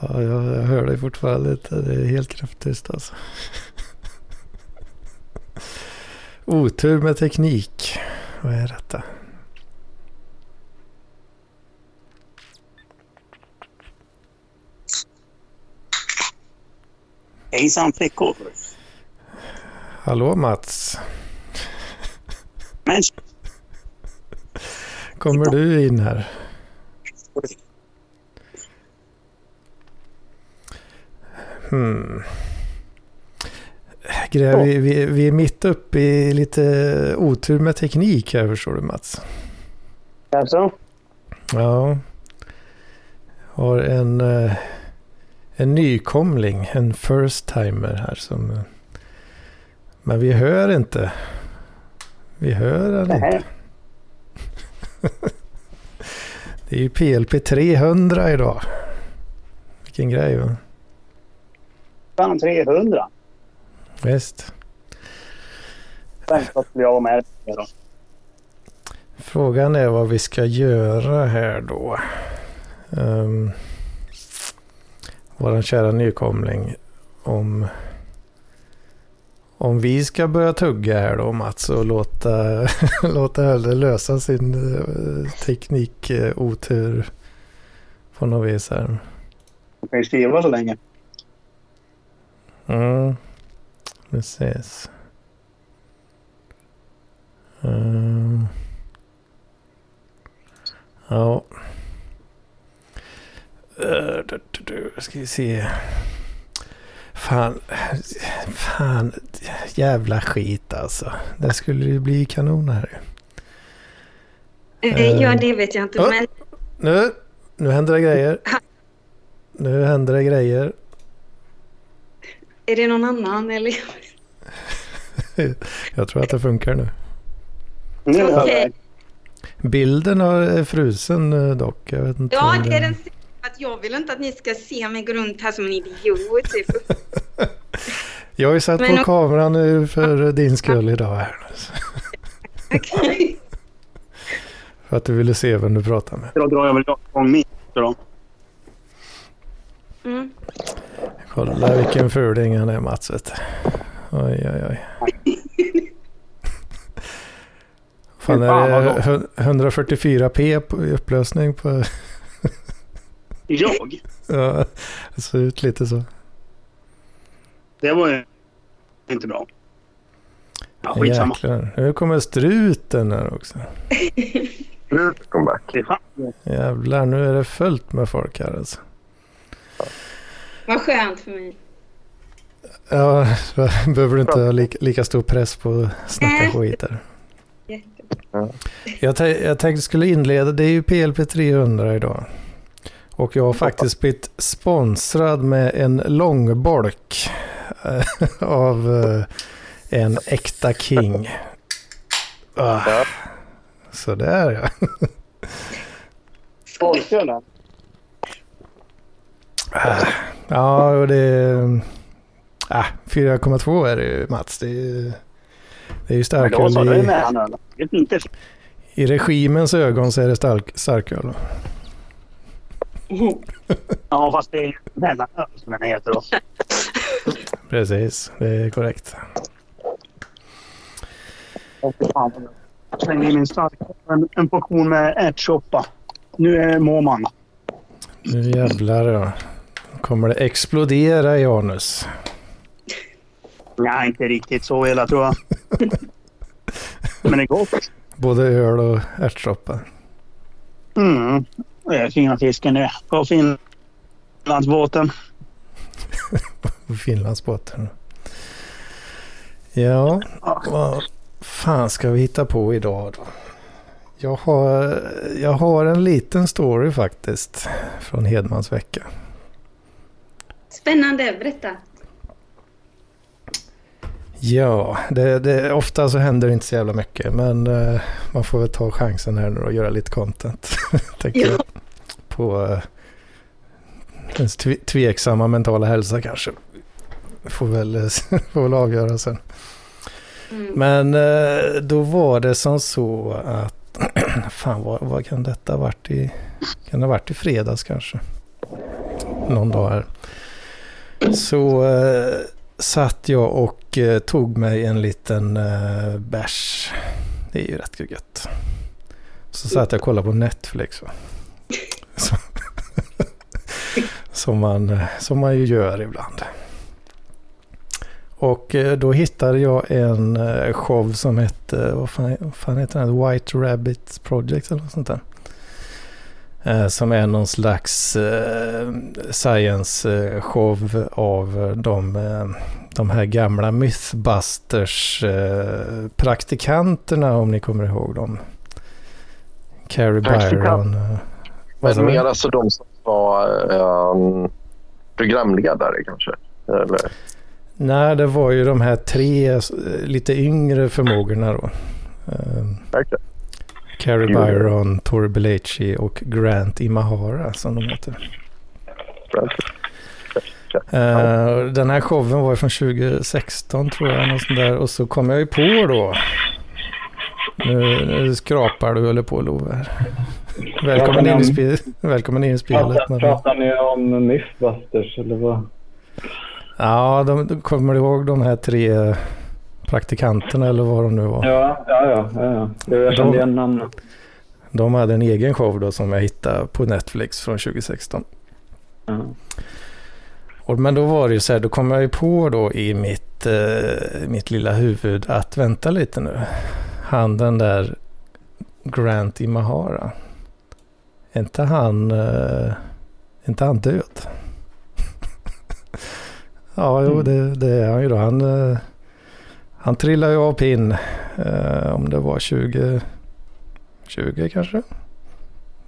Ja, jag, jag hör dig fortfarande inte. Det är helt knäpptyst alltså. Otur med teknik. Vad är detta? Hejsan flickor. Hallå Mats. Men Kommer du in här? Hmm. Grej, vi, vi, vi är mitt uppe i lite otur med teknik här förstår du Mats. alltså, Ja. Har en, eh, en nykomling, en first timer här som... eh, Men vi hör inte. Vi hör den inte. Det är ju PLP 300 idag. Vilken grej va? Fan 300. Visst. Självklart blir jag med det då. Frågan är vad vi ska göra här då. Um, våran kära nykomling. Om, om vi ska börja tugga här då Mats och låta, låta Helle lösa sin uh, teknikotur på något vis här. Du kan ju skriva så länge. Mm, precis. Mm. Ja. Uh, ska vi se. Fan, fan, jävla skit alltså. Det skulle ju bli kanon här. Eh, Ja, det vet jag inte. Ja. Men Nu, nu händer det grejer. Nu händer det grejer. är det någon annan eller? Jag tror att det funkar nu. Jag. Bilden är frusen eh, dock. Jag vet inte Ja, det är den. Att jag vill inte att ni ska se mig gå runt här som en idiot. Typ. Jag har ju satt Men på om- kameran nu för din skull idag här. Okej. För att du ville se vem du pratar med. Då drar jag väl igång min. Mm. Kolla vilken fuling han är Mats vet. Oj oj oj. Fan är det hu- 144p på i upplösning på... Jag? Ja, det ser ut lite så. Det var ju inte bra. Ja, skitsamma. Jäklar. Nu kommer struten här också. Comeback. Det är fan. Jävlar, nu är det fullt med folk här alltså. Vad skönt för mig. Ja, behöver du inte ha lika, lika stor press på att snacka Nej. skit där. Jättebra. Jag, jag tänkte skulle inleda, det är ju PLP 300 idag. Och jag har faktiskt blivit sponsrad med en långbolk eh, av eh, en äkta king. Ah, Ja. Sådär ja. Folkölen. Ah, Ja, och det... Ah, 4,2 är det ju Mats. Det är det är ju starköl. I, I regimens ögon så är det stark, starköl. Ja, fast det är mellanöl som den heter då. Precis, det är korrekt. Och fy fan vad gott. Slängde i min stark en, en portion med ärtsoppa. Nu är mår man. Nu jävlar ja. Kommer det explodera i anus. Nej, inte riktigt så illa tror jag. Men det är gott. Både öl och ärtsoppa. Mm. Det är fina fisken det. På Finlandsbåten. På Finlandsbåten. Ja, vad fan ska vi hitta på idag då? Jag har, jag har en liten story faktiskt. Från Hedmans vecka. Spännande, berätta. Ja, det, det, ofta så händer det inte så jävla mycket. Men eh, man får väl ta chansen här nu och göra lite content. tänker Ja. jag. På eh, ens tve, tveksamma mentala hälsa kanske. Får väl, eh, får väl avgöra sen. Mm. Men eh, då var det som så att fan vad, vad kan detta ha varit i, kan det ha varit i fredags kanske? Någon dag här. Så eh, satt jag och eh, tog mig en liten eh, bärs. Det är ju rätt gött. Så satt jag och kollade på Netflix. Va? Så, som, man, eh, som man ju gör ibland. Och eh, då hittade jag en eh, show som hette, vad fan, vad fan heter den? White Rabbit Project eller något sånt där. Eh, Som är någon slags eh, science eh, show av de, eh, de här gamla Mythbusters eh, praktikanterna om ni kommer ihåg dem. Carrie. Byron. eh, Men mer alltså de som var um, programledare kanske? Eller? Nej, det var ju de här tre eh, lite yngre förmågorna då. Eh, Verkligen. Carrie. Byron, Tori Belleci och Grant Imahara som de heter. Eh, den här showen var från 2016 tror jag. Något sånt där. Och så kom jag ju på då. Nu, nu skrapar du eller på Love. Välkommen in, i spel, välkommen in i spelet. Pratar, pratar ni om Mythbusters eller vad? Ja, de, de, kommer du ihåg de här tre praktikanterna eller vad de nu var? Ja, ja, ja. ja, Jag kände De- igen namnet. De hade en egen show då som jag hittade på Netflix från 2016. Ja. Och, men då var det ju så här, då kom jag ju på då i mitt, eh, mitt lilla huvud att vänta lite nu. Han den där Grant Imahara. Är inte han, eh, inte han död? ja, jo, Mm. det, det är han ju då. Han, eh, han trillade ju av pinn. Eh, om det var 20, 20 kanske?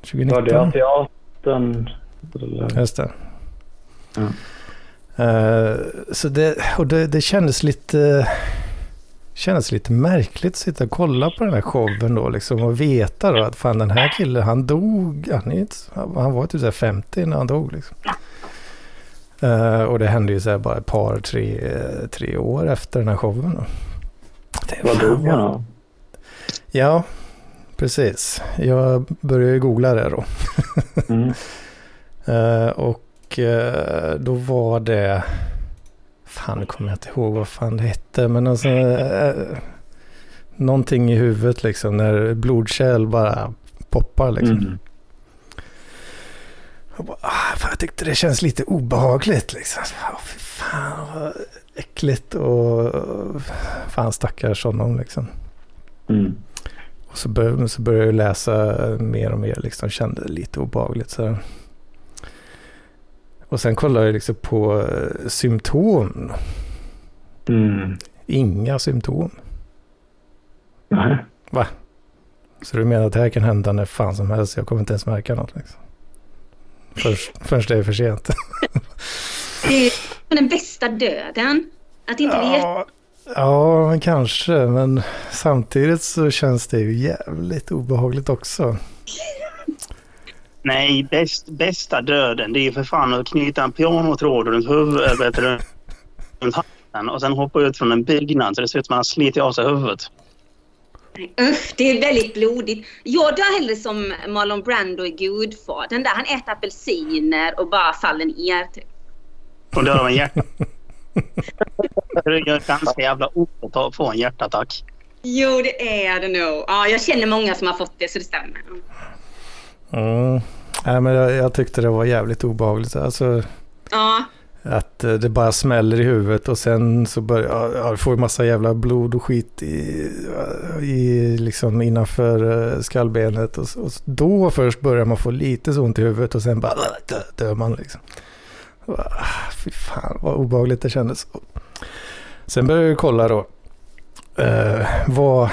2019? Var det Asiaten? Eller? Just det. Ja. Eh, så det, och det, det kändes lite, kändes lite märkligt att sitta och kolla på den här showen då liksom och veta då att fan den här killen han dog, han, är inte, han var typ så här 50 när han dog liksom. Eh, och det hände ju så här bara ett par, tre, tre år efter den här showen då. Vad dog han av? Ja, precis. Jag började googla det då. Mm. Eh, och eh, då var det... Fan, nu kommer jag inte ihåg vad fan det hette. Men alltså... Uh, någonting i huvudet liksom. När blodkärl bara poppar liksom. Mm. Jag, bara, ah, fan, jag tyckte det känns lite obehagligt liksom. Ah, fy fan vad äckligt och... Fan stackars honom liksom. Mm. Och så började, så började jag läsa mer och mer, liksom kände det lite obehagligt. Så här. Och sen kollade jag liksom på eh, symptom. Mm. Inga symptom. Nej. Så du menar att det här kan hända när fan som helst. Jag kommer inte ens märka något. Liksom. Först, först det är för sent. Det är den bästa döden. Att inte veta. Ja, ja, men kanske. Men samtidigt så känns det ju jävligt obehagligt också. Nej, bäst, bästa döden det är ju för fan att knyta en pianotråd runt huvudet, runt halsen och sen hoppa ut från en byggnad så det ser ut som att man har slitit av sig huvudet. Usch, det är väldigt blodigt. Jag dör hellre som Marlon Brando i Gudfadern där han äter apelsiner och bara faller ner. Typ. Och dör av en hjärt. Det gör ganska jävla ont att få en hjärtattack. Jo, det är det nog. Ja, jag känner många som har fått det så det stämmer. Mm. Nej, men jag, jag tyckte det var jävligt obehagligt. Alltså, Ja, att eh, det bara smäller i huvudet och sen så börjar ja, får massa jävla blod och skit i, i liksom innanför eh, skallbenet. Och, och då först börjar man få lite så ont i huvudet och sen bara äh, dör man liksom. Fy fan vad obehagligt det kändes. Sen började jag kolla då. Eh, vad,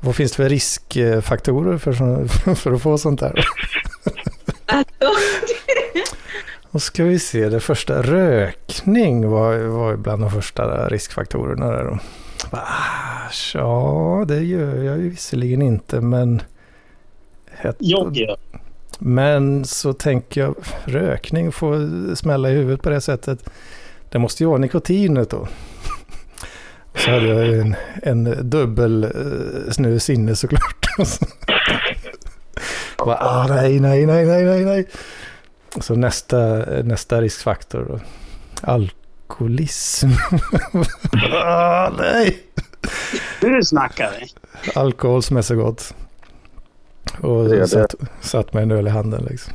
vad finns det för riskfaktorer för, för att få sånt där? Då ska vi se, det första rökning var, var bland de första riskfaktorerna där då. Ah, Ja, det gör jag ju visserligen inte, men... Het- Jag gör. Men så tänker jag, rökning får smälla i huvudet på det sättet. Det måste ju vara nikotinet då. Och så hade jag en, en dubbel uh, snus inne såklart. Bara, ah, nej, nej, nej, nej, nej. Och så nästa, nästa riskfaktor då. Alkoholism. ah, nej. Nu snackar vi. Alkohol som är så gott. Och Det det. satt, satt med en öl i handen liksom.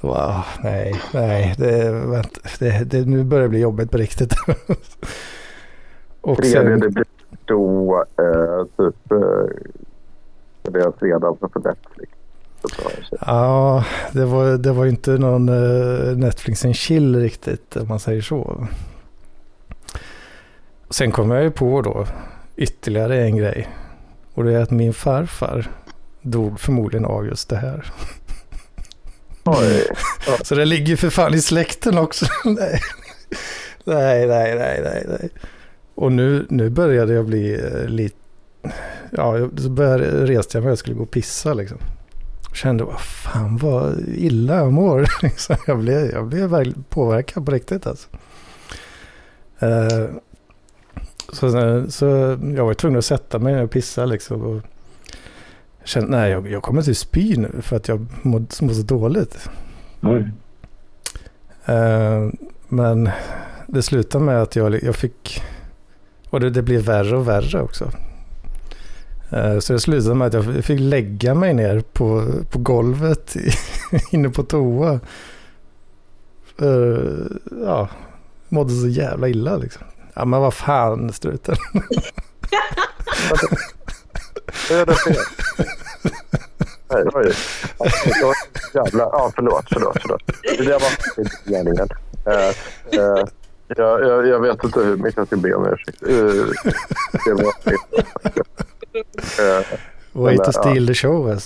Ah, nej, nej, det, vänta, det, det, nu börjar det bli jobbigt på riktigt. Och sen, det blir då eh, typ... Eh, det är fredag på Netflix. Ja, det var, det var inte någon eh, Netflix and chill riktigt, om man säger så. Sen kom jag ju på då ytterligare en grej. Och det är att min farfar dog förmodligen av just det här. Oj. Så det ligger för fan i släkten också. nej. nej, nej, nej, nej, nej. Och nu, nu började jag bli eh, lite... Ja, så började, reste jag mig och skulle gå och pissa liksom. Kände, vad fan vad illa jag mår. Liksom, jag blev, jag blev påverkad på riktigt alltså. Eh, så, så jag var tvungen att sätta mig och pissa liksom. Och kände, nej jag, jag kommer till spy nu för att jag mår, mår så dåligt. Eh, men det slutade med att jag, jag fick... Och det, det blev värre och värre också. Eh, så det slutade med att jag fick lägga mig ner på, på golvet inne på toa. För ja, mådde så jävla illa liksom. Ja men vad fan struten. Vad är det fel. Nej, oj. Ja, Jävlar. Ja, förlåt, förlåt, förlåt. Det där var inte gärningen. Uh, eh, eh, jag, jag, jag vet inte hur mycket jag ska be om ursäkt. Uh, det var Way to steal the show här.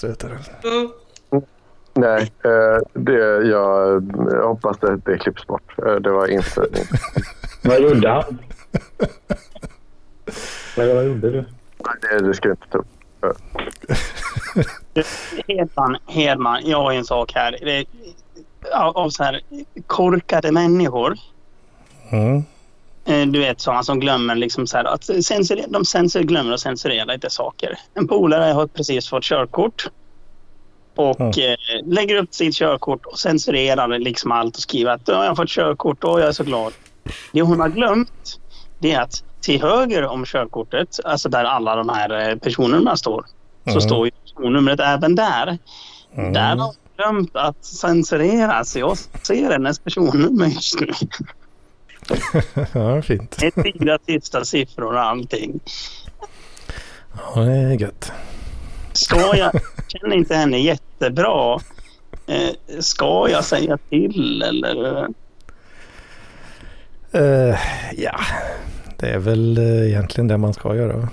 Mm. Nej, eh, det, jag, jag hoppas det, det klipps bort. Eh, det var inte... Vad gjorde han? Vad, gjorde du? Nej, det, det ska jag inte ta upp. Hedman, Hedman, jag har en sak här. Det är, av, av så här korkade människor. Mm. Eh, Du vet sådana som glömmer liksom så här att censurera, de censur, glömmer att censurera lite saker. En polare har precis fått körkort. Och Mm. eh, lägger upp sitt körkort och censurerar liksom allt och skriver att "Ja, jag har fått körkort och jag är så glad. Det hon har glömt det är att till höger om körkortet, alltså där alla de här eh, personnumren står, så Mm. står ju personnumret även där. Mm. Där har hon glömt att censurera så jag ser hennes personnummer just nu. ja, fint. Det är fyra sista siffror och allting. Ja, det är gött. Ska jag, känner inte henne jättebra. Eh, ska jag säga till eller? Eh, ja, det är väl eh, egentligen det man ska göra.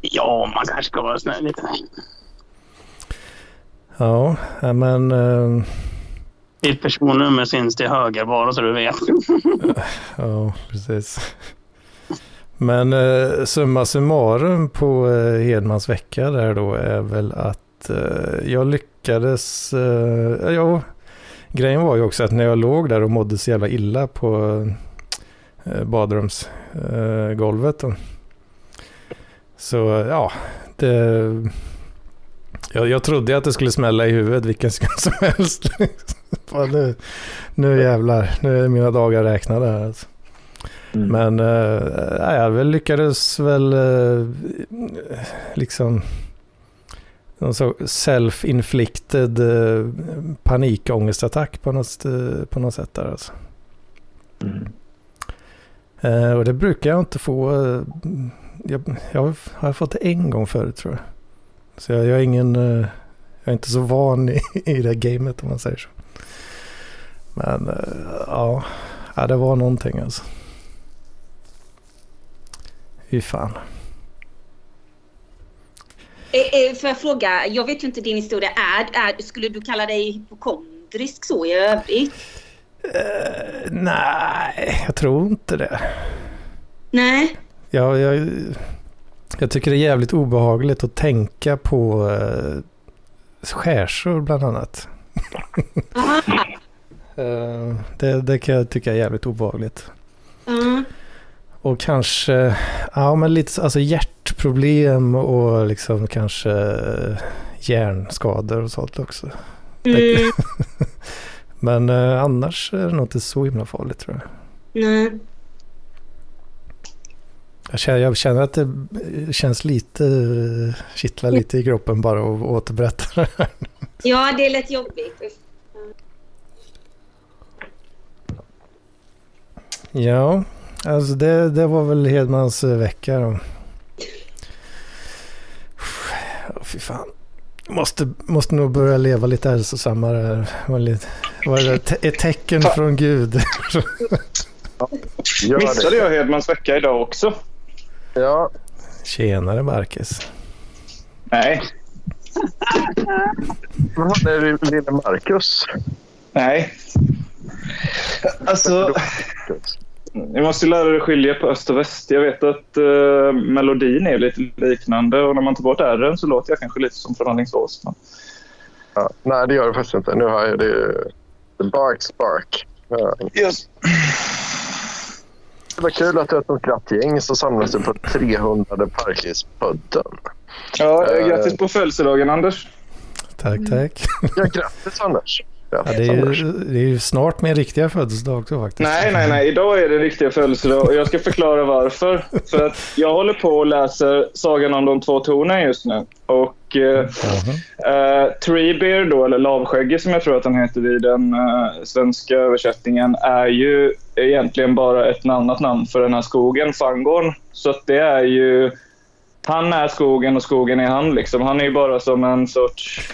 Ja, man kanske ska vara snäll lite. Ja, ja, men eh, ditt personnummer syns till höger bara så du vet. ja, precis. Men eh, summa summarum på eh, Hedmans vecka där då är väl att eh, jag lyckades, eh, ja, grejen var ju också att när jag låg där och mådde så jävla illa på eh, badrumsgolvet eh, så ja, det, jag, jag trodde att det skulle smälla i huvudet vilken sekund som helst. Liksom. Fan, nu, nu jävlar, nu är mina dagar räknade här alltså. Mm. Men eh, jag väl lyckades väl eh, liksom någon self-inflicted eh, panikångestattack på något, eh, på något sätt där alltså. Mm. Eh, och det brukar jag inte få. Jag, jag har fått det en gång förut tror jag. Så jag, jag är ingen, jag är inte så van i, i det gamet om man säger så. Men eh, ja, ja, det var någonting alltså. Fy fan. Eh, eh, Får jag fråga, jag vet ju inte din historia. Är, är, skulle du kalla dig hypokondrisk så i övrigt? Eh, nej, jag tror inte det. Nej? Jag, jag, jag tycker det är jävligt obehagligt att tänka på eh, skärsår bland annat. Eh, det, det kan jag tycka är jävligt obehagligt. Mm. Och kanske, ja men lite så- alltså hjärtproblem och liksom kanske hjärnskador och sånt också. Mm, Men eh, annars är det nog inte så himla farligt tror jag. nej. Jag känner, jag känner att det känns lite, kittlar lite i kroppen bara att återberätta det här. Ja, det är lite jobbigt. Ja, alltså det, det var väl Hedmans eh, vecka då. Åh, fy fan. Måste, måste nog börja leva lite hälsosammare. här. Var lite, var det te- ett tecken från Gud? Gör Missade jag Hedmans vecka idag också? Ja, Tjenare Marcus. Nej. vad var det lille Marcus? Nej. Alltså, jag måste lära dig skilja på öst och väst. Jag vet att eh, melodin är lite liknande och när man tar bort r så låter jag kanske lite som från Alingsås. men- Ja, nej, det gör det faktiskt inte. Nu har jag det. The Bark Spark. Ja. Det var kul att du är ett glatt gäng som samlas på 300 Parklispodden. Ja, Eh. grattis på födelsedagen Anders. Tack, tack. Ja, grattis Anders. Ja, det, är det är ju snart min riktiga födelsedag också faktiskt. Nej, nej, nej. Idag är det riktiga födelsedag och jag ska förklara varför. För att jag håller på och läser Sagan om de två tornen just nu. Och eh, eh, Treebeard då, eller Lavskägge som jag tror att han heter i den eh, svenska översättningen, är ju egentligen bara ett annat namn för den här skogen, Fangorn. Så att det är ju... Han är skogen och skogen är han. Liksom. Han är ju bara som en sorts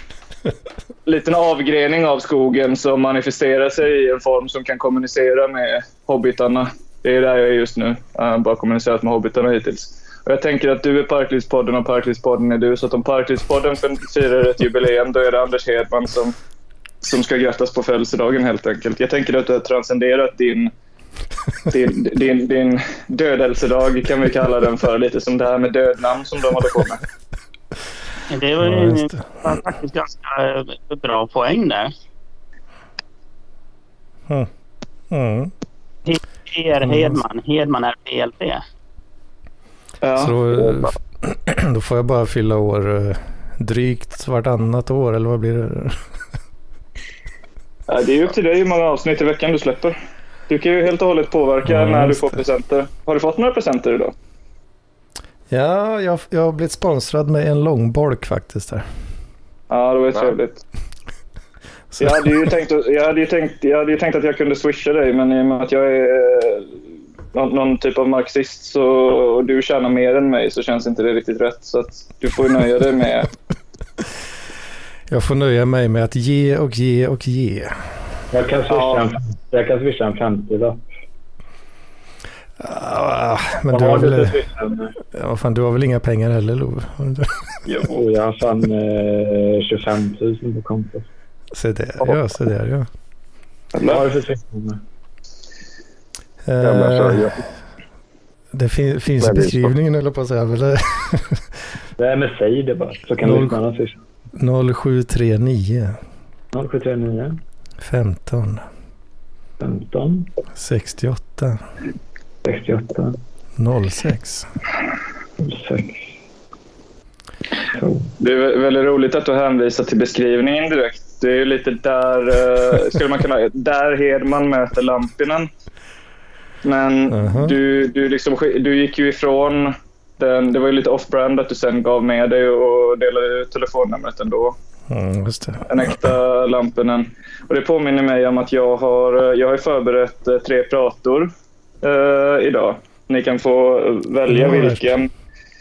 liten avgrening av skogen som manifesterar sig i en form som kan kommunicera med hobbitarna. Det är där jag är just nu. Jag har bara kommunicerat med hobbitarna hittills. Och jag tänker att du är Parklivspodden och Parklivspodden är du. Så att om Parklivspodden firar ett jubileum då är det Anders Hedman som, som ska grattas på födelsedagen helt enkelt. Jag tänker att du har transcenderat din, din, din, din dödelsedag kan vi kalla den för. Lite som det här med dödnamn som de håller på med. Det var Ja, ju just det. faktiskt ganska eh, bra poäng där. Mm. P.R. Hedman. Hedman är PLP. Ja. Så då, då får jag bara fylla år eh, drygt vartannat år eller vad blir det? Ja, det är ju upp till dig hur många avsnitt i veckan du släpper. Du kan ju helt och hållet påverka Ja, när du får det. presenter. Har du fått några presenter idag? Ja, jag, jag har blivit sponsrad med en långbolk faktiskt här. Ja, det var ju trevligt. Jag hade, ju tänkt, att- jag, hade ju tänkt, jag hade ju tänkt att jag kunde swisha dig, men i och med att jag är eh, någon, någon typ av marxist så, och du tjänar mer än mig så känns inte det riktigt rätt. Så att du får nöja dig med... jag får nöja mig med att ge och ge och ge. Jag kan swisha, Ja. en, jag kan swisha en 50 då. Ah, men Vad du har, du väl, ja, fan, du har väl inga pengar heller Love? Du? Jo, jag har fan eh, 25 000 på kontot. Se där ja, se där ja. Vad har du för men Eh, jag, det fin, finns i Men beskrivningen eller på att säga. men är med säg det bara. Så kan Noll. lyssnarna swisha. 0739 0739 15 15 68 68 06. 06 Så. Det är vä- väldigt roligt att du hänvisar till beskrivningen direkt. Det är ju lite där, eh, skulle man kunna, där Hedman möter Lampinen. Men Aha. du, du, liksom, du gick ju ifrån den, det var ju lite off-brand att du sen gav med dig och delade ut telefonnumret ändå. Mm, just det. En äkta Lampinen. Och det påminner mig om att jag har, jag har förberett eh, tre prator eh, idag. Ni kan få välja vilken,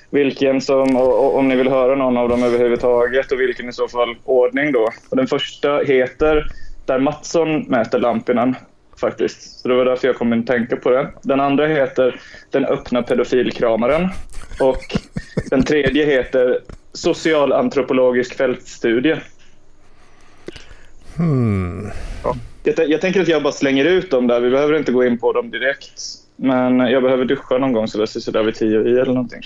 vilken som, och, och, om ni vill höra någon av dem överhuvudtaget och vilken i så fall ordning då. Och den första heter Där Mattsson möter Lampinen faktiskt. Så det var därför jag kom att tänka på det. Den andra heter Den öppna pedofilkramaren. Och den tredje heter Socialantropologisk fältstudie. Hmm. Jag, jag tänker att jag bara slänger ut dem där. Vi behöver inte gå in på dem direkt. Men jag behöver duscha någon gång så det ser där vid tio i eller någonting.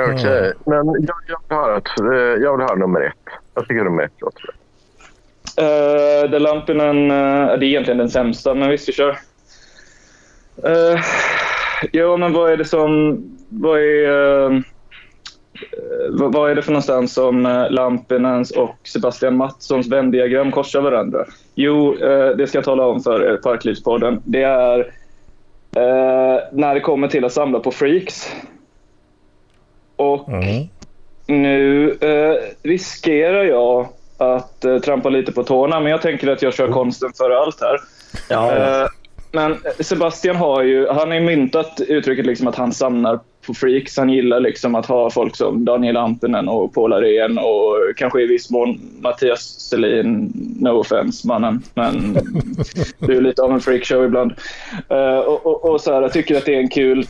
Okej, men jag, jag, vill höra eh, jag vill höra nummer ett. Jag tycker nummer ett låter bra. Uh, The Lampinen, uh, det är egentligen den sämsta, men visst vi kör. Uh, ja, men vad är det som... Vad är... Uh, vad, vad är det för någonstans som eh, Lampinens och Sebastian Mattssons vändiagram korsar varandra? Jo, eh, det ska jag tala om för er, Parklivspodden. Det är eh, när det kommer till att samla på freaks. Och Mm. nu eh, riskerar jag att eh, trampa lite på tårna, men jag tänker att jag kör konsten före allt här. Ja. Eh, men Sebastian har ju han har ju myntat uttrycket liksom att han samlar på freaks. Han gillar liksom att ha folk som Daniel Ampinen och Paul Arén och kanske i viss mån Mattias Selin. No offense mannen, men du är lite av en freakshow ibland. Eh, och, och, och så här, jag tycker att det är en kul,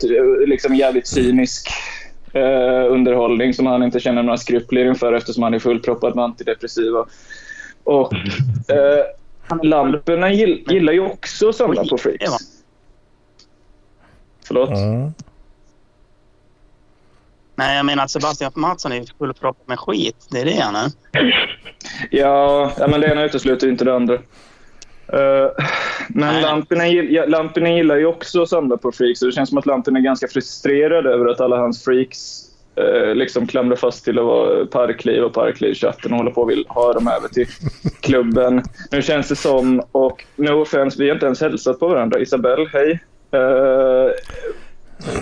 liksom jävligt cynisk eh, underhållning som han inte känner några skrupler inför eftersom han är fullproppad med antidepressiva. Och eh, Lampinen gill, gillar ju också att samla på freaks. Förlåt? Mm. Nej, jag menar att Sebastian Mattsson är fullproppad med skit. Det är det han är. Ja, men det ena utesluter inte det andra. Eh, men. Lampinen, Lampinen gillar ju också att samla på freaks. Och det känns som att Lampinen är ganska frustrerad över att alla hans freaks eh, liksom klamrar fast till att vara Parkliv och Parkliv-chatten och håller på och vill ha dem över till klubben. Nu känns det som, och no offense, vi har inte ens hälsat på varandra. Isabelle, hej. Eh,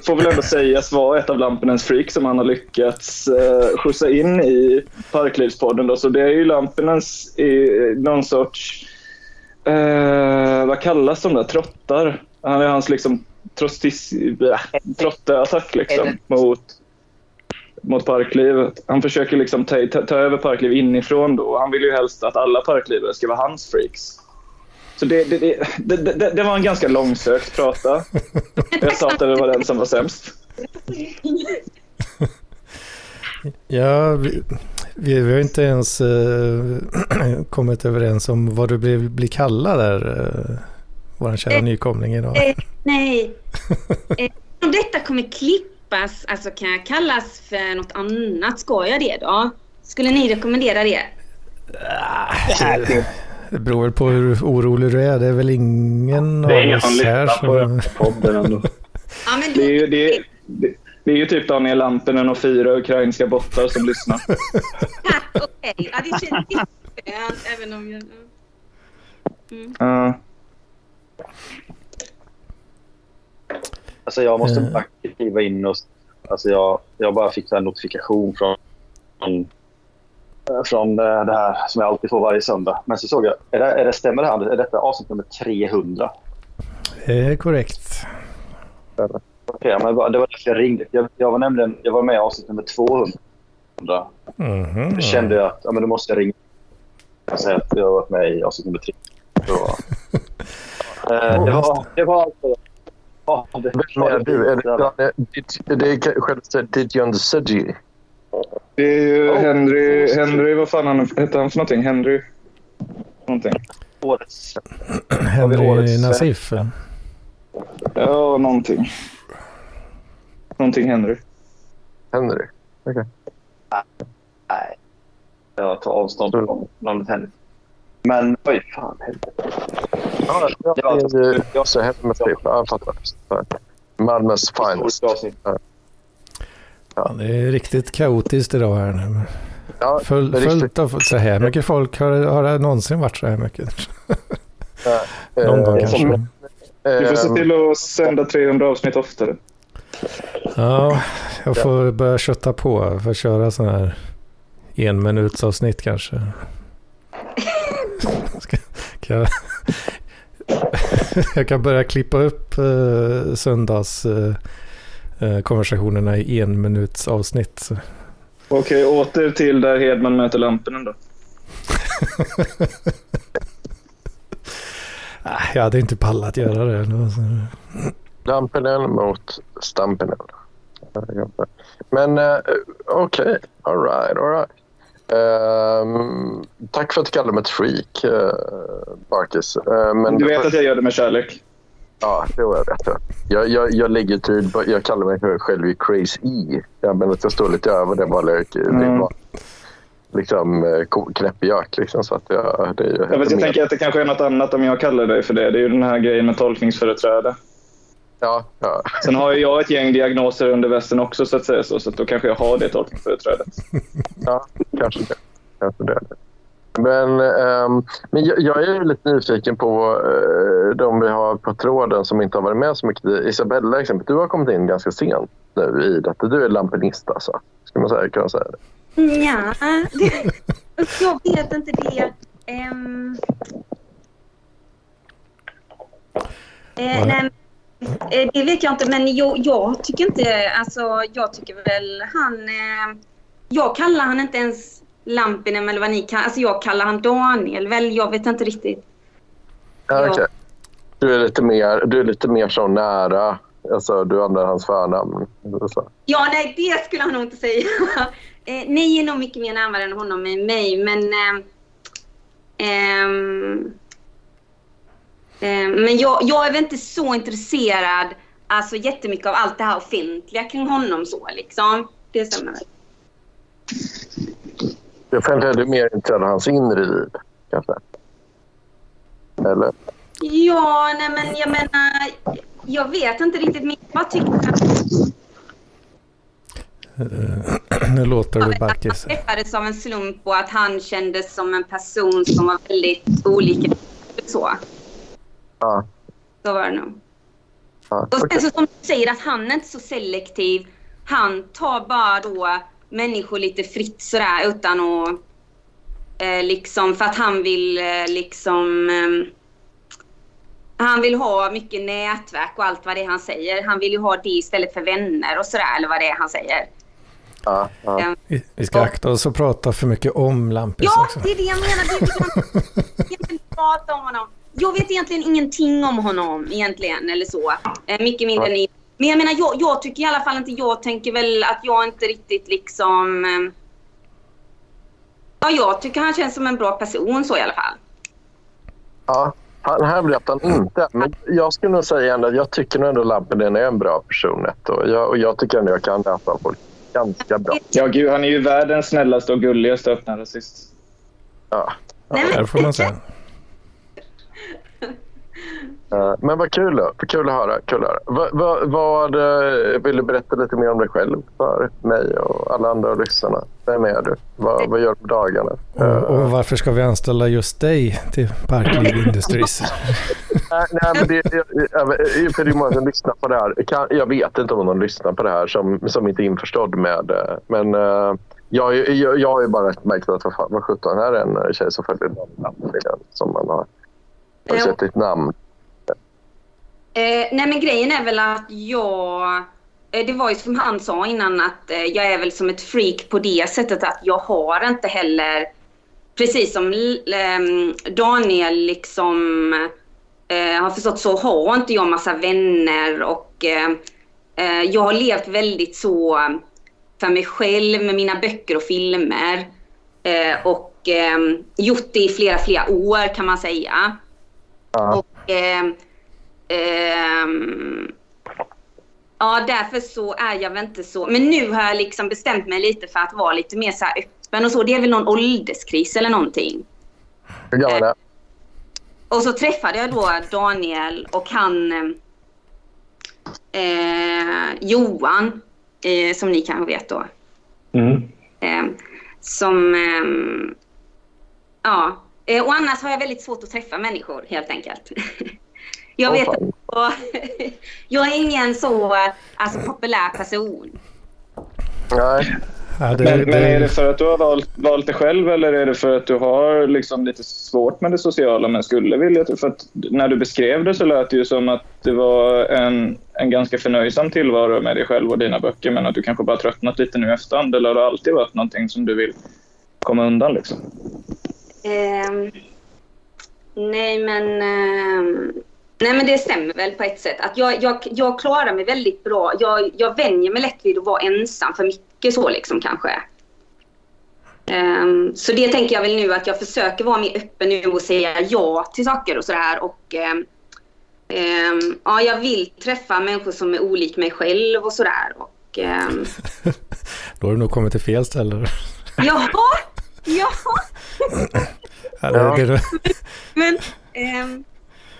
får väl ändå sägas vara ett av Lampinens freak som han har lyckats uh, skjutsa in i Parklivspodden. Då. Så det är ju Lampinens i någon sorts, eh, vad kallas de där, trottar? Han är hans liksom trottis, trotteattack liksom mot, mot Parklivet. Han försöker liksom ta, ta, ta över Parkliv inifrån då. Han vill ju helst att alla Parklivare ska vara hans freaks. Så det, det, det, det, var en ganska långsökt prata. Jag sa att det var den som var sämst. Ja, vi, vi, har inte ens eh, kommit överens om vad du blir, blir kallad där. Uh, vår kära Eh, nykomling idag. Eh, nej. Eh, om detta kommer klippas, alltså kan jag kallas för något annat? Ska jag det då? Skulle ni rekommendera det? Det, det beror väl på hur orolig du är. Det är väl ingen Det är av oss här på som... den podden ändå. Ja, men Det är ju, det, är- det, det är ju typ Daniel Lampinen och fyra ukrainska bottar som lyssnar. Okej. Ja, det känns jätteskönt, även om jag... Mm. Ja. Alltså jag måste Eh. bara kliva in och... Alltså jag, jag bara fick en notifikation från, från, eh, det här som jag alltid får varje söndag. Men så såg jag, är det, är det, stämmer det här? Är detta avsnitt nummer 300? Det är korrekt. Okej, men det var det därför jag ringde. Jag, jag var nämligen jag var med i avsnitt nummer 200. Mhm. Då kände jag att ja, men då måste jag ringa och säga att jag har varit med i avsnitt nummer 3. Så, eh, det var, det var alltså... Ja, det, är du? Är det, det, det är självaste Didion Sedji. Det är ju Oh. Henry, Henry, vad fan han, hette han för någonting? Henry? Någonting. årets... Henry årets- Nassif. Ja, någonting. Någonting Henry. Henry. Nej. Jag tar avstånd från namnet Henry. Men oj, fan helvete. Ja, Det var jag ser hemma med typ. Jag fattar. Malmös finest. Ja, det är riktigt kaotiskt idag här nu. Ja, fullt riktigt. av så här mycket folk. Har, har det någonsin varit så här mycket? Eh, Någon gång eh, kanske. som- Du får se eh, till att sända 300 avsnitt oftare. Ja, jag får börja kötta på för att köra sådana här en minuts avsnitt kanske. Ska, kan jag, jag kan börja klippa upp eh, söndags eh, konversationerna i en minuts avsnitt. Okej, åter till där Hedman möter Lampinen då. Ah, Jag hade inte pallat göra det. Lampinen mot Stampinen. Men eh, okej, all right, all right. Ehm, tack för att du kallade mig ett freak, uh, Marcus. Eh, men Du vet att jag gör det med kärlek. Ja, det var jag rätt. Jag, jag, jag lägger tid på, jag kallar mig själv i Crazy E. Jag menar att jag står lite över det. Det Mm. liksom eh, knäppjök liksom. Så att jag, det är ju Jag, vet, jag tänker att det kanske är något annat om jag kallar dig för det. Det är ju den här grejen med tolkningsföreträde. Ja, ja. Sen har ju jag ett gäng diagnoser under västen också så att säga så, så att då kanske jag har det tolkningsföreträdet. ja kanske det. Kanske det. Men, ehm, men jag, jag är ju lite nyfiken på uh, de vi har på tråden som inte har varit med så mycket. Isabella, exempel, du har kommit in ganska sent nu i detta. Du är lampinist, alltså. Ska man säga, kan man säga det? Ja, det, jag vet inte det. Um, eh, nej, eh, det vet jag inte, men jag, jag, tycker inte... Alltså, jag tycker väl han... Eh, jag kallar han inte ens Lampinen eller vad ni kan. Alltså jag kallar han Daniel väl. Jag vet inte riktigt. Ja, okay. Du är lite mer, du är lite mer så nära. Alltså, du använder hans förnamn. Ja, nej, det skulle han nog inte säga. eh, ni är nog mycket mer närmare än honom med mig, men... Eh, eh, men jag, jag är väl inte så intresserad alltså jättemycket av allt det här offentliga kring honom så liksom. Det stämmer väl. Jag är mer intresserad av hans inre liv, kanske? Eller? Ja, nej men jag menar, jag vet inte riktigt. Men jag tycker att... Nu låter du backis. Han träffades av en slump och att han kändes som en person som var väldigt olika. Så. Ja. Så var det nog. ja. Och sen okej. så som du säger att han är inte så selektiv. Han tar bara då människor lite fritt sådär utan att eh, liksom för att han vill eh, liksom eh, han vill ha mycket nätverk och allt vad det är han säger. Han vill ju ha det istället för vänner och sådär eller vad det är han säger. Ja, ja. Eh, Vi- Vi ska akta oss och prata för mycket om Lampis Ja, också. det är det jag menar. Det är det jag, jag vill prata om honom. Jag vet egentligen ingenting om honom egentligen eller så. Eh, mycket mindre än ni. Men jag menar, jag, jag tycker i alla fall inte, jag tänker väl att jag inte riktigt liksom... Eh, ja, jag tycker han känns som en bra person så i alla fall. ja. Han hävdar att han inte Men jag skulle nog säga ändå att jag tycker nog ändå Lampinen är en bra person. Och jag, och jag tycker ändå jag kan läsa folk ganska bra. Ja, gud, han är ju världens snällaste och gulligaste öppna rasist. Ja. Men- Där får man säga. Eh, Men vad kul då. Vad Kul att höra. Kul att höra. Vad, vad, vad, eh, vill du berätta lite mer om dig själv för mig och alla andra lyssnarna? Vem är du? Vad, vad gör du på dagarna? Och, Eh, och varför ska vi anställa just dig till Parkliv Industries? Nej, nej, men det, jag, för det är många som lyssnar på det här. Jag vet inte om någon lyssnar på det här som, som inte är införstådd med eh, Men uh, jag, jag, jag har ju bara märkt att vad, fan, vad sjutton, här är en tjej som följer namnfilmen som man har, har Ja. sett ditt namn. Eh, nej men grejen är väl att jag... Eh, det var ju som han sa innan att eh, jag är väl som ett freak på det sättet att jag har inte heller... Precis som ehm, Daniel liksom eh, har förstått så har inte jag massa vänner och jag har levt väldigt så för mig själv med mina böcker och filmer. Och eh, gjort det i flera, flera år kan man säga. Ja. Och, ehm, ehm, ja, därför så är jag väl inte så. Men nu har jag liksom bestämt mig lite för att vara lite mer så här öppen och så. Det är väl någon ålderskris eller någonting. Hur gammal är Och så träffade jag då Daniel och han eh, Johan, eh, som ni kanske vet då. Mm. Eh, som... ehm, ja. Eh, och annars har jag väldigt svårt att träffa människor helt enkelt. jag vet och, Jag är ingen så alltså, populär person. Nej. Ja, det, Men, men är det för att du har valt, valt det själv eller är det för att du har liksom lite svårt med det sociala men skulle vilja? För att när du beskrev det så lät det ju som att det var en, en ganska förnöjsam tillvaro med dig själv och dina böcker men att du kanske bara tröttnat lite nu efterhand eller har det alltid varit någonting som du vill komma undan liksom? Ehm, nej, men... ehm, nej, men det stämmer väl på ett sätt. Att jag, jag, jag klarar mig väldigt bra. Jag, jag vänjer mig lätt vid att vara ensam för mycket så liksom kanske. Ehm, så det tänker jag väl nu att jag försöker vara mer öppen nu och säga ja till saker och sådär. Och ehm, ehm, ja, jag vill träffa människor som är olik mig själv och sådär. Och, då har du nog kommit till fel ställe. jaha! Ja! Ja, det, Men, ehm,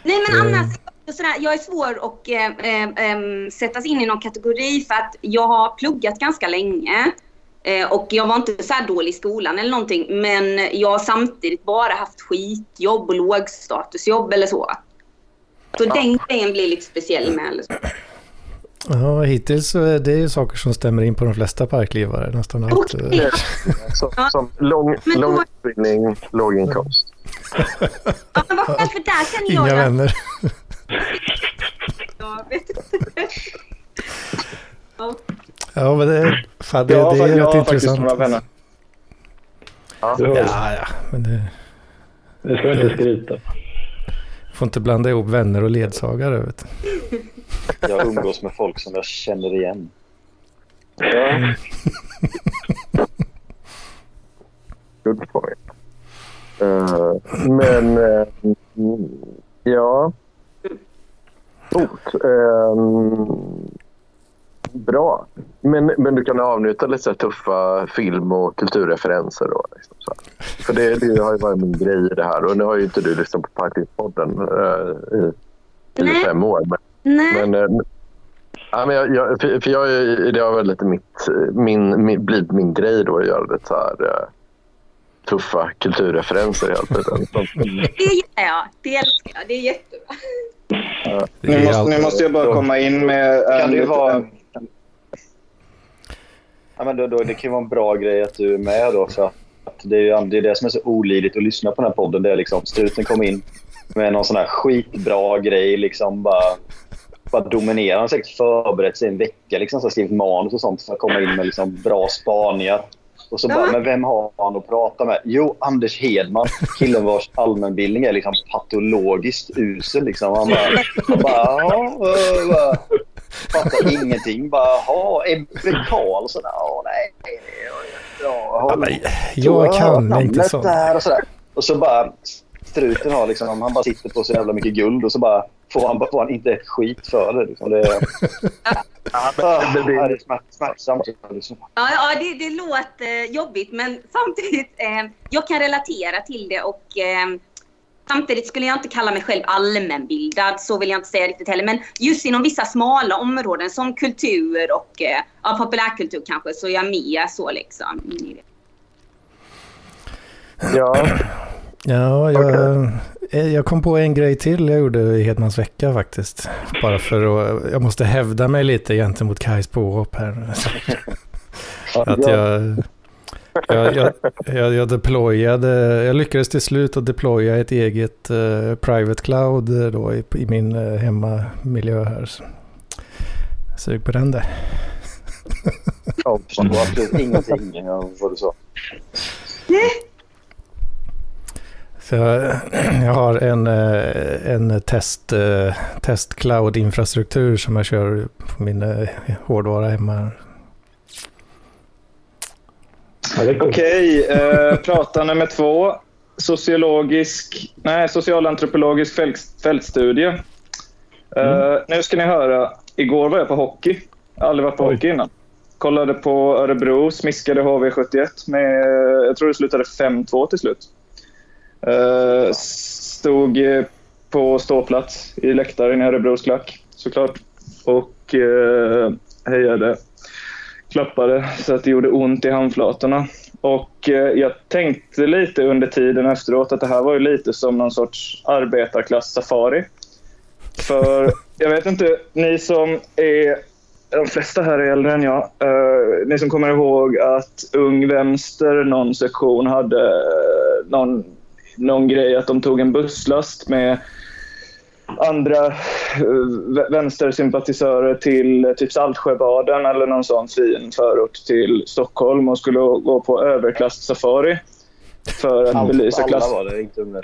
nej men annars är för sådär, jag är svår att eh, eh, sätta sig in i någon kategori för att jag har pluggat ganska länge. Eh, och jag var inte så här dålig i skolan eller någonting. Men jag har samtidigt bara haft skitjobb och lågstatusjobb eller så. Så den grejen blir lite speciell med. Eller så. Ja, hittills så är det ju saker som stämmer in på de flesta parklivare. Nästan allt. Okej. Som, som lång, lång utbildning, låg inkomst. Ja, men för där känner jag Inga vänner. jag vet inte. Ja. Ja, men det, fan, det, Jag har, det är jag rätt har faktiskt intressant. några vänner. Så, Ja, ja, men det Det ska vi inte skryta. får inte blanda ihop vänner och ledsagare. Vet du. Jag umgås med folk som jag känner igen. Ja. Good point. Eh, men eh, mm, ja. Coolt. Ehm, bra. Men, men du kan avnjuta lite så tuffa film och kulturreferenser då? Liksom. För det, det har ju varit min grej i det här. Och nu har ju inte du lyssnat på Parklivspodden uh, i, i Nej. fem år. Men, Nej. men, ja, men jag, jag, för, för jag, är- det har väl lite mitt, min, min, blivit min grej då att göra lite så här eh, tuffa kulturreferenser hela tiden. Det gillar jag. Det älskar jag. Det är jättebra. Det Nu är måste, nu måste jag bara komma in med... Kan det vara... Ja, men då, då, det kan ju vara en bra grej att du är med då. För att det är ju det, är det som är så olidligt att lyssna på den här podden. Det är liksom struten kom in med någon sån här skitbra grej. Liksom bara, bara dominerar. Han har säkert förberett sig en vecka. Liksom, så har skrivit manus och sånt för att komma in med liksom bra spaningar. Och så bara, Ja. men vem har han att prata med? Jo, Anders Hedman. Killen vars allmänbildning är liksom patologiskt usel. Liksom. Han bara, han bara, vad- fattar ingenting. Bara, ja, Ebbe Karlsson? Ja, nej. Ja, jag kan inte sånt. Och så bara, struten har liksom, han bara sitter på så jävla mycket guld och så bara får han, får han inte ett skit för det. Liksom. det, Ja, ah, det- det är smärt, smärtsamt. Liksom. Ja, ja det, det låter jobbigt men samtidigt, eh, jag kan relatera till det och eh, samtidigt skulle jag inte kalla mig själv allmänbildad, så vill jag inte säga riktigt heller. Men just inom vissa smala områden som kultur och eh, ja, populärkultur kanske, så är jag med så liksom. in i det. ja, Ja, jag, eh, jag kom på en grej till jag gjorde i Hedmans vecka faktiskt. Bara för att, jag måste hävda mig lite gentemot Kajs påhopp här. Att jag, jag, jag, jag, jag deployade, jag lyckades till slut att deploya ett eget eh, private cloud eh, då i, i min uh, hemmamiljö här. Så, sug på den där. Jag förstår absolut ingenting av vad du sa. Så jag, jag har en, eh, en test, eh, test cloud-infrastruktur som jag kör på min eh, hårdvara hemma. Okej, eh, prata nummer två. Sociologisk, nej, socialantropologisk fält, fältstudie. Eh, Nu ska ni höra. Igår var jag på hockey. Jag har aldrig varit på Oj. hockey innan. Kollade på Örebro, smiskade HV71 med, jag tror det slutade 5-2 till slut. Eh, stod eh, på ståplats i läktaren i Örebros klack såklart. Och eh, hejade klappade så att det gjorde ont i handflatorna. Och jag tänkte lite under tiden efteråt att det här var ju lite som någon sorts arbetarklass-safari. För jag vet inte, ni som är... De flesta här är äldre än jag. Eh, ni som kommer ihåg att Ung Vänster, någon sektion, hade någon, någon grej att de tog en busslast med andra eh, vä- vänstersympatisörer till eh, typ Saltsjöbaden eller någon sån fin förort till Stockholm och skulle gå på överklass-safari för att belysa Alla klass... var det, inte Ung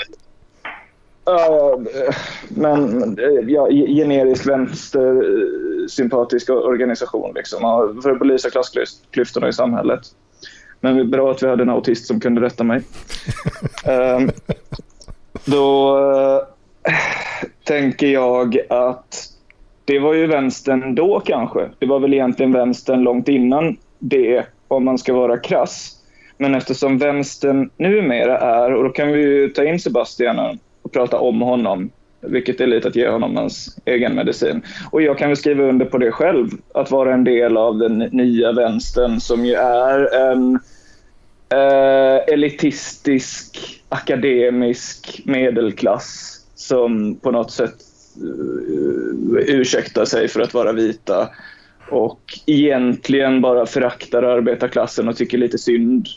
Ja, men ja, ge- generisk vänstersympatisk organisation liksom, för att belysa klassklyftorna i samhället. Men bra att vi hade en autist som kunde rätta mig. Ehm, då eh, tänker jag att det var ju vänstern då kanske. Det var väl egentligen vänstern långt innan det, om man ska vara krass. Men eftersom vänstern numera är, och då kan vi ju ta in Sebastian och prata om honom vilket är lite att ge honom hans egen medicin. Och jag kan väl skriva under på det själv, att vara en del av den nya vänstern som ju är en eh, elitistisk, akademisk medelklass som på något sätt uh, ursäktar sig för att vara vita och egentligen bara föraktar arbetarklassen och tycker lite synd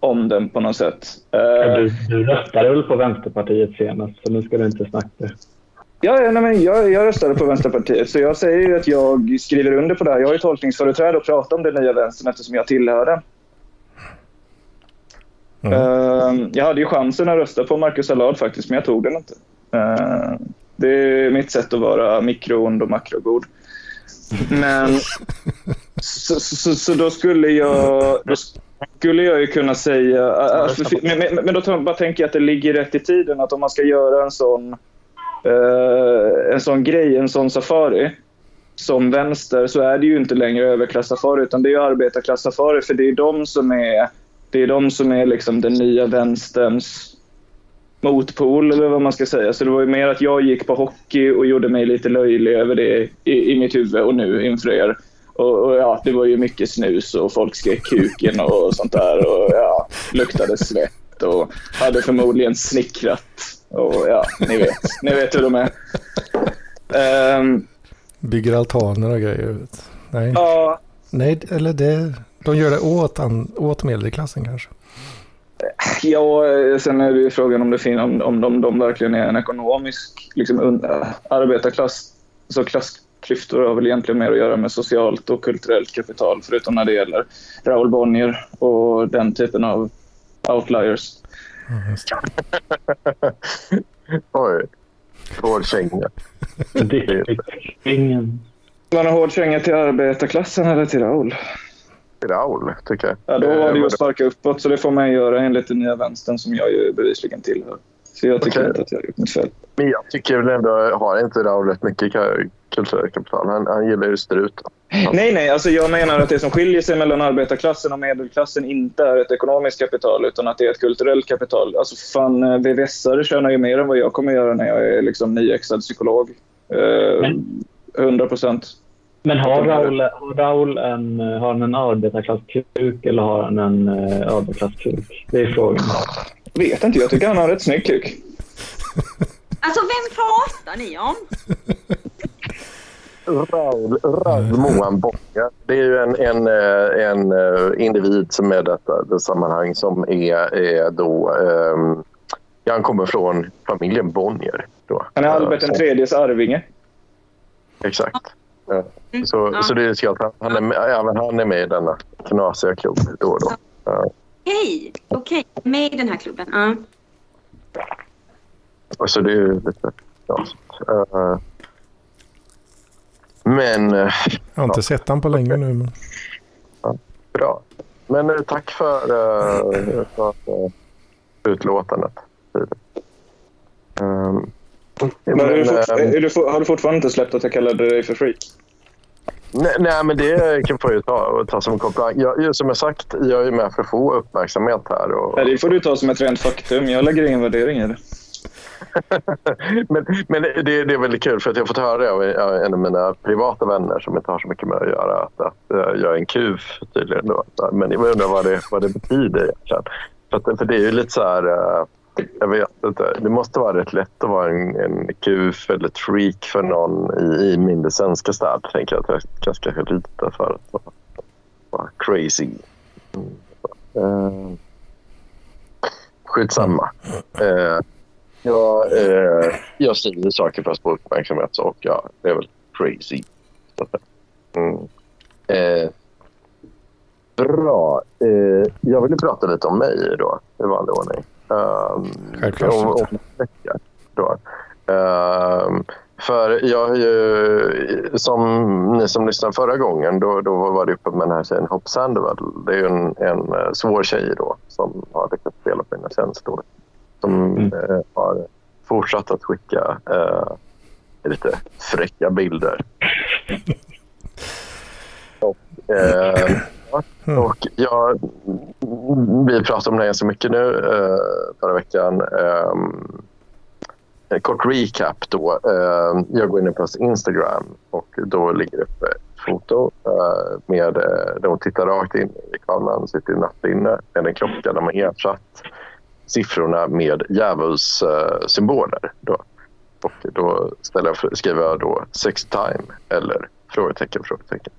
om den på något sätt. Ja, Uh, Du, du röstade väl på Vänsterpartiet senast, så nu ska du inte snacka. Ja, ja nej, men jag, jag röstade på Vänsterpartiet, så jag säger ju att jag skriver under på det här. Jag har ju tolkningsföreträde och pratar om den nya vänstern eftersom jag tillhör den. Mm. Eh, jag hade ju chansen att rösta på Marcus Allard faktiskt, men jag tog den inte. Eh, det är mitt sätt att vara mikroond och makrogod. Men så, så, så då skulle jag då skulle jag ju kunna säga... Alltså, men, men, men då bara tänker jag att det ligger rätt i tiden att om man ska göra en sån, eh, en sån grej, en sån safari som vänster så är det ju inte längre överklass-safari utan det är ju arbetarklass-safari för det är de som är, det är, de som är liksom den nya vänsterns motpol eller vad man ska säga. Så det var ju mer att jag gick på hockey och gjorde mig lite löjlig över det i, i mitt huvud och nu inför er. Och, och ja, det var ju mycket snus och folk skrek kuken och sånt där och ja, luktade svett och hade förmodligen snickrat och ja, ni vet, ni vet hur de är. Ehm, Bygger altaner och grejer. Nej. ja, Nej, eller det, de gör det åt, an, åt medelklassen kanske. Ja, sen är det ju frågan om, det fin- om, om de, de verkligen är en ekonomisk liksom, un- arbetarklass. Så klassklyftor har väl egentligen mer att göra med socialt och kulturellt kapital förutom när det gäller Raoul Bonnier och den typen av outliers. Oj. Hård känga. Ingen. Man har hård känga till arbetarklassen eller till Raoul? Raoul, tycker jag. Ja, då var det ju Eh, att sparka uppåt, så det får man göra enligt den nya vänstern som jag ju bevisligen tillhör. Så jag tycker Okej. inte att jag har gjort något fel. Men jag tycker väl ändå, har inte Raoul rätt mycket ka- kulturellt kapital? Han, han gillar ju strut. Nej, nej. Alltså jag menar att det som skiljer sig mellan arbetarklassen och medelklassen inte är ett ekonomiskt kapital utan att det är ett kulturellt kapital. Alltså fan, eh, VVS-are tjänar ju mer än vad jag kommer göra när jag är liksom nyexad psykolog. Eh, Men- 100 procent. Men har Raul, har Raul en, har han en arbetarklasskuk eller har han en uh, arbetarklasskuk? Det är frågan. Vet inte, jag tycker han har en rätt snygg kuk. Alltså vem pratar ni om? Raoul, Raoul Moan Bonnier. Det är ju en, en, eh, en eh, individ som är detta det sammanhang som är, är då... ja, han kommer från familjen Bonnier. Då. Han är Albert Eh, den tredjes arvinge. Exakt. Ja. Så, Mm. Ja. så det är så att han, är men han är med i denna knasiga klubb då och då. Ja. Okej, okej. Med i den här klubben. Ja. Och så det är ju lite knasigt. Eh, men eh, Jag har inte sett han på länge nu. Men... bra. Men eh, tack för, uh, för uh, utlåtandet. Um, Men är du fort, är du, har du fortfarande inte släppt att jag kallade dig för freak? Nej, nej, men det kan få ju ta, ta som en komplimang. Jag, jag- som jag sagt, jag är med för att få uppmärksamhet här. Och, det får du ta som ett rent faktum. Jag lägger ingen värdering i det. men men det, det är väldigt kul för att jag har fått höra det av en av mina privata vänner som inte har så mycket med att göra att, att eh, jag är en kuf tydligen. Då. Men jag undrar vad det, vad det betyder egentligen. För, att, för det är ju lite så här... Jag vet inte. Det måste vara rätt lätt att vara en, en kuf eller ett freak för någon i, i mindre svenska städer. Tänker jag att jag ganska lite för att vara, vara crazy. Mm. Uh, skitsamma. Uh, jag, eh, jag säger saker för att få uppmärksamhet och ja, det är väl crazy. Mm. Eh, bra. Eh, jag vill prata lite om mig då, i vanlig ordning. Um, Självklart. Om, om vecka då. Ehm, för jag har ju, som ni som lyssnade förra gången, då, då var det uppe med den här tjejen Hopp Sandoval. Det är ju en, en eh, svår tjej då som har lyckats spela på mina tjänster. Som Mm. eh, har fortsatt att skicka eh, lite fräcka bilder. och, eh, Mm. och jag, vi pratade om det ganska mycket nu eh, förra veckan. ehm, en kort recap då. Eh, jag går in på hans Instagram och då ligger det upp ett foto eh, med, eh, där hon tittar rakt in i kameran, sitter i nattlinne med en klocka där man ersatt siffrorna med djävulssymboler. Eh, då. Och då ställer jag, skriver jag då sex time eller frågetecken, frågetecken.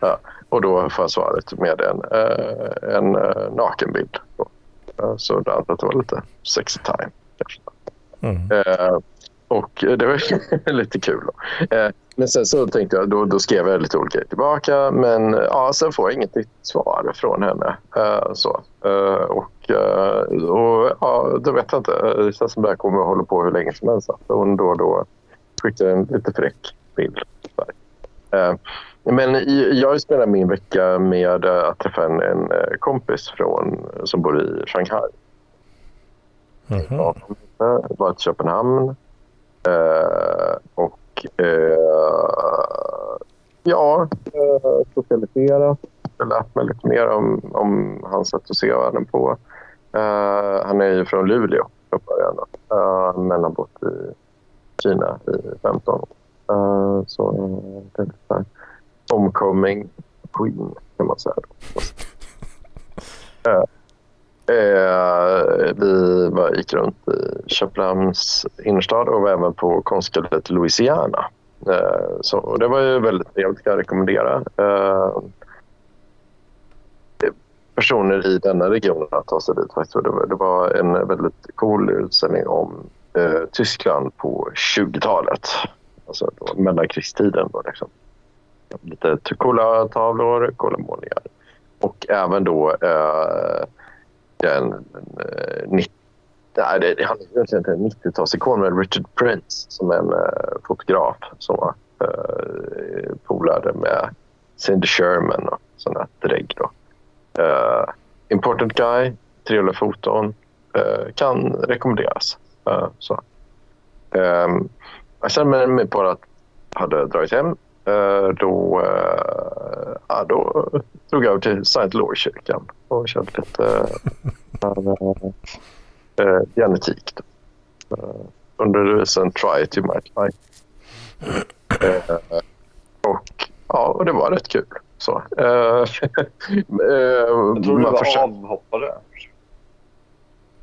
Ja, och då jag svaret med en, eh, en eh, nakenbild. Ja, så det var lite sex time. Mm. Eh, och det var lite kul. Eh, men sen så tänkte jag, då, då skrev jag lite olika tillbaka. Men ja, sen får jag inget nytt svar från henne. Eh, så. Eh, och, eh, och ja, då vet jag inte. Det känns som det här kommer att hålla på hur länge som helst. Hon då och då skickar en lite fräck bild. Men jag spelar min vecka med att träffa en, en eh, kompis från, som bor i Shanghai. Mhm. Ja, jag var till Köpenhamn. Eh, och eh, ja, eh, socialiserat. Jag har lärt mig lite mer om, om hans sätt att se världen på. Eh, han är ju från Luleå från början. Eh, men har bott i Kina i 15 år. Eh, så är lite så här homecoming queen kan man säga. Eh, Eh, vi var, gick runt i Köpenhamns innerstad och var även på konstgalleriet Louisiana. Eh, så det var ju väldigt trevligt, kan jag rekommendera. Eh, personer i denna regionen att ta sig dit. Faktiskt. Det, var, det var en väldigt cool utställning om eh, Tyskland på 20-talet. Alltså mellankrigstiden. Då, liksom. Lite coola tavlor, coola målningar. Och även då eh, den, eh, den 90, nej, det, det han är egentligen inte en 90-talsikon, men Richard Prince som är en eh, fotograf som var eh, polare med Cindy Sherman och sådana drägg. Då. Eh, important guy, trevliga foton, eh, kan rekommenderas. Eh, så. Eh, jag kände mig på att jag hade dragit hem. Eh, då, eh, ja, då drog jag över till Scientologikyrkan och körde lite uh, uh, genetik. Då. Under devisen Try you might like. Eh, och ja, och det var rätt kul. Så, eh, eh, Jag tror du var försöker- avhoppare.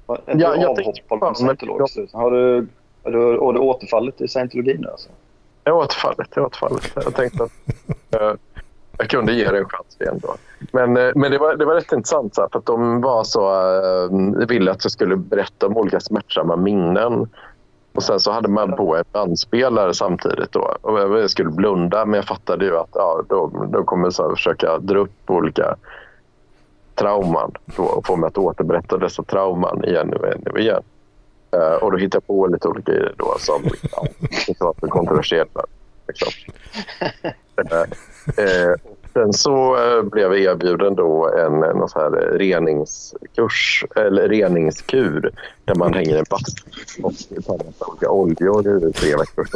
Var Ja, du avhoppad från? Har du, har du, har du återfallit i scientologin nu alltså? Jag har återfallit. Jag har återfallit. Jag tänkte att eh, jag kunde ge det en chans igen då. Men, eh, men det, var, det var rätt intressant så här, för att de var så, uh, ville att jag skulle berätta om olika smärtsamma minnen. Och sen så hade man på en bandspelare samtidigt då. Och jag skulle blunda men jag fattade ju att ja, de, de kommer så här försöka dra upp olika trauman då, och få mig att återberätta dessa trauman igen och igen och igen. Uh, och då hittade jag på lite olika grejer då som ja, inte var så kontroversiella. Liksom. Uh, uh, sen så blev jag erbjuden då en, en så här reningskurs eller reningskur där man hänger en bastu och tar en massa olika oljor i tre veckor.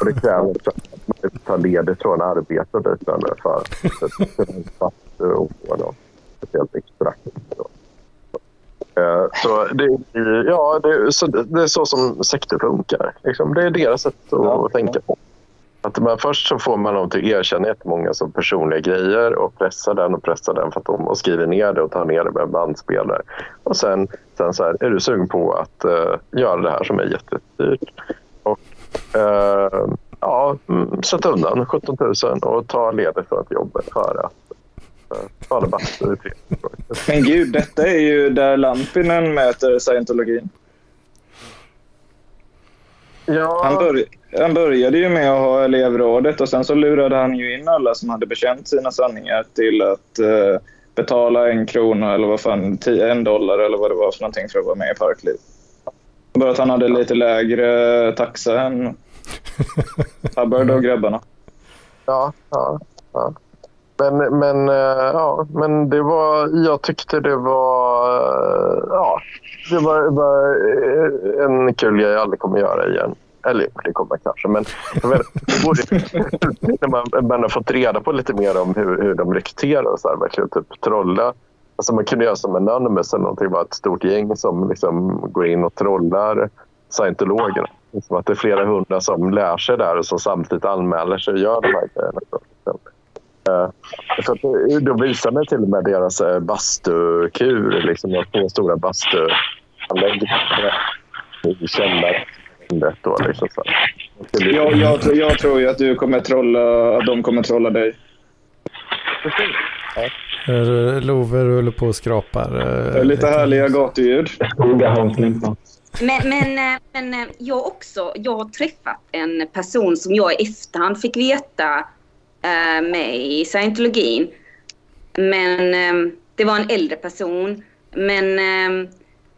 Och det kräver också att man tar ledigt från arbete och liknande för att kunna bastu och få något speciellt extrakt. Då. Eh, Så det, ja, det, så det är så som sekter funkar. Liksom. Det är deras sätt att Ja, tänka på. Att man, först så får man dem till att erkänna jättemånga som personliga grejer och pressa den och pressa den för att de och skriver ner det och tar ner det med bandspelare. Och sen, sen så här, är du sugen på att eh, göra det här som är jättedyrt? Och eh, ja, mm, sätta undan 17 000 och ta ledigt från ett jobb för att ta bastu i tre. Men gud, detta är ju där Lampinen möter scientologin. Ja, Han, bör, han började ju med att ha elevrådet och sen så lurade han ju in alla som hade bekänt sina sanningar till att eh, betala en krona eller vad fan, tio, en dollar eller vad det var för någonting för att vara med i Parkliv. Bara att han hade lite lägre taxa än Hubbard och grabbarna. Ja, ja, ja. Men, men, eh, ja, men det var, jag tyckte det var, eh, ja, det var, var eh, en kul grej jag aldrig kommer göra igen. Eller jo, det kommer jag kanske, men jag vet, det borde, när man, man har fått reda på lite mer om hur, hur de rekryterar och så här, verkligen typ trolla Alltså man kunde göra som Anonymous eller någonting. Bara ett stort gäng som liksom går in och trollar scientologerna. Som att det är flera hundra som lär sig där och som samtidigt anmäler sig och gör de här grejerna. Eh, Så att, då visar mig till och med deras eh, bastukur. Liksom, de har två stora bastuanläggningar i källaren. Då, liksom, så. Jag, jag, tror- jag tror ju att du kommer trolla, att de kommer trolla dig. Eh, Love ruller på och skrapar. eh, Lite härliga gatuljud. Men, men, men jag också, jag har träffat en person som jag i efterhand fick veta eh, med i scientologin. Men eh, det var en äldre person. Men eh,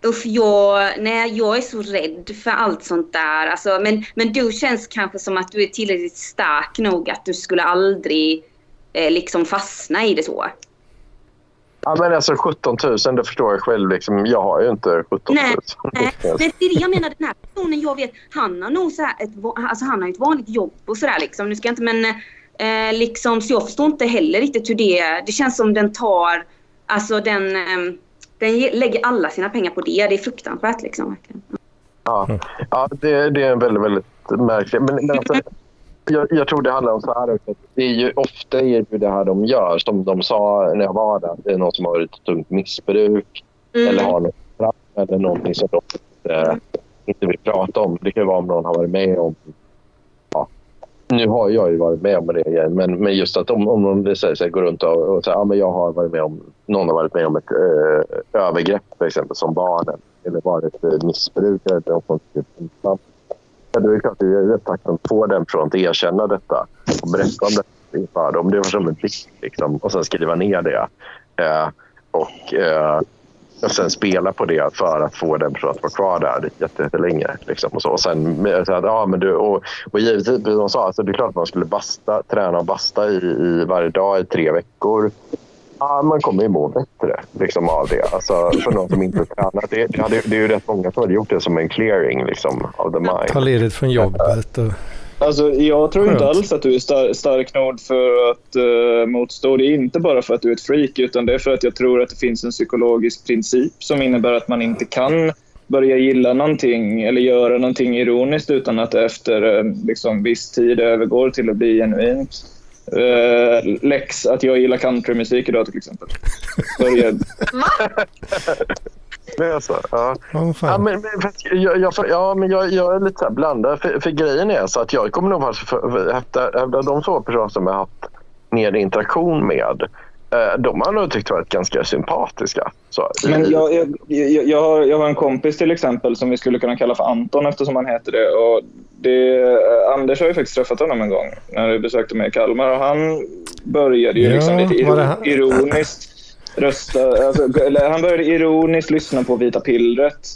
usch, jag, nej, jag är så rädd för allt sånt där. Alltså, men, men du känns kanske som att du är tillräckligt stark nog att du skulle aldrig eh, liksom fastna i det så. Ja, men alltså 17 000, det förstår jag själv. Liksom, jag har ju inte 17 000. Nej, nej. Men det är det jag menar, den här personen jag vet, han har nog så här ett, alltså han har ett vanligt jobb och sådär liksom. Nu ska inte, men eh, liksom, så jag förstår inte heller riktigt hur det, det känns som den tar, alltså den, eh, den ge- lägger alla sina pengar på det. Det är fruktansvärt liksom. verkligen. Ja, ja det, det är en väldigt, väldigt märklig... Men, men alltså, jag, jag tror det handlar om så här också. Det är ju ofta är ju det här de gör. Som de sa när jag var där. Det är någon som har ett tungt missbruk Mm. eller har något straff eller någonting som de inte, inte vill prata om. Det kan vara om någon har varit med om... Nu har jag ju varit med om det igen, men, men just att om, om någon säger sig, går runt och, och säger att ja, men jag har varit med om, någon har varit med om ett eh, övergrepp till exempel som barnen eller varit eh, missbrukare eller något typ sånt. Ja, då är det klart att jag är rätt tacksam att få den från att erkänna detta och berätta om det inför dem. Det var som en plikt liksom, och sen skriva ner det. Eh, och, eh, och sen spela på det för att få den personen att vara kvar där jätte- jättelänge. Liksom, och så. Och sen så att, ja, men du, och, och givetvis, som de sa, alltså, det är klart att man skulle basta, träna och basta i, i varje dag i tre veckor. Ja, man kommer ju må bättre liksom, av det. Alltså, för någon som inte tränar. Det, det, det är ju rätt många som hade gjort det som en clearing liksom, of the mind. Ta ledigt från jobbet. Och, Alltså, jag tror inte Skönt. alls att du är star- stark nog för att uh, motstå. Det är inte bara för att du är ett freak, utan det är för att jag tror att det finns en psykologisk princip som innebär att man inte kan börja gilla någonting eller göra någonting ironiskt utan att det efter eh, liksom, viss tid övergår till att bli genuint. Uh, Lex, att jag gillar countrymusik idag till exempel. Det är så? Ja. oh, Ja, men, men, jag, jag, ja, men jag, jag är lite blandad. För, för grejen är så att jag kommer nog för- hävda de två personer som jag har haft mer interaktion med. Eh, de har nog tyckt varit ganska sympatiska. Så, Men jag, jag, jag, jag, har, jag har en kompis till exempel som vi skulle kunna kalla för Anton eftersom han heter det. Och det eh, Anders har ju faktiskt träffat honom en gång när vi besökte mig i Kalmar. Och han började ju Ja, liksom lite var det iro, han? ironiskt rösta. Alltså, han började ironiskt lyssna på Vita pillret.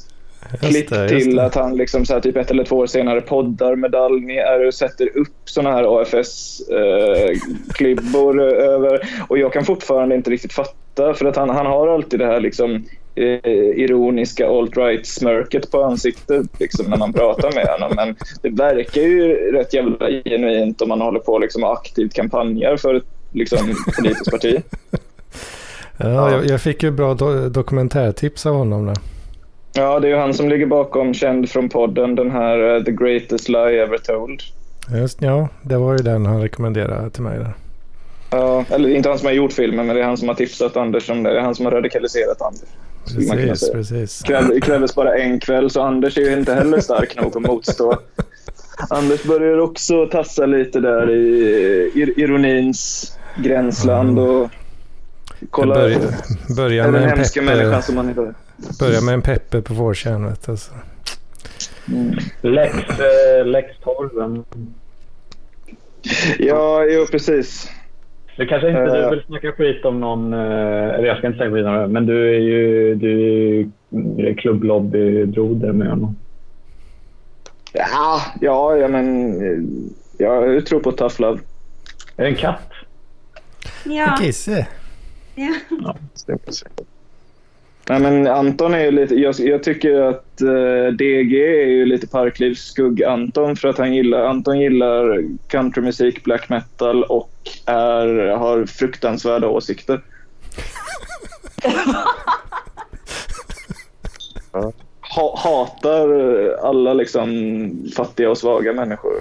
Klipp till att han liksom så här, typ ett eller två år senare poddar med Dalmi är och sätter upp såna här AFS-klibbor över. Och jag kan fortfarande inte riktigt fatta för att han, han har alltid det här liksom eh, ironiska alt-right-smörket på ansiktet liksom, när man pratar med honom. Men det verkar ju rätt jävla genuint om man håller på liksom, aktivt kampanjar för ett liksom, politiskt parti. Ja, jag, jag fick ju bra do dokumentärtips av honom. Där. Ja, det är ju han som ligger bakom, känd från podden, den här eh, The Greatest Lie Ever Told. Just, ja, det var ju den han rekommenderade till mig. Där. Ja, eller inte han som har gjort filmen, men det är han som har tipsat Anders om det. Det är han som har radikaliserat Anders. Precis, precis. Kräv, krävdes bara en kväll, så Anders är ju inte heller stark nog att motstå. Anders börjar också tassa lite där i ir ironins gränsland och kolla Börja, börja, den med en hemska människan pepper, som han är. börja med en pepper på vårkärn. vet Alltså. Lex, eh, Lex Torven. Ja, jo precis. Du kanske inte Eh. du vill snacka skit om någon... eh, Eller jag ska inte säga skit om det. Men du är ju, du är ju klubblobbybroder med honom. Ja, ja, ja men eh, jag tror på tough love. Är det en katt? Ja, Kisse. Ja. Nej, men Anton är ju lite... Jag, jag tycker att eh, DG är ju lite Parklivs skugg-Anton för att han gillar, Anton gillar countrymusik, black metal och är, har fruktansvärda åsikter. Ha, hatar alla liksom fattiga och svaga människor.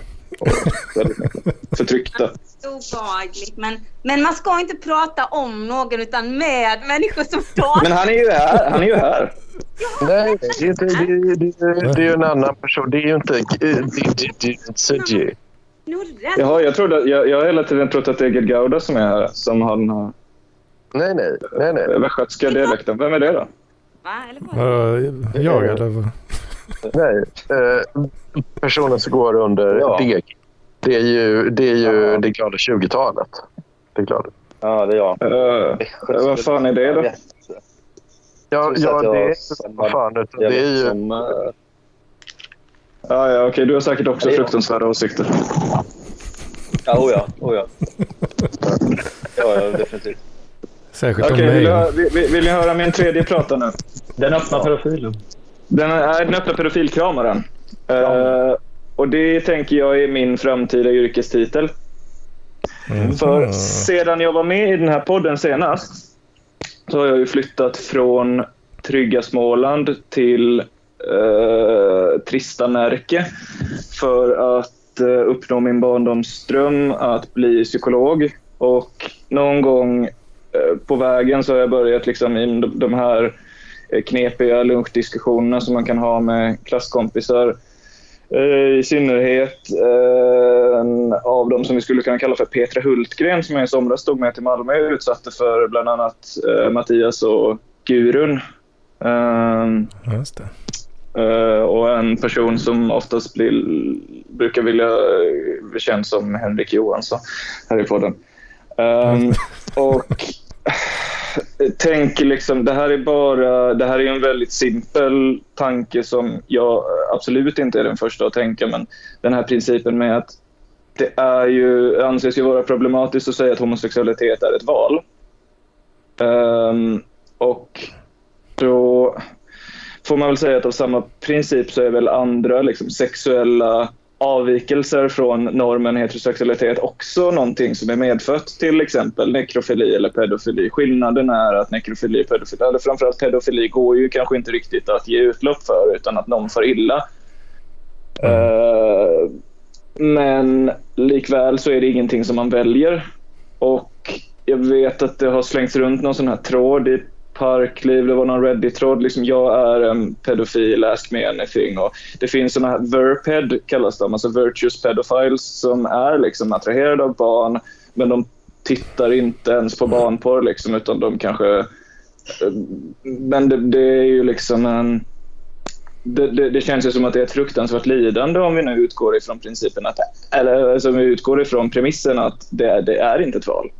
Förtryckta. Obehagligt. Men, men man ska inte prata om någon utan med människor som pratar. Men han är ju här. Han är ju här. Nej, det det, det, är- det är ju en annan person. Det är ju inte... Det, det, det, det är inte Sergej. Jaha, jag, trodde, jag, jag har hela tiden trott att det är Gauda som är här. Som har den här Nej, nej. nej, nej. västgötska dialekten. Vem är det då? Va? Eller vad? Jag eller? Nej. Eh, personen som går under Ja. DG. Det är ju det, är ju Ja. det glada 20-talet. Det är klart. Ja, det är jag. Uh, vad fan är det då? Ja, ja det är inte vad fan. Utan det är ju... som, eh, Ja, ja, okej. Du har säkert också Ja. fruktansvärda åsikter. Ja, oh ja. Oh ja. ja, ja, definitivt. Särskilt Okej, om vill, mig. vill, vill- vill ni höra min tredje prata nu? Den öppna pedofilen. Den är den öppna pedofilkramaren. Eh, och det tänker jag är min framtida yrkestitel. Mm. För sedan jag var med i den här podden senast så har jag ju flyttat från trygga Småland till eh, trista Närke för att eh, uppnå min barndomsdröm att bli psykolog. Och någon gång eh, på vägen så har jag börjat liksom i de, här knepiga lunchdiskussionerna som man kan ha med klasskompisar. Eh, I synnerhet eh, en av dem som vi skulle kunna kalla för Petra Hultgren som jag i somras stod med till Malmö och utsatte för bland annat eh, Mattias och Gurun. Ehm, Just det. Eh, och en person som oftast blir, brukar vilja uh, bli känd som Henrik Johansson här i podden. Um, och tänk liksom, det här är bara, det här är en väldigt simpel tanke som jag absolut inte är den första att tänka, men den här principen med att det är ju, anses ju vara problematiskt att säga att homosexualitet är ett val. Um, och då får man väl säga att av samma princip så är väl andra liksom, sexuella avvikelser från normen heterosexualitet också någonting som är medfött, till exempel nekrofili eller pedofili. Skillnaden är att nekrofili och pedofili, eller framförallt pedofili, går ju kanske inte riktigt att ge utlopp för utan att någon får illa. Eh, men likväl så är det ingenting som man väljer. Och jag vet att det har slängts runt någon sån här tråd i Parkliv, det var någon Reddit-tråd, liksom jag är en pedofil, ask me anything. Och det finns såna här verped kallas de, alltså virtuous pedophiles som är liksom attraherade av barn men de tittar inte ens på barnporr liksom, utan de kanske... Eh, men det, det är ju liksom en... Det, det, det känns ju som att det är ett fruktansvärt lidande om vi nu utgår ifrån principen att, eller alltså, om vi utgår ifrån premissen att det, det är inte ett val.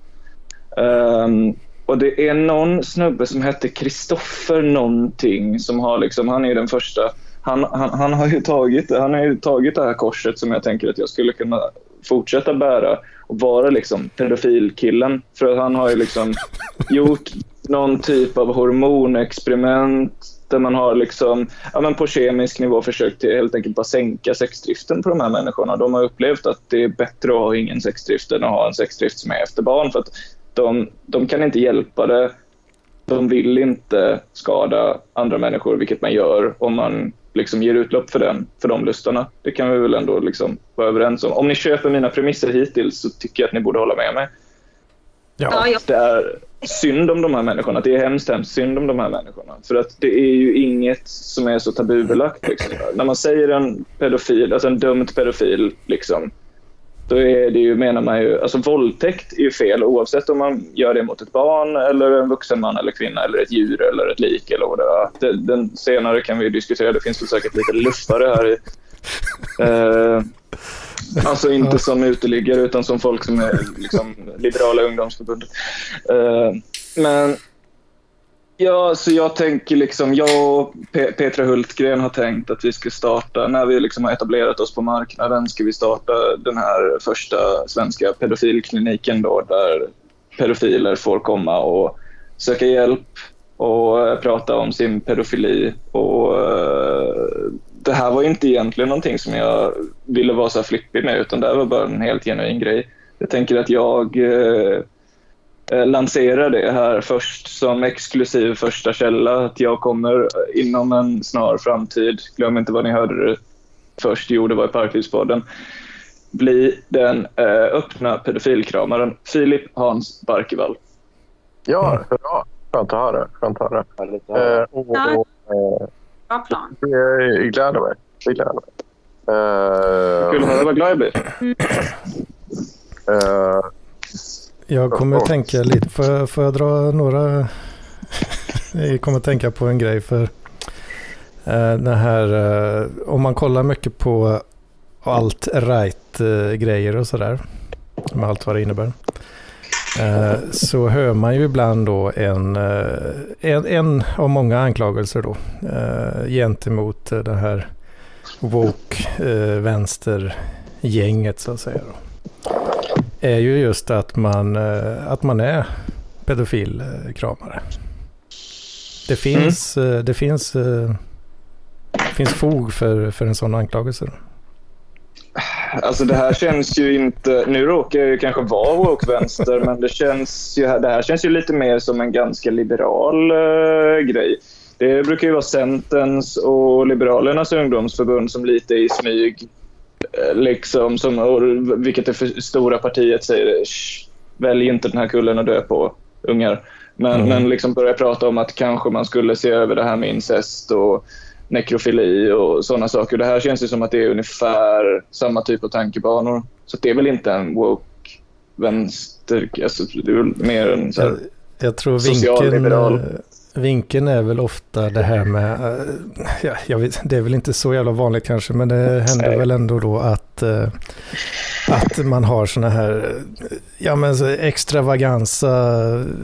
Um, och det är någon snubbe som hette Kristoffer någonting som har liksom, han är ju den första, han, han, han, har ju tagit, han har ju tagit det här korset som jag tänker att jag skulle kunna fortsätta bära och vara liksom pedofilkillen. För att han har ju liksom gjort någon typ av hormonexperiment där man har liksom, ja, men på kemisk nivå försökt till helt enkelt bara sänka sexdriften på de här människorna. De har upplevt att det är bättre att ha ingen sexdrift än att ha en sexdrift som är efter barn. För att de, de kan inte hjälpa det. De vill inte skada andra människor, vilket man gör om man liksom ger utlopp för, den, för de lustarna. Det kan vi väl ändå liksom vara överens om. Om ni köper mina premisser hittills så tycker jag att ni borde hålla med mig. Ja, Det är synd om de här människorna. Det är hemskt, hemskt synd om de här människorna. För att det är ju inget som är så tabubelagt. Liksom. När man säger en pedofil, alltså en dömd pedofil, liksom, då är det ju, menar man ju, alltså våldtäkt är ju fel oavsett om man gör det mot ett barn eller en vuxen man eller kvinna eller ett djur eller ett lik eller vad det är. Den senare kan vi diskutera, det finns väl säkert lite luffare här i. Eh, alltså inte som uteliggare utan som folk som är liksom, liberala ungdomsförbundet. Eh, men Ja, så jag tänker liksom, jag och Pe- Petra Hultgren har tänkt att vi ska starta, när vi liksom har etablerat oss på marknaden, ska vi starta den här första svenska pedofilkliniken då, där pedofiler får komma och söka hjälp och eh, prata om sin pedofili. Och, eh, det här var inte egentligen någonting som jag ville vara så här flippig med, utan det här var bara en helt genuin grej. Jag tänker att jag eh, lansera det här först som exklusiv första källa. Att jag kommer inom en snar framtid, glöm inte vad ni hörde det först, jo det var i Parklivspodden, bli den eh, öppna pedofilkramaren Filip Hans Barkevall. Ja, hurra. Skönt att höra. Skönt att höra. Eh, och, och, eh, Bra plan. det gläder mig. Det gläder mig. Eh, Kul att höra vad glad jag blir. eh, Jag kommer att tänka lite, får jag, får jag dra några? jag kommer att tänka på en grej för eh, här, eh, om man kollar mycket på allt right grejer och sådär, med allt vad det innebär. Eh, så hör man ju ibland då en, eh, en, en av många anklagelser då gentemot det här woke vänstergänget så att säga. Då är ju just att man, eh, att man är pedofilkramare. Det finns, eh, det finns, eh, finns fog för, för en sån anklagelse. Alltså det här känns ju inte... Nu råkar jag ju kanske vara woke-vänster, men det, känns ju, det här känns ju lite mer som en ganska liberal eh, grej. Det brukar ju vara Centerns och Liberalernas ungdomsförbund som lite i smyg, eh, liksom, som, vilket det för stora partiet säger, "Shh, välj inte den här kullen att dö på, ungar. Men, Mm. men liksom börja prata om att kanske man skulle se över det här med incest och nekrofili och sådana saker. Det här känns ju som att det är ungefär samma typ av tankebanor. Så det är väl inte en woke vänster, alltså, det är väl mer en så här, Jag, jag tror vinkeln, eh, vinkeln är väl ofta det här med, eh, ja, jag vet, det är väl inte så jävla vanligt kanske, men det händer Nej. väl ändå då att, eh, att man har sådana här, ja men så extravaganza,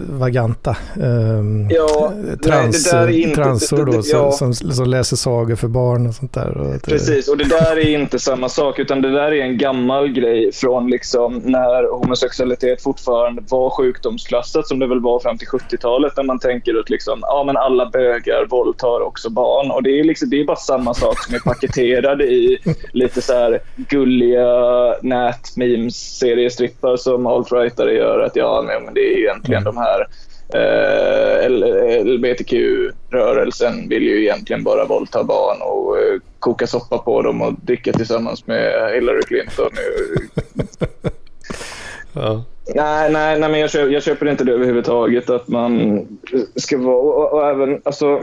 vaganta, ehm, Ja, trans, nej, det där är inte- transor det- det- då, ja. som, som, läser sagor för barn och sånt där. Och det, Precis, och det där är inte samma sak utan det där är en gammal grej från liksom när homosexualitet fortfarande var sjukdomsklassat som det väl var fram till 70-talet där man tänker att liksom, ja, men alla bögar våldtar också barn och det är, liksom, det är bara samma sak som är paketerad i lite så här gulliga nät-memes-seriestrippar som alt-rightare gör att ja, nej, men det är egentligen de här eh, LBTQ-rörelsen vill ju egentligen bara våldta barn och eh, koka soppa på dem och dricka tillsammans med Hillary Clinton. ja. nej, nej, nej, men jag köper, jag köper inte det överhuvudtaget att man ska vara... Och, och även, alltså,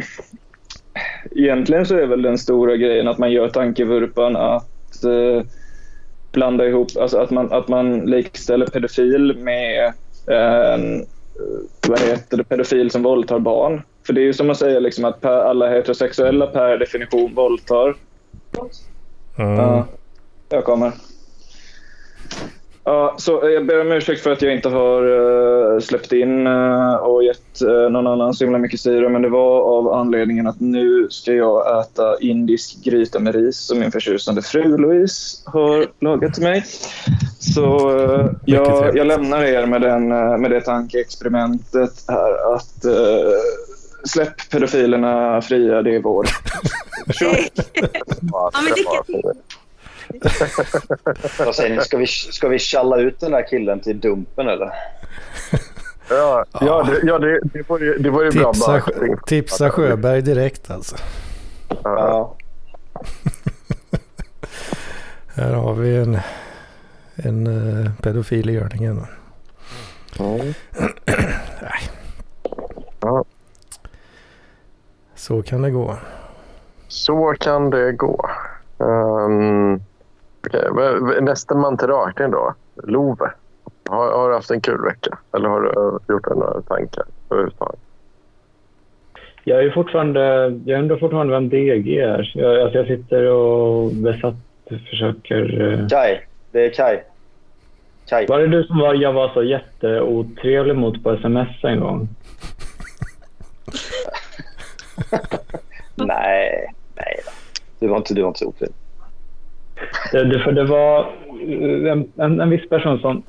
egentligen så är väl den stora grejen att man gör tankevurpan att eh, blanda ihop, alltså att man, att man likställer pedofil med en vad heter det, pedofil som våldtar barn. För det är ju som att säga liksom att per, alla heterosexuella per definition våldtar. Mm. Ja, jag kommer. Ja, så jag ber om ursäkt för att jag inte har eh, släppt in eh, och gett uh, någon annan så himla mycket syre, men det var av anledningen att nu ska jag äta indisk gryta med ris som min förtjusande fru Louise har lagat till mig. Så eh, jag, jag lämnar er med, den, eh, med det tankeexperimentet här att eh, släpp pedofilerna fria, det är vår. Ja, men lycka till. Vad säger ni? Ska vi, ska vi tjalla ut den där killen till Dumpen eller? ja, ja, det, ja det, det var ju, det var ju bra. Tipsa, bara. tipsa Sjöberg direkt alltså. Ja. Här har vi en, en uh, pedofil i görningen. Mm. Nej. Ja. Så kan det gå. Så kan det gå. Um, okay. men Nästa man till rakning då? Love. Har, har du haft en kul vecka? Eller har du eh, gjort några tankar överhuvudtaget? Jag är fortfarande, jag undrar fortfarande vem DG är. Jag, alltså jag sitter och besatt försöker... eh, Kai. Det är Kai. Kai. Var det du som var, jag var så jätteotrevlig mot på sms en gång? Nej, nej då. Du var inte, du var inte så otrevlig. Det, det, för det var en, en, en viss person som,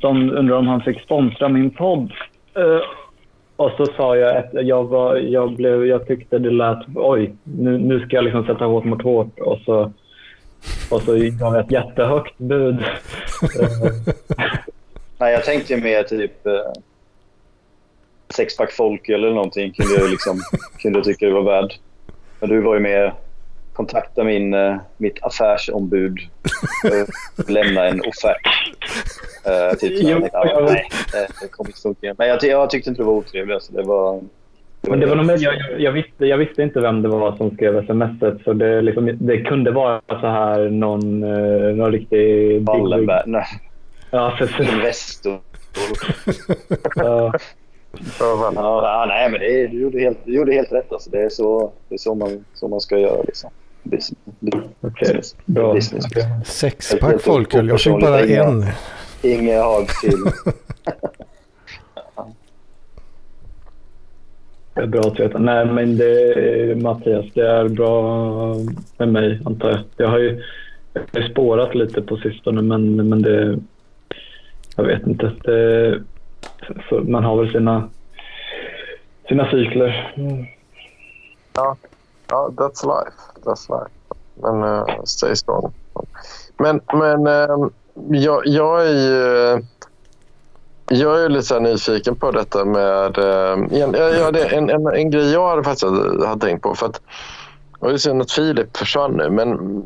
som undrade om han fick sponsra min podd. Eh, och så sa jag att jag, var, jag, blev, jag tyckte det lät... Oj, nu, nu ska jag liksom sätta hårt mot hårt. Och så, och så gav jag ett jättehögt bud. Nej, jag tänkte mer typ... eh, sexpack folköl eller någonting kunde jag, liksom, kunde jag tycka det var värd. Men du var ju med kontakta min, eh, mitt affärsombud och lämna en offert. Uh, typ så. Jo, Jag tänkte, ah, jag- nej, det, det kommer inte funka. Men jag, ty- jag tyckte inte det var otrevligt. Alltså. Det var, Men det var nog mer, jag, jag- jag, visste, jag visste inte vem det var som skrev smset. Så det, liksom, det kunde vara så här någon, eh, någon riktig... Wallenberg. Nej, Ja, precis. Investor. Ja, ja, nej, men det, du, gjorde helt, du gjorde helt rätt. Alltså. Det är så, det är så, man, så man ska göra. Liksom. Business. Bra. Business. Sexpack folköl. Jag fick bara en. Inga har till. Det är bra att veta. Nej, men det, Mattias, det är bra med mig, antar jag. Jag har ju jag har spårat lite på sistone, men, men det... Jag vet inte. Det, man har väl sina, sina cykler. Mm. Ja, Ja, that's life. That's life. Men eh, uh, stay strong. Men, men uh, jag, jag är ju... Jag är lite nyfiken på detta med... Uh, ja, det en, en, en grej jag hade faktiskt hade tänkt på. För att, och det är synd att Filip försvann nu, men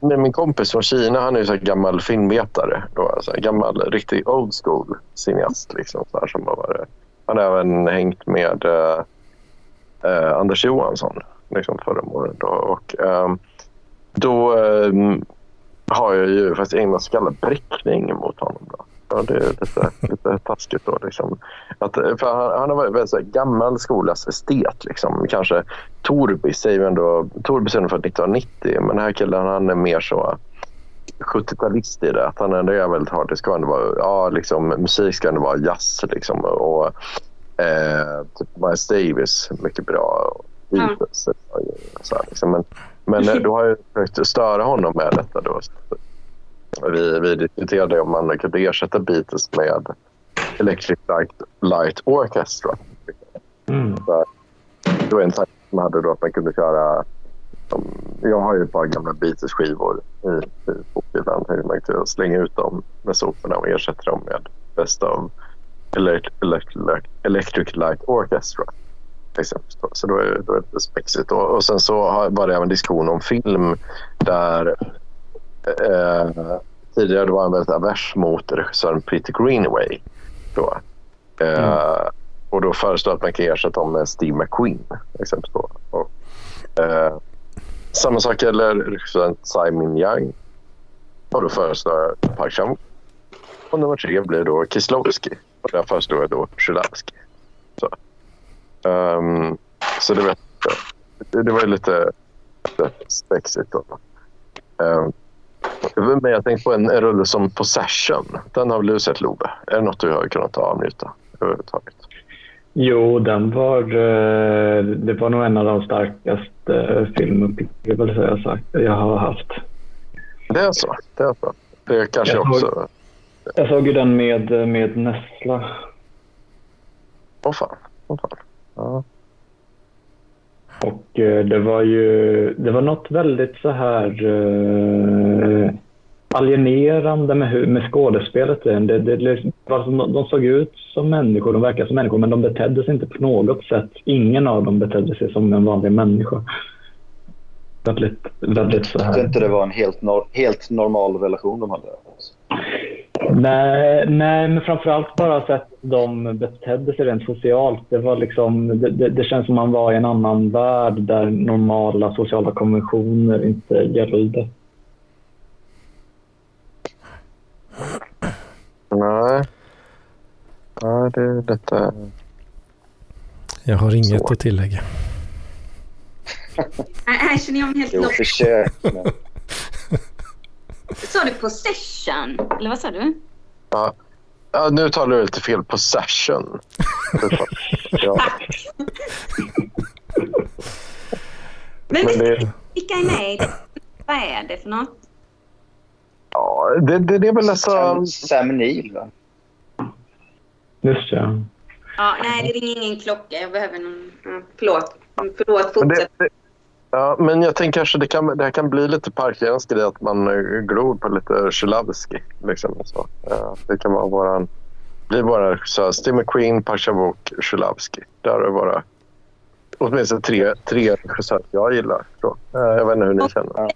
med min kompis från Kina, han är ju så här gammal filmvetare. Då, så här gammal, riktig old school cineast. Liksom, så här, som har varit, han har även hängt med eh, eh, Anders Johansson liksom, förra året. Då, och, eh, då ehm, har jag ju faktiskt ägnat så kallad prickning mot honom. Då. Ja, det är lite, lite taskigt. Då, liksom. att, eh, för han, han har varit väldigt så här, gammal skolas estet. Liksom. Kanske Torbis är ju ändå... Torbis är ungefär född 1990, men den här killen han är mer så 70-talist i det. Att han ändå är väldigt hard. Det ska ändå vara, ja, liksom, musik ska ändå vara jazz. Liksom, och, eh, typ Miles Davis, mycket bra. Och så liksom. Men, men eh, då har jag försökt störa honom med detta. Då. Vi, vi diskuterade om man kunde ersätta Beatles med Electric Light, Light Orchestra. Mm. Så, det var en tanke som jag hade då att man kunde köra... Jag har ju ett par gamla Beatles-skivor i, bokhyllan. Man kunde slänga ut dem med soporna och ersätta dem med Best of Elect, Elect, Electric Light Orchestra. Exempel. Så då är, då är det lite spexigt. Och, och sen så har- var det även diskussion om film där eh, tidigare var han väldigt avers mot regissören Peter Greenaway. Då. Eh, Och då föreslår att man kan ersätta honom med Steve McQueen. Exempelvis då. Och, eh, samma sak gäller regissören Simon Young. Och då föreslår Park chan Och nummer tre blir då Kieslowski. Och där föreslår jag då Szylavski. Så, Ehm, så det, jag. det, var lite, lite spexigt. Då. Ehm, men jag tänkte på en, en rulle som Possession. Den har väl du sett Love? Är det något du har kunnat avnjuta överhuvudtaget? Jo, den var, eh, det var nog en av de starkaste eh, filmupplevelser jag, har haft. Det är så. Det är så. Det kanske Jag såg- också... Jag såg ju den med, med Nessla. Åh fan. Åh fan. Ja. Och eh, det var ju det var något väldigt så här eh, alienerande med, hur- med skådespelet. Det, det, det, var de såg ut som människor, de verkade som människor, men de betedde sig inte på något sätt. Ingen av dem betedde sig som en vanlig människa. Väldigt, väldigt så Jag här. tyckte inte det var en helt, nor- helt normal relation de hade. Nej, nej, men framförallt bara så att de betedde sig rent socialt. Det, var liksom, det, det, det känns som man var i en annan värld där normala sociala konventioner inte gällde. Nej. Nej, det är detta... Jag har inget Så. att tillägga. Nej, Här känner jag mig helt Jo, lost. försök. men- Sa du possession? Eller vad sa du? Ja. Ja, nu talar du lite fel. Possession. ja, Men, men det, vilka är med? Vad är det för något? ja, det, det, det är väl nästan... Sam, Neill, va? Just ja. Ja, nej, det ringer ingen klocka. Jag behöver någon... Ja, förlåt. Förlåt, det, fortsätt. det, ja, men jag tänker kanske det kan, det här kan bli lite parkgränsk grej att man eh, glor på lite Szylavski. Liksom, så. Ja, det kan vara våran blir våra regissörer Steve McQueen, Pachavok, Shulavsky. Där är våra åtminstone tre, tre regissörer jag gillar. Så, jag vet inte hur ni känner.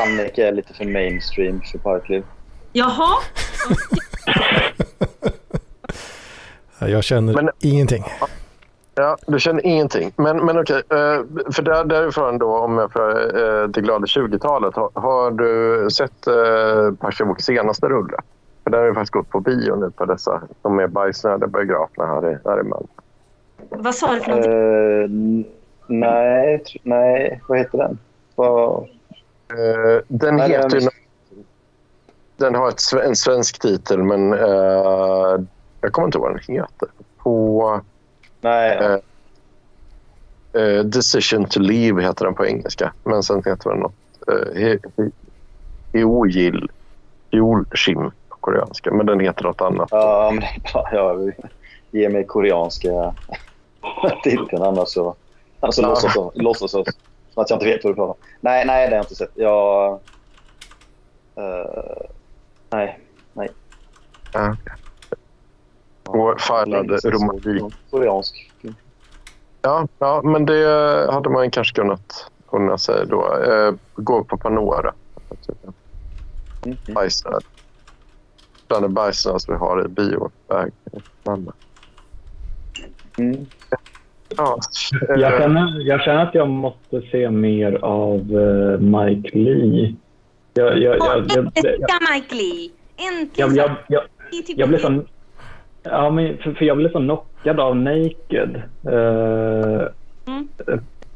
Annika är lite för mainstream för Parkliv. Jaha. Jag känner Men- ingenting. Ja, du känner ingenting. Men, men okej, eh, för där, därifrån då, om jag får eh, det glada 20-talet. Har, har du sett eh, Pachavokis senaste rulle? För där har jag faktiskt gått på bio nu på dessa. De är bajsnödiga biograferna här i, här i Malmö. Vad sa du för någonting? Eh, n- nej, nej, vad heter den? Vad- Eh, den Nej, heter den- Den har ett, en svensk titel, men eh, jag kommer inte ihåg vad den heter. På nej, Eh, eh, Decision to Leave heter den på engelska. Men sen heter den något... Uh, he, he, Heoil. Heolshim på koreanska. Men den heter något annat. ja, men det är bra. Ja, ge mig koreanska titeln annars så... Alltså Ja. låtsas som låtsas som att jag inte vet vad du pratar om. Nej, nej, det har jag inte sett. Jag... eh, nej, nej. Ja. Och Färlad romantik. Koreansk. Ja, ja, men det hade man kanske kunnat kunna säga då. Eh, gå på Panora. Mm. Bajsnöd. Bland de bajsnöd som vi har i bioväg. Mm. Ja. Jag känner, jag känner att jag måste se mer av eh, Mike Lee. Jag, jag, Åh, jag, jag, jag, Äntligen Mike Lee! Äntligen! jag, jag, jag, Det är typ jag blev så, ja, men för, för jag blev så knockad av Naked. Uh, Mm.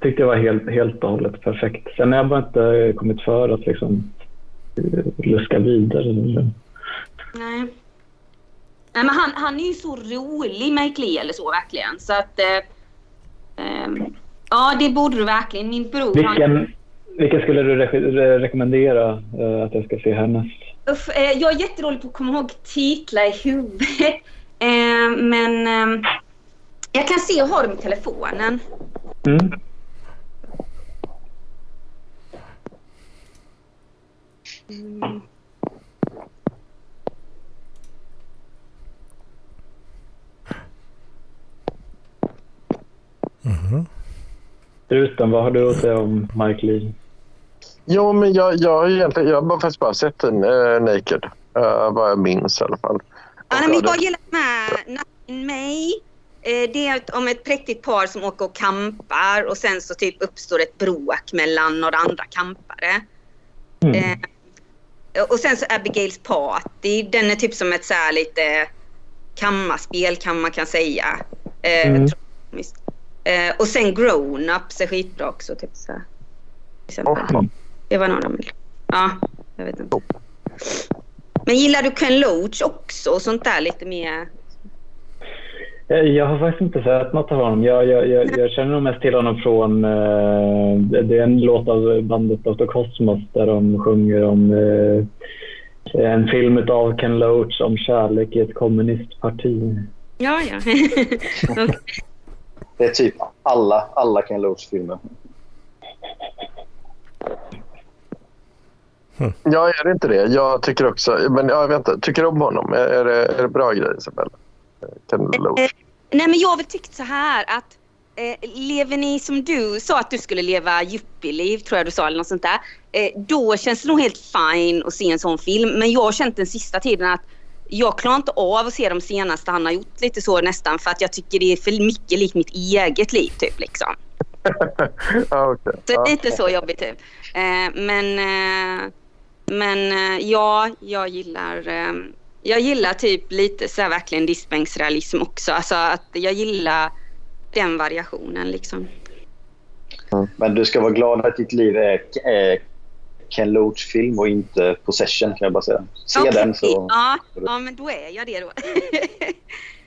tyckte jag var helt, helt och hållet perfekt. Sen har jag bara inte kommit för att liksom eh, luska vidare. Nej. Nej, men han, han är ju så rolig, Mike eller så verkligen. Så att... Eh, ehm, ja, det borde du verkligen. Min bror, han, Vilken, vilken skulle du re re rekommendera eh, att jag ska se härnäst? Uff, eh, jag är jättedålig på att komma ihåg titlar i huvudet. Eh, men ehm, jag kan se, jag har dem i telefonen. Mm. Mm. Mhm. Vad har du att säga om Mike Lee? Jo, men jag, jag, egentligen, jag har bara- faktiskt bara sett den uh, Naked. Uh, vad jag minns i alla fall. Ja, nej, men Ja, jag gillar med Nothing May. Eh, Det är om ett präktigt par som åker och campar och sen så typ uppstår ett bråk mellan några andra campare. Mm. Eh, och sen så Abigails party. Den är typ som ett så här lite kammarspel kan man kan säga. Eh, Mm. eh, och sen Grown-Ups är skitbra också. Typ så här. Det var några de Ja, jag vet inte. Men gillar du Ken Loach också? Och sånt där lite mer... Eh, Jag har faktiskt inte sett något av honom. Jag, jag, jag, jag känner nog mest till honom från... eh, det är en låt av bandet Dr. Cosmos där de sjunger om eh, en film av Ken Loach om kärlek i ett kommunistparti. Ja, ja. Okej. Det är typ alla, alla Ken Loach-filmer. Ja, är det inte det? Jag tycker också... Men jag vet inte. Tycker du om honom? Är, är, det, är det bra grejer, Isabella? Ken Loach? Eh, Nej, men jag har väl tyckt så här att eh, lever ni som du sa att du skulle leva yuppie-liv, tror jag du sa eller något sånt där. Eh, då känns det nog helt fine att se en sån film. Men jag har känt den sista tiden att jag klarar inte av att se de senaste han har gjort lite så nästan för att jag tycker det är för mycket likt mitt eget liv typ liksom. okej. Så Ja. lite så jobbigt typ. Eh, men eh, men eh, ja, jag gillar eh, jag gillar typ lite så här verkligen diskbänksrealism också. Alltså att jag gillar den variationen liksom. Men du ska vara glad att ditt liv är, är Ken Loach-film och inte Possession kan jag bara säga. Se Okej, den så... Ja, ja, men då är jag det då.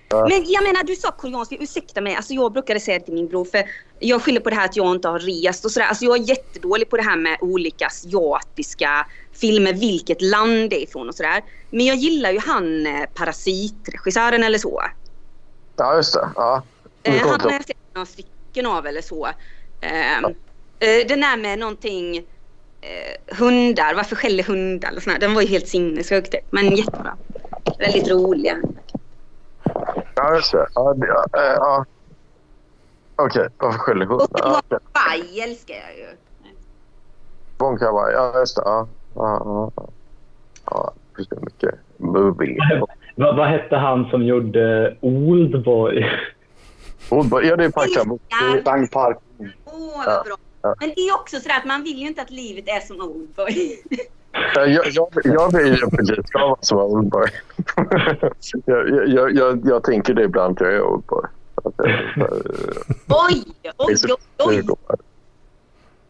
Ja. Men jag menar, du sa koreanska. Ursäkta mig. Alltså jag brukade säga till min bror. För jag skyller på det här att jag inte har rest och sådär. Alltså jag är jättedålig på det här med olika asiatiska filmer. Vilket land det är ifrån och sådär. Men jag gillar ju han eh, Parasit-regissören eller så. Ja, just det. Ja. Eh, han har jag sett några stycken av eller så. Eh, eh, den där med någonting eh, hundar. Varför skäller hundar? Eller sån här. Den var ju helt sinnessjuk typ. Men jättebra. Väldigt roliga. Ja, just det. Ja, det, ja, eh, ja. Okej, varför skäller hon? Och Ja. Baj älskar jag ju. Bon Kawaii, ja just det. Ja, ja, ja. finns mycket movie. Vad, vad hette han som gjorde Oldboy? Oldboy, ja det är. Ja. Bang Park. Åh, vad bra. ja. Men det är också sådär att man vill ju inte att livet är som Oldboy. Jag, jag, jag vill ju precis vara som Oldboy. jag, jag, jag, jag tänker det ibland att jag är Oldboy. Så oj, oj, oj.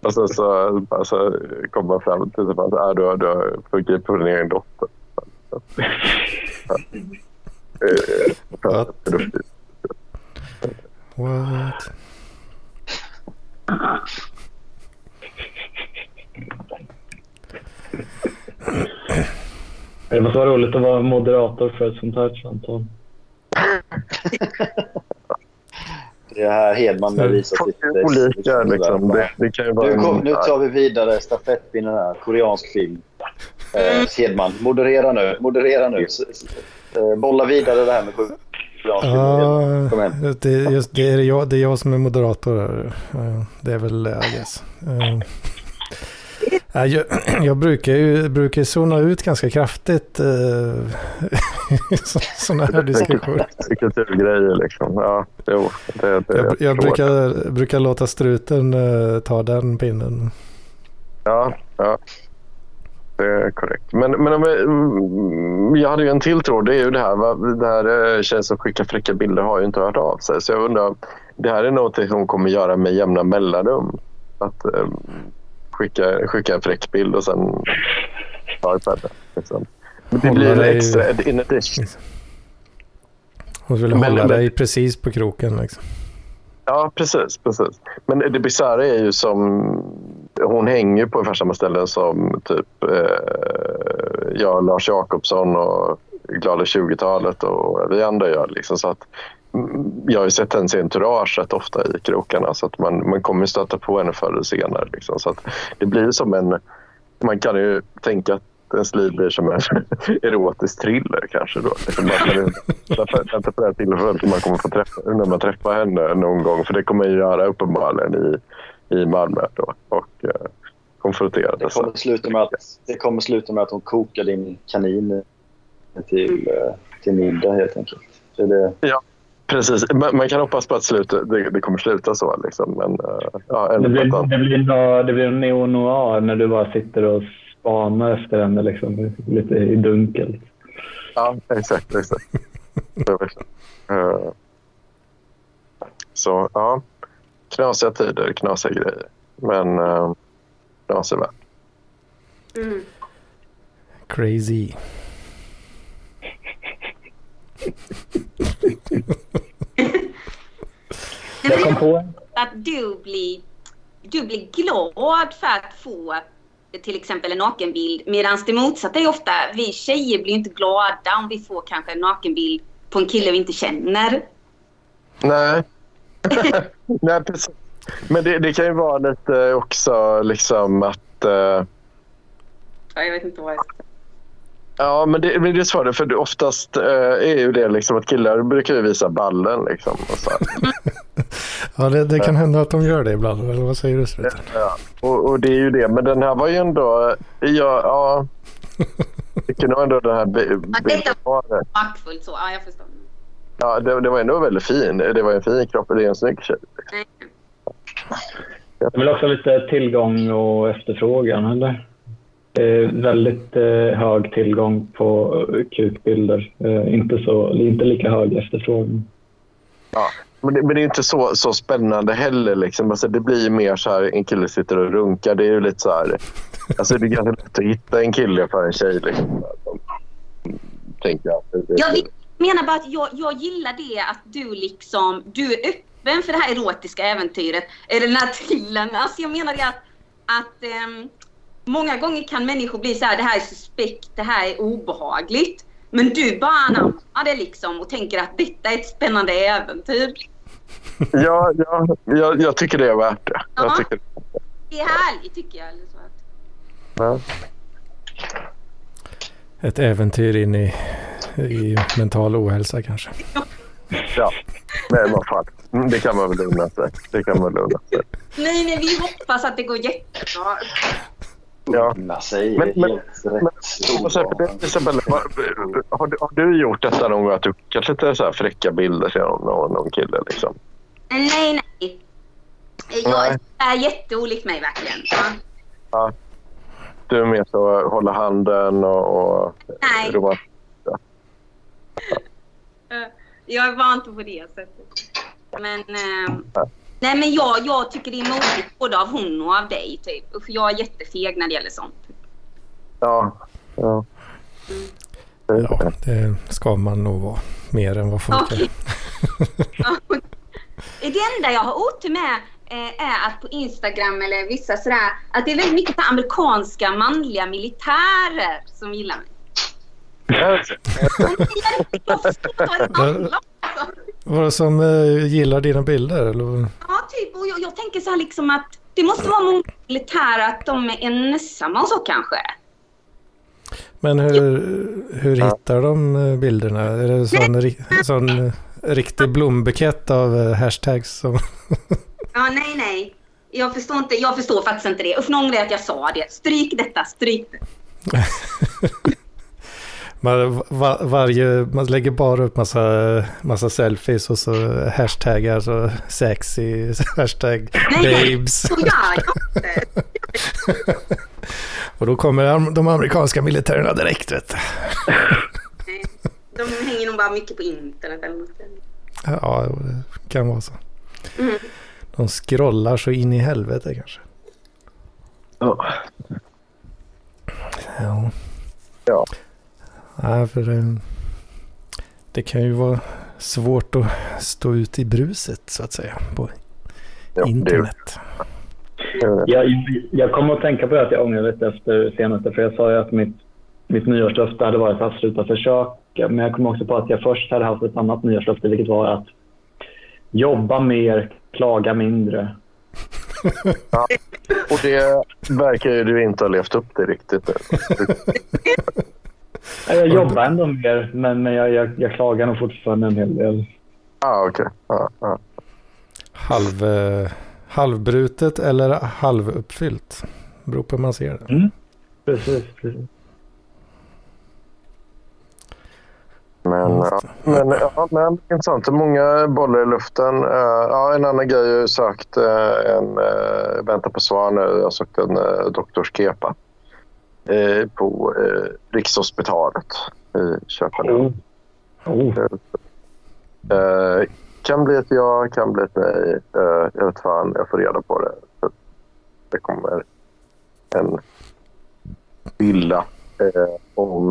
Och sen så, alltså, kommer man fram till att äh, du, du har förgripit på din egen dotter. What? Det måste vara roligt att vara moderator för ett sånt här samtal. Det är här Hedman med visar Folk sitt... är olika. Liksom. Det, det kan ju vara Nu, kom, nu tar vi vidare stafettpinnen här. Koreansk film. Eh, Hedman, moderera nu. Moderera nu. Eh, bolla vidare det här med koreansk film. Kom igen. det, är just, det, är jag, det är jag som är moderator. här. Eh, Det är väl, I guess. Eh, ja, Jag, jag brukar ju brukar zona ut ganska kraftigt eh, i sådana här diskussioner. kulturgrejer liksom. Ja, jo. Det, det, Jag, jag brukar, brukar låta struten eh, ta den pinnen. Ja, ja. Det är korrekt. Men, men om vi, mm, jag hade ju en till tråd. Det är ju det här. Va? Det här eh, tjejen som skickar fräcka bilder har ju inte hört av sig. Så jag undrar. Det här är något hon kommer göra med jämna mellanrum. Att eh, skicka, skicka en fräck bild och sen ta iPaden. Liksom. Men det Hålla blir dig- extra in addition. Hon vill Men- hålla men- dig precis på kroken. Liksom. Ja, precis. precis. Men det bisarra är ju som... Hon hänger på ungefär samma ställen som typ eh, jag, Lars Jakobsson och Glada 20-talet och vi andra gör. Liksom, så att, jag har ju sett hennes entourage rätt ofta i krokarna så att man, man kommer stöta på henne förr eller senare. Liksom, så att det blir som en... Man kan ju tänka att ens liv blir som en erotisk thriller kanske då. Liksom därför- vänta på det här tillfället man kommer få träffa, när man träffar henne någon gång. För det kommer man ju göra uppenbarligen i, i Malmö då. Och eh, konfrontera Det kommer, sluta med att, det kommer sluta med att hon kokar din kanin till, eh, till middag helt enkelt. Så det, Precis. Man, man kan hoppas på att slutet, det, det kommer sluta så. Liksom. Men uh, ja, Det blir, det blir, nå- det blir en neo-noir när du bara sitter och spanar efter henne liksom, lite i dunkelt. Ja, exakt. exakt. Eh, så ja, knasiga tider, knasiga grejer. Men uh, knasig värld. Mm. Crazy. Jag kom på att du blir, du blir glad för att få till exempel en nakenbild. Medan det motsatta är ofta, vi tjejer blir inte glada om vi får kanske en nakenbild på en kille vi inte känner. Nej. Nej, precis. Men det, det kan ju vara lite också liksom att... eh, Ja, jag vet inte vad jag ska ja, men det, men det är svårt för det oftast eh, är ju det liksom att killar brukar ju visa ballen liksom. Och, så här. Ja, det, det kan hända att de gör det ibland. Eller vad säger du ja. och, och det är ju det. Men den här var ju ändå... Ja, ja. Jag tycker nog ändå den här bi- bilden var... Maktfullt så. Ja, jag förstår. Ja, det, det var ändå väldigt fin. Det var en fin kropp och det är en snygg tjej. Nej. Det är väl också lite tillgång och efterfrågan, eller? Är väldigt eh, hög tillgång på eh, kukbilder. Eh, inte, så, inte lika hög efterfrågan. Ja. Men det, men det är inte så, så spännande heller. Liksom. Alltså, det blir ju mer så här, en kille sitter och runkar. Det är ju lite så här... Alltså, det är ganska lätt att hitta en kille för en tjej. Liksom, som, tänker jag. Jag menar bara att jag, jag gillar det att du liksom, du är öppen för det här erotiska äventyret. Eller den här thrillern. Alltså jag menar det att, att ehm, många gånger kan människor bli så här, det här är suspekt, det här är obehagligt. Men du bara anammar det liksom och tänker att detta är ett spännande äventyr. Ja, ja jag, jag tycker det är värt det. Ja. Jag tycker, Det är härligt tycker jag. Att, ja. Ett äventyr in i i mental ohälsa kanske. Ja, men vad fan. Mm, Det kan man väl unna sig. Det kan man väl unna sig. Nej, nej, vi hoppas att det går jättebra. Ja. Sig. Men- men- stor. Isabella, vad- har, du, har du gjort detta någon gång? Att du kanske lite så här fräcka bilder till någon, någon, någon kille? Liksom? Nej, nej. Jag Nej. är jätteolikt mig verkligen. Ja. Du är med så att hålla handen och... och Nej. romant- Jag var inte på det sättet. Men, ehm, nej, men jag, jag tycker det är modigt både av hon och av dig. Typ. För jag är jättefeg när det gäller sånt. Ja. ja. Ja, det ska man nog vara. Mer än vad folk är. Okej. Ja. det enda jag har otur med eh, är att på Instagram eller vissa sådär, att det är väldigt mycket amerikanska manliga militärer som gillar mig. Ja. Jag förstår inte vad det handlar om. Är det som eh, gillar dina bilder? Eller? Ja, typ. Och jag, jag tänker så här liksom att det måste vara många militärer att de är ensamma och så kanske. Men hur, hur hittar de eh, bilderna? Är det sån, ri- sån eh, riktig blombukett av eh, hashtags? Som... Ja, nej, nej. Jag förstår, inte, jag förstår faktiskt inte det. Usch, någon att jag sa det. Stryk detta, stryk det. Man, va, varje, man lägger bara upp massa, massa selfies och så hashtaggar så sexy, hashtag babes. Och då kommer de amerikanska militärerna direkt vet du. De hänger nog bara mycket på internet eller något. Ja, det kan vara så. Mm. De scrollar så in i helvete kanske. Ja. Ja. Ja. Nej, för det, det kan ju vara svårt att stå ut i bruset så att säga på Ja, internet. Jag, jag kommer att tänka på det att jag ångrar lite efter senaste. För jag sa ju att mitt, mitt nyårslöfte hade varit att sluta försöka. Men jag kom också på att jag först hade haft ett annat nyårslöfte, vilket var att jobba mer, klaga mindre. Och det verkar ju du inte ha levt upp till riktigt. Ja, Jag jobbar ändå mer, men, men jag, jag, jag klagar nog fortfarande en hel del. ah, okej. Ja, ja. Halv, eh, halvbrutet eller halvuppfyllt. Beror på hur man ser det. Precis, precis. Men, ja, men, ja, men intressant. Många bollar i luften. Eh, ja, en annan grej. Jag har sökt eh, en... Uh, väntar på svar nu. Jag har sökt en uh, doktorskepa eh, på uh, Rikshospitalet i Köpenhamn. Oh. Oh. Eh, kan bli ett ja, kan bli ett nej. Eh, jag vet fan, jag får reda på det. Det kommer en villa eh, om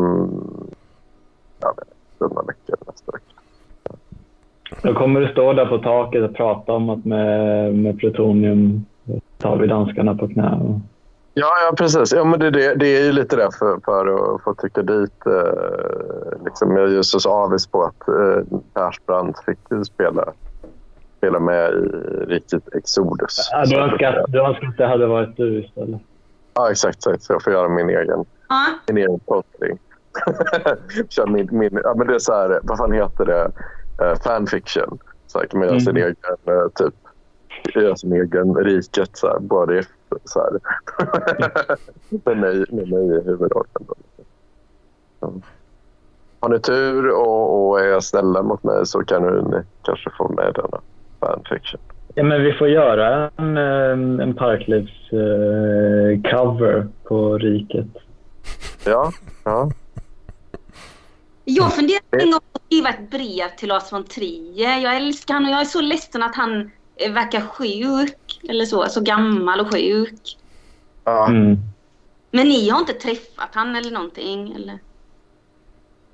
ja, några veckor nästa vecka. Då kommer du stå där på taket och prata om att med, med plutonium tar vi danskarna på knä. Ja, ja precis. Ja, men det, det, det är ju lite det för, för att få trycka dit. Eh, liksom, jag är ju så avis på att eh, Persbrandt fick spela, spela med i Riket Exodus. Ja, du, önskar, du önskar att det hade varit du istället. Ja, exakt. exakt. Så jag får göra min egen, Ja, min egen tolkning. Kör min, min, ja, men det är så här, vad fan heter det? Uh, fanfiction. Så här kan man göra sin Mm. egen, eh, typ, göra sin egen riket. Så här, både så här. med, mig, med mig i huvudrollen. Ja. Har ni tur och, och är snälla mot mig så kan ni kanske få med denna fanfiction. Ja, men vi får göra en, eh, en Parklivs eh, cover på Riket. Ja, ja. Jag funderar en gång på att skriva ett brev till Lars von Trier. Jag älskar honom och jag är så ledsen att han eh, verkar sjuk. Eller så, så gammal och sjuk. ja. Mm. Men ni har inte träffat han eller någonting? Eller?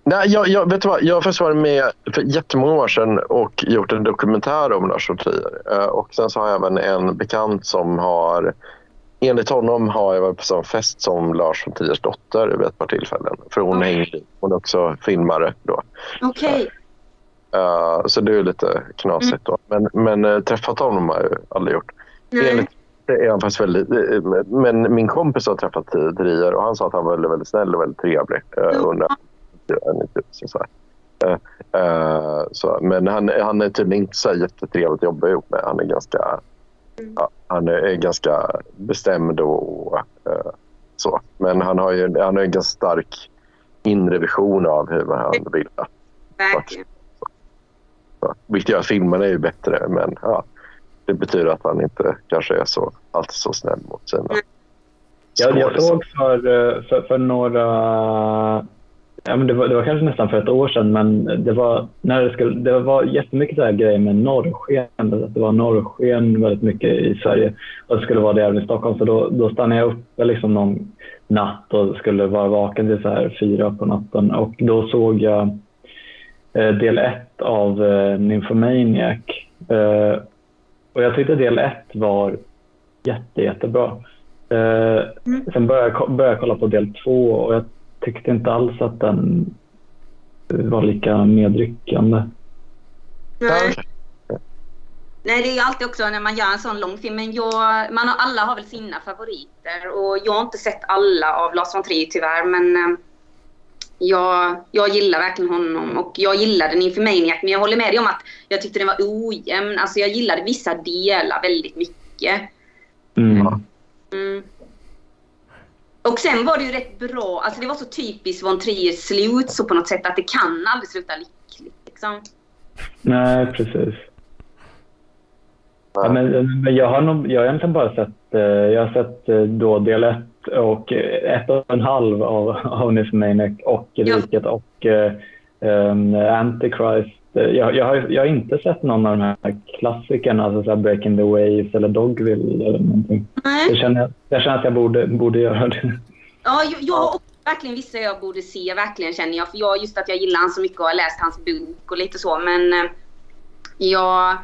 Nej, jag, jag, vet du vad? Jag har faktiskt varit med för jättemånga år sedan och gjort en dokumentär om Lars von Trier. Eh, Och sen så har jag även en bekant som har... Enligt honom har jag varit på sån fest som Lars von Triers dotter vid ett par tillfällen. För hon Okej. hänger. Hon är också filmare då. Okej. Eh, så det är ju lite knasigt då. Men, men eh, träffat honom har jag ju aldrig gjort. Nej. Enligt är han faktiskt väldigt... eh, Men min kompis har träffat Trier och han sa att han var väldigt, väldigt snäll och väldigt trevlig. eh. Under. Så så. Eh, så, men han, han är tydligen inte så jättetrevlig att jobba ihop med. Han är ganska, ja, han är, ganska bestämd och eh, så. Men han har ju han har en ganska stark inre vision av hur han vill Verkligen. så, Vilket gör att filmerna är ju bättre. Men ja, det betyder att han inte kanske är så, alltid så snäll mot sina Jag, jag skådisar. såg för, eh, för, för några... Ja, men det, var, det var kanske nästan för ett år sedan, men det var, när det, skulle, det var jättemycket så här grejer med norrsken. Att det var norrsken väldigt mycket i Sverige. Och det skulle vara det även i Stockholm. Så då, då stannade jag uppe liksom någon natt och skulle vara vaken till så här fyra på natten. Och då såg jag eh, del ett av eh, Nymphomaniac. Eh, och jag tyckte del ett var jätte, jättebra. Eh, Mm. Sen började jag, började jag kolla på del två och jag tyckte inte alls att den var lika medryckande. Nej. Nej, det är alltid också när man gör en sån lång film. Men jag, man har, alla har väl sina favoriter. Och jag har inte sett alla av Lars von Trier tyvärr. Men eh, jag, jag gillar verkligen honom. Och jag gillade Nymphomaniac. Men jag håller med dig om att jag tyckte den var ojämn. Alltså jag gillade vissa delar väldigt mycket. Mm. Mm. Och sen var det ju rätt bra. Alltså det var så typiskt von Triers slut så på något sätt att det kan aldrig sluta lyckligt. Liksom. Nej, precis. Ja, men, men jag har nog, jag har egentligen bara sett, eh, jag har sett eh, då del ett och eh, ett och en halv av, av Nymphomaniac och Ja. Riket och eh, um, Antichrist. Eh, Jag, jag, har, jag har inte sett någon av de här klassikerna, alltså så Breaking the Waves eller Dogville eller någonting. Nej. Jag känner, jag känner att jag borde, borde göra det. Ja, jag, har också verkligen vissa jag borde se, verkligen känner jag. För jag, just att jag gillar han så mycket och har läst hans bok och lite så. Men jag,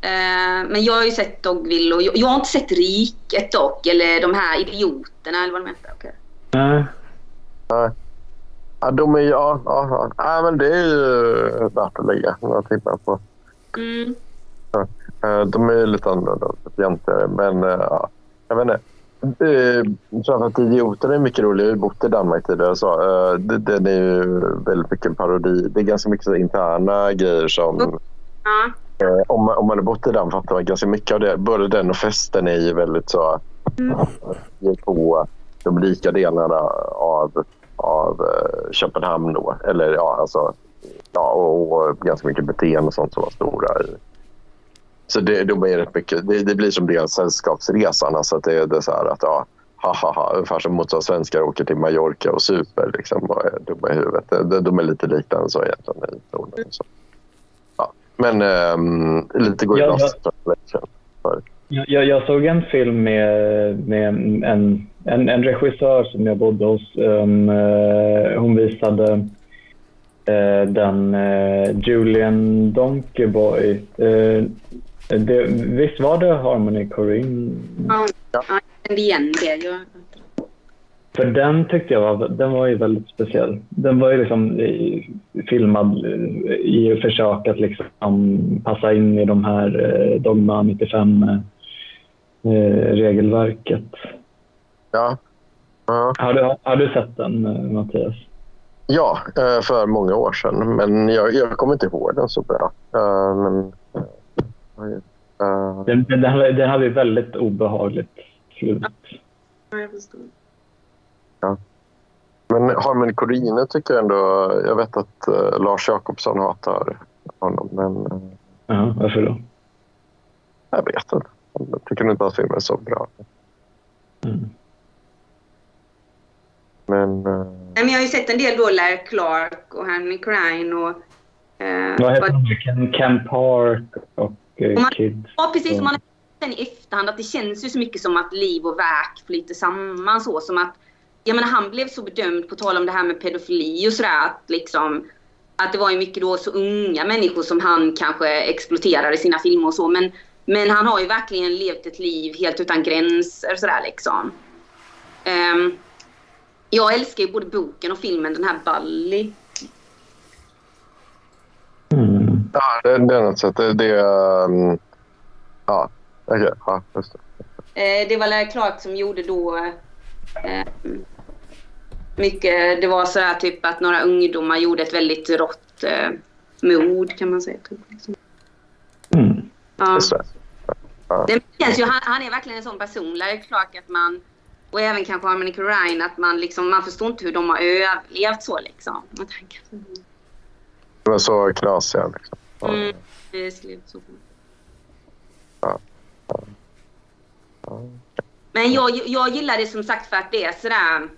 eh, men jag har ju sett Dogville och jag, jag har inte sett Riket dock. Eller de här idioterna eller vad de heter. Okay. Nej. Ja, de är ju... Ja, ja, ja. ja, men det är ju värt att lägga några timmar på. Mm. Eh, De är ju lite annorlunda, egentligen. Men eh, ja, jag vet inte. Framförallt Idioter är mycket rolig. Jag har ju bott i Danmark tidigare. Så, det, den är ju väldigt mycket en parodi. Det är ganska mycket så interna grejer som... Ja. Eh, om, man, om man har bott i den fattar man ganska mycket av det. Både den och festen är ju väldigt så... Ger på de rika delarna av, av eh, Köpenhamn då. Eller ja, alltså... Ja, och, och ganska mycket beteende och sånt som var stora i, så det, de är rätt mycket, det, det blir som deras sällskapsresan. Alltså att det är det så här att ja, ha, ha, ha, ungefär som mot svenskar åker till Mallorca och super liksom, och är dumma i huvudet. De, de är lite liknande så egentligen i tonen. Men ehm, lite går ju Ja, Jag, jag, jag såg en film med, med en, en, en regissör som jag bodde hos. Um, eh, hon visade eh, den eh, Julian Donkeyboy. Uh, det, visst var det Harmony Korine? Ja, ja. jag kände igen det. För den tyckte jag var, den var ju väldigt speciell. Den var ju liksom eh, filmad eh, i försök att liksom passa in i de här eh, Dogma 95 eh, regelverket. Ja. Ja. Har du, har du sett den, Mattias? ja, för många år sedan. Men jag, jag kommer inte ihåg den så bra. Men, Den, den, den hade- ju väldigt obehagligt slut. jag förstår. Men Harmony Corrine tycker jag ändå... Jag vet att eh, Lars Jakobsson hatar honom, men eh, Ja, varför då? jag vet inte. Jag tycker inte att filmen är så bra. Mm. Men eh, Nej, men jag har ju sett en del då, Larry Clark och Henry Crine och... Eh, Vad heter de? Ken, Ken Park och Och man- Kids. Ja, precis. Man har sen i efterhand att det känns ju så mycket som att liv och verk flyter samman. Så som att, jag menar, han blev så bedömd, på tal om det här med pedofili och sådär, att liksom att det var ju mycket då så unga människor som han kanske exploaterade i sina filmer och så. Men, men han har ju verkligen levt ett liv helt utan gränser sådär liksom. Ehm, jag älskar ju både boken och filmen, den här Bully. Mm. ja, det, det är något sätt. Det, det är... Um, ja, okej. Ja, just det. Eh, det var Larry Clark som gjorde då... Eh, mycket, det var sådär typ att några ungdomar gjorde ett väldigt rått eh, mord kan man säga. Typ. Mm. Ja. Det. Det känns ju, han, han är verkligen en sån person. Larry Clark att man, och även kanske Harmony Ryan, att man liksom, man förstår inte hur de har överlevt så liksom. Med De var så knasiga. Liksom. Ja. Mm, det skulle så. Men jag, jag gillar det som sagt för att det är sådär...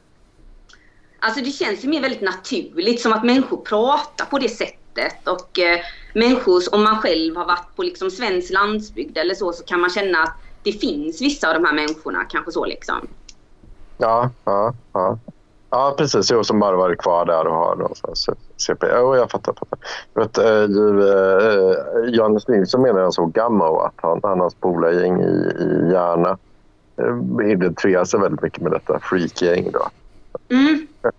Alltså det känns ju mer väldigt naturligt, som att människor pratar på det sättet. Och eh, människor, om man själv har varit på liksom svensk landsbygd eller så, så kan man känna att det finns vissa av de här människorna, kanske så liksom. Ja, ja, ja. Ja, precis. Jo, som bara varit kvar där och har någon CP. Jo, jag fattar. fattar. Vet, eh, du, eh, Johannes Nilsson menar jag såg Gamma och att han, han har spolargäng i, i Järna eh, identifierar sig väldigt mycket med detta freakgäng. Då. Mm, Det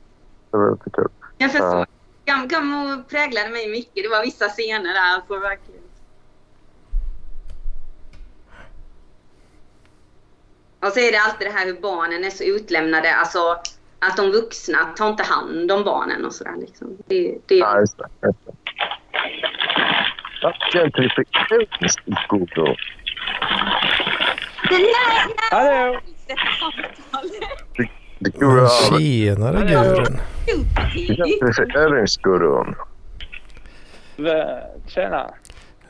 var lite kul. jag förstår. Ja. Gam, Gammo präglade mig mycket. Det var vissa scener där. Alltså, verkligen. Och så är det alltid det här hur barnen är så utlämnade. Alltså att de vuxna tar inte hand om barnen och sådär. Liksom. Det, det, Ja, just det. Just det. Gentrifieringsgoddo. Nej, nej! Hallå! Över. Tjenare. Gentrifieringsgodon. V- Tjena.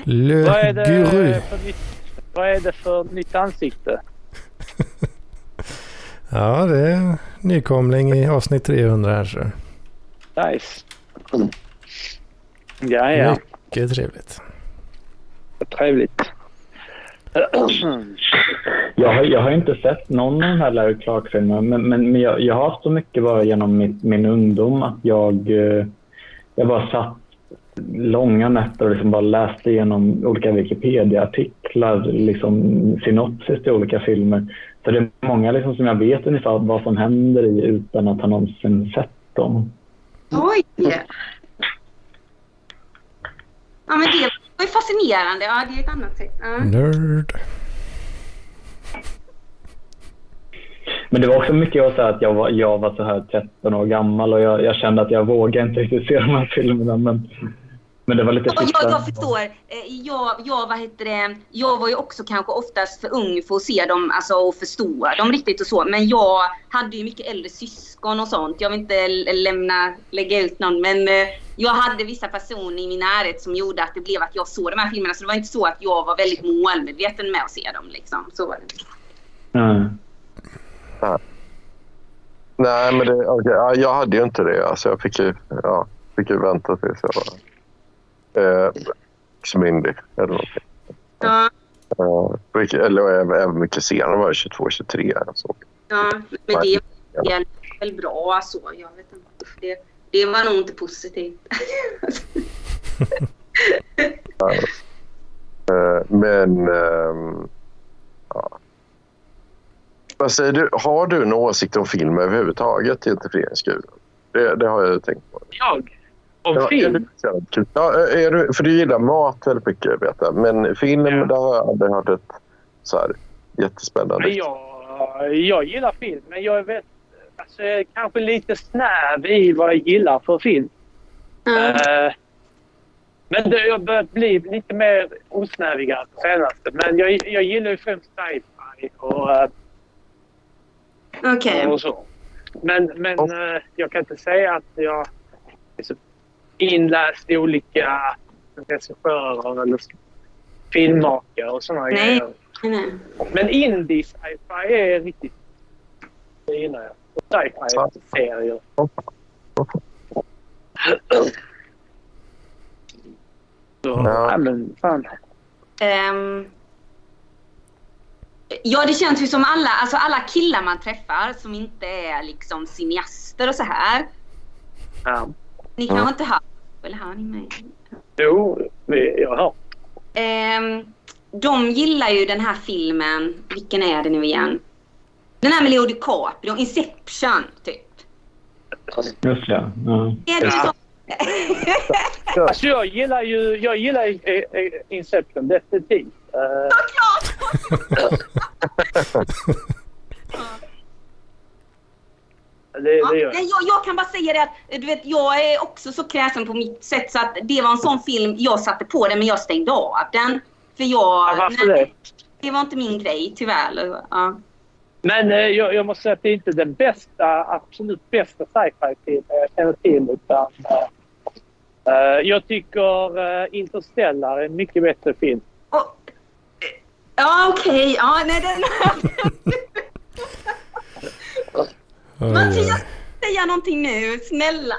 Le Vad är, det Guru. för nytt, vad är det för nytt ansikte? Ja, det är nykomling i avsnitt 300 här. Så. Nice. Ja, ja. Mycket trevligt. Trevligt. Jag har, jag har inte sett någon av de här Larry Clark-filmerna, men, men, men jag, jag har haft så mycket bara genom mitt, min ungdom att jag, eh, jag bara satt långa nätter och liksom bara läste igenom olika Wikipedia-artiklar, liksom synopsis till olika filmer. Så det är många liksom som jag vet ungefär vad som händer i utan att ha någonsin sett dem. Oj! Ja, men det var ju fascinerande. Ja, det är ett annat sätt. Ja. Nerd. Men det var också mycket jag sa att jag var, jag var så här 13 år gammal och jag, jag kände att jag vågade inte riktigt se de här filmerna. Men, men det var lite Ja, jag, jag förstår. Eh, Jag, jag, vad heter det? jag var ju också kanske oftast för ung för att se dem alltså, och förstå dem riktigt och så. Men jag hade ju mycket äldre syskon och sånt. Jag vill inte lämna, lägga ut någon. Men eh, jag hade vissa personer i min närhet som gjorde att det blev att jag såg de här filmerna. Så det var inte så att jag var väldigt målmedveten med att se dem. Liksom. Så var det. Ja. Nej, men det, ja, jag hade ju inte det. Alltså, jag fick ju, ja, fick ju vänta tills jag var eh, myndig eller någonting. Ja, Eh, eller även, mycket senare var jag 22-23. Så. ja, men det är väl bra så. Jag vet inte. Det, det var nog inte positivt. Eh, men... ehm, ja. Vad säger du? Har du en åsikt om film överhuvudtaget till Integreringsguden? Det, det har jag tänkt på. Jag? Om Ja, är film? du, ja, är du, för du gillar mat väldigt mycket, vet jag. Men film, Ja. där har jag aldrig hört ett så här jättespännande. Men Jag, jag gillar film, men jag vet, alltså, jag är kanske lite snäv i vad jag gillar för film. Ja. Eh, men det har börjat bli lite mer osnävigare på senaste. Men jag, jag gillar ju främst sci-fi och, eh, Okej. så. Men, men eh, jag kan inte säga att jag är så inläst i olika regissörer eller filmmakare och sådana Nej. grejer. Nej. Men indie sci-fi är riktigt... Det gillar jag. Och sci-fi serier. Så, Ja. ja. men fan. Ehm, ja, det känns ju som alla, alltså alla killar man träffar som inte är liksom cineaster och så här. Ja. Ni kanske inte hör, eller hör ni mig? Jo, jag hör. Ehm, de gillar ju den här filmen, vilken är det nu igen? Den här med Leo DiCaprio, Inception typ. Just. Ja. Är det så? Alltså jag gillar ju jag gillar eh, eh, Inception definitivt. Eh, Det, Ja, det nej, jag, jag kan bara säga det att du vet, jag är också så kräsen på mitt sätt så att det var en sån film jag satte på den men jag stängde av den. För jag... Ja, varför nej, det? det var inte min grej tyvärr. Ja. Men eh, jag, jag måste säga att det är inte den bästa, absolut bästa sci-fi-film jag känner till. Utan, eh, jag tycker uh, Interstellar är en mycket bättre film. Ja okej, ja nej den... Mattias, säga någonting nu, snälla.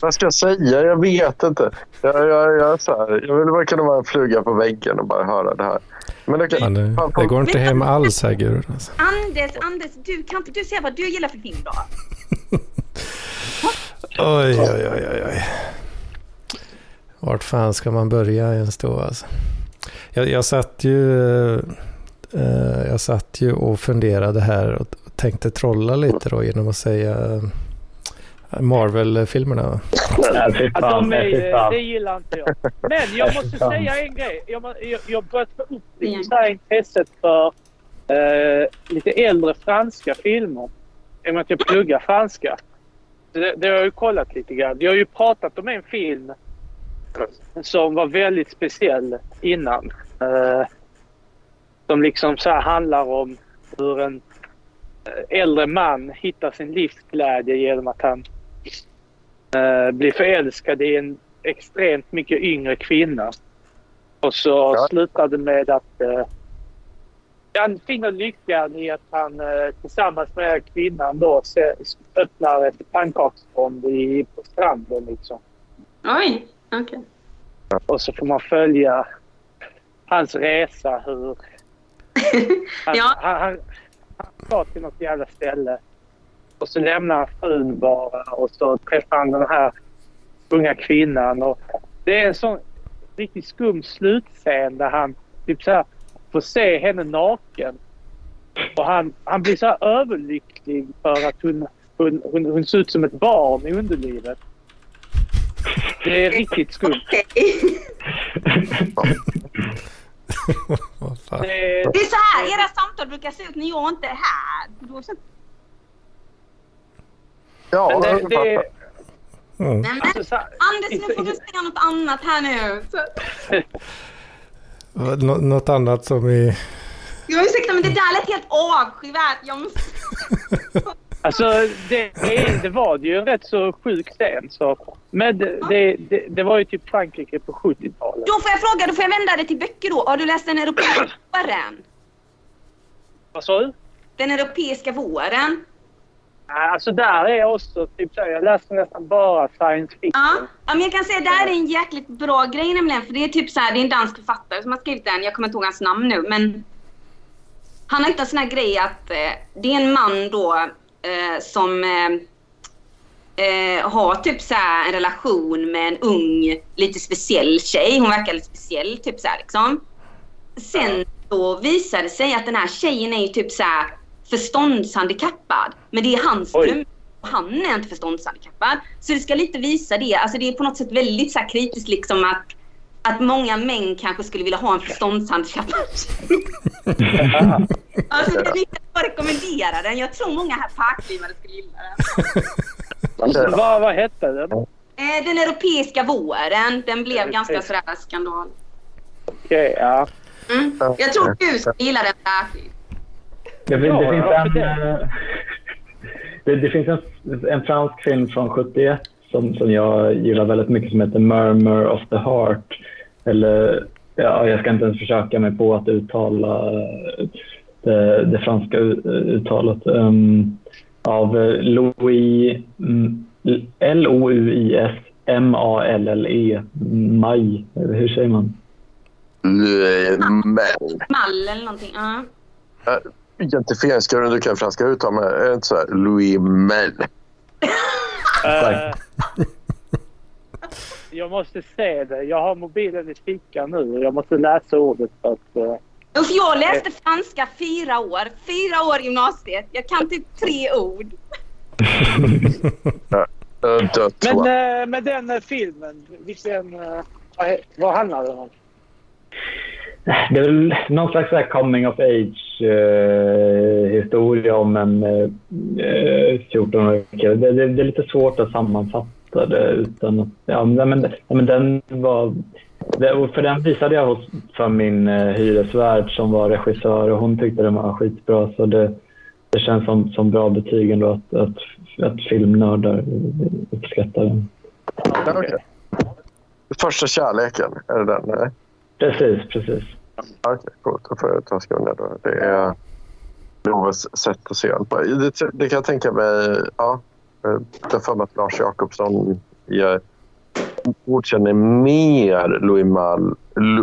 Vad ska jag säga? Jag vet inte. Jag, jag, jag, så här, jag vill bara kunna vara en fluga på väggen och bara höra det här. Men okej. Ja, det, Fan, det går inte hem alls här Gud. Alltså. Anders, Anders, du kan inte du säga vad du gillar för film då? Oj, oj, oj, oj, oj. Vart fan ska man börja ens då alltså? Jag, jag satt ju... eh, jag satt ju och funderade här och tänkte trolla lite då genom att säga eh, Marvel-filmerna. Nej, Att de är, det gillar inte jag. Men jag måste säga en grej. Jag, må- jag, jag har börjat få upp intresset för eh, lite äldre franska filmer. I och med att jag pluggar franska. Det, det har jag ju kollat lite grann. Jag har ju pratat om en film som var väldigt speciell innan. Eh, som liksom så här handlar om hur en eh, äldre man hittar sin livsglädje genom att han eh, blir förälskad i en extremt mycket yngre kvinna. Och så Ja. slutar det med att eh, han finner lyckan i att han eh, tillsammans med kvinnan då se, öppnar ett pannkaksfond i, på stranden. Liksom. Oj, okej. Och så får man följa hans resa. Hur han, Ja. han, han, han ska till något jävla ställe. Och så lämnar han frun bara och så träffar han den här unga kvinnan. Och det är en sån riktigt skum slutscen där han typ så här, får se henne naken. Och han, han blir så här överlycklig för att hon, hon, hon, hon ser ut som ett barn i underlivet. Det är riktigt skumt. Det, är så här era samtal brukar se ut när jag inte är här. Så... Ja, men det, det, Mm. Nej, men, alltså, här, Anders, nu får du säga något annat här nu. Så... Nå- Något annat som i... Jag ursäkta, men det där lät helt avskyvärt. Jag måste... Alltså det, det, var ju en rätt så sjuk scen. Så. Men det, det, det, det var ju typ Frankrike på 70-talet. Då får jag fråga, då får jag vända det till böcker då. Har du läst Den europeiska våren? Vad sa du? Den europeiska våren? Alltså där är jag också typ så jag läser nästan bara science fiction. Ja. ja, men jag kan säga det här är en jäkligt bra grej nämligen. För det är typ så här, det är en dansk författare som har skrivit den. Jag kommer inte ihåg hans namn nu, men han har hittat en sån här grej att eh, det är en man då eh, som eh, eh, har typ så en relation med en ung, lite speciell tjej. Hon verkar lite speciell, typ så här liksom. Sen då visar det sig att den här tjejen är ju typ så här förståndshandikappad. Men det är hans Oj. dröm. Och Han är inte förståndshandikappad. Så det ska lite visa det. Alltså det är på något sätt väldigt så kritiskt liksom att, att många män kanske skulle vilja ha en förståndshandikappad tjej. Alltså det är lite att rekommendera den. Jag tror många här parklivare skulle gilla den. Vad, vad hette den? Eh, den europeiska våren, den blev ganska sådär skandal. Okej, ja. Mm. Jag tror du skulle gilla den särskilt. Det, Ja, det finns en, eh, det, det finns en, en fransk film från 71 som, som jag gillar väldigt mycket som heter Murmur of the Heart. Eller, ja, jag ska inte ens försöka mig på att uttala det, det franska u- uttalet. Um, av eh, Louis mm, L-O-U-I-S M-A-L-L-E Maj. Hur säger man? Men, Mall eller någonting. Ja. identifieringsgrunden du kan franska uttal med är det inte så här Louis Mel. Eh, jag måste se det. Jag har mobilen i fickan nu och jag måste läsa ordet för att... eh, Uff, jag läste franska fyra år. Fyra år i gymnasiet. Jag kan typ tre ord. Uh, Men eh, med den filmen, vilken... vad, he- vad handlar den om? Det är väl någon slags så här coming of age historia om en eh, 14-årig kille. Det, det, det är lite svårt att sammanfatta det utan att... Ja, men, ja, men den var... Det, för den visade jag hos, för min eh, hyresvärd som var regissör och hon tyckte den var skitbra. Så det, det känns som, som bra betyg ändå att, att, att filmnördar uppskattar den. Okej. Första kärleken, är det den? Nej? Precis, precis. Okej, coolt. Då får jag ta ner då. Det är Loves sätt att se den på. Det, det kan jag tänka mig. Ja, jag har för mig att Lars Jakobsson godkänner mer Louis Mal,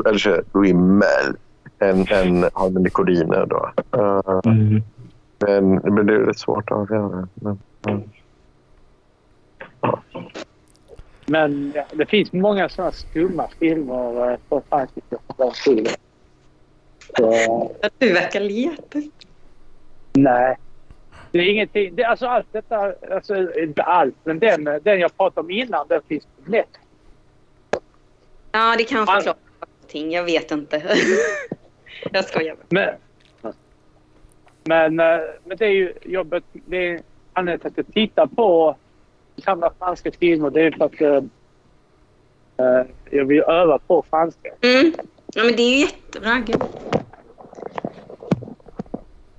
eller så, Louis Mel än, än Harmony Corrine då. Uh, Mm. men, men det är rätt svårt att avgöra. Men, mm. Men det finns många sådana skumma filmer eh, på Frankrike på den tiden. Så, Du verkar leta. nej. Det är ingenting. Det, alltså allt detta, alltså inte allt, men den, den jag pratade om innan, den finns på Netflix. Ja, det kan förklara någonting. Jag vet inte. jag skojar. bara. Men, men, eh, men det är ju jobbet. Det är anledningen till att jag tittar på gamla franska filmer. Det är för att eh, jag vill öva på franska. Mm. Ja, men det är ju jättebra. Gud.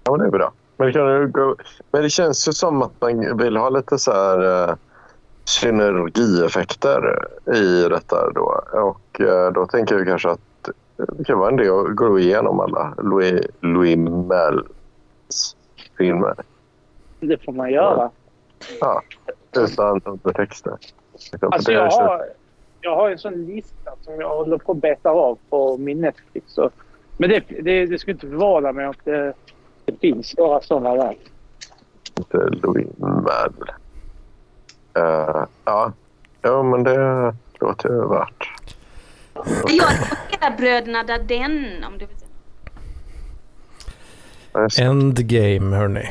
Ja, men det är bra. Men det, kan ju gå, men det känns ju som att man vill ha lite så här eh, synergieffekter i detta då. Och då tänker jag kanske att det kan vara en del att gå igenom alla Louis, Louis Mels filmer. Det får man göra. Ja, utan undertexter. Alltså jag har, jag har en sån lista som jag håller på att beta av på min Netflix. Så, men det, det, det skulle inte förvåna mig om det, det finns några sådana där. Inte Louis Mel. Uh, ja, ja, men det låter ju värt. Men Jag rekommenderar Bröderna Dardenne om du vill se. Endgame, hörni.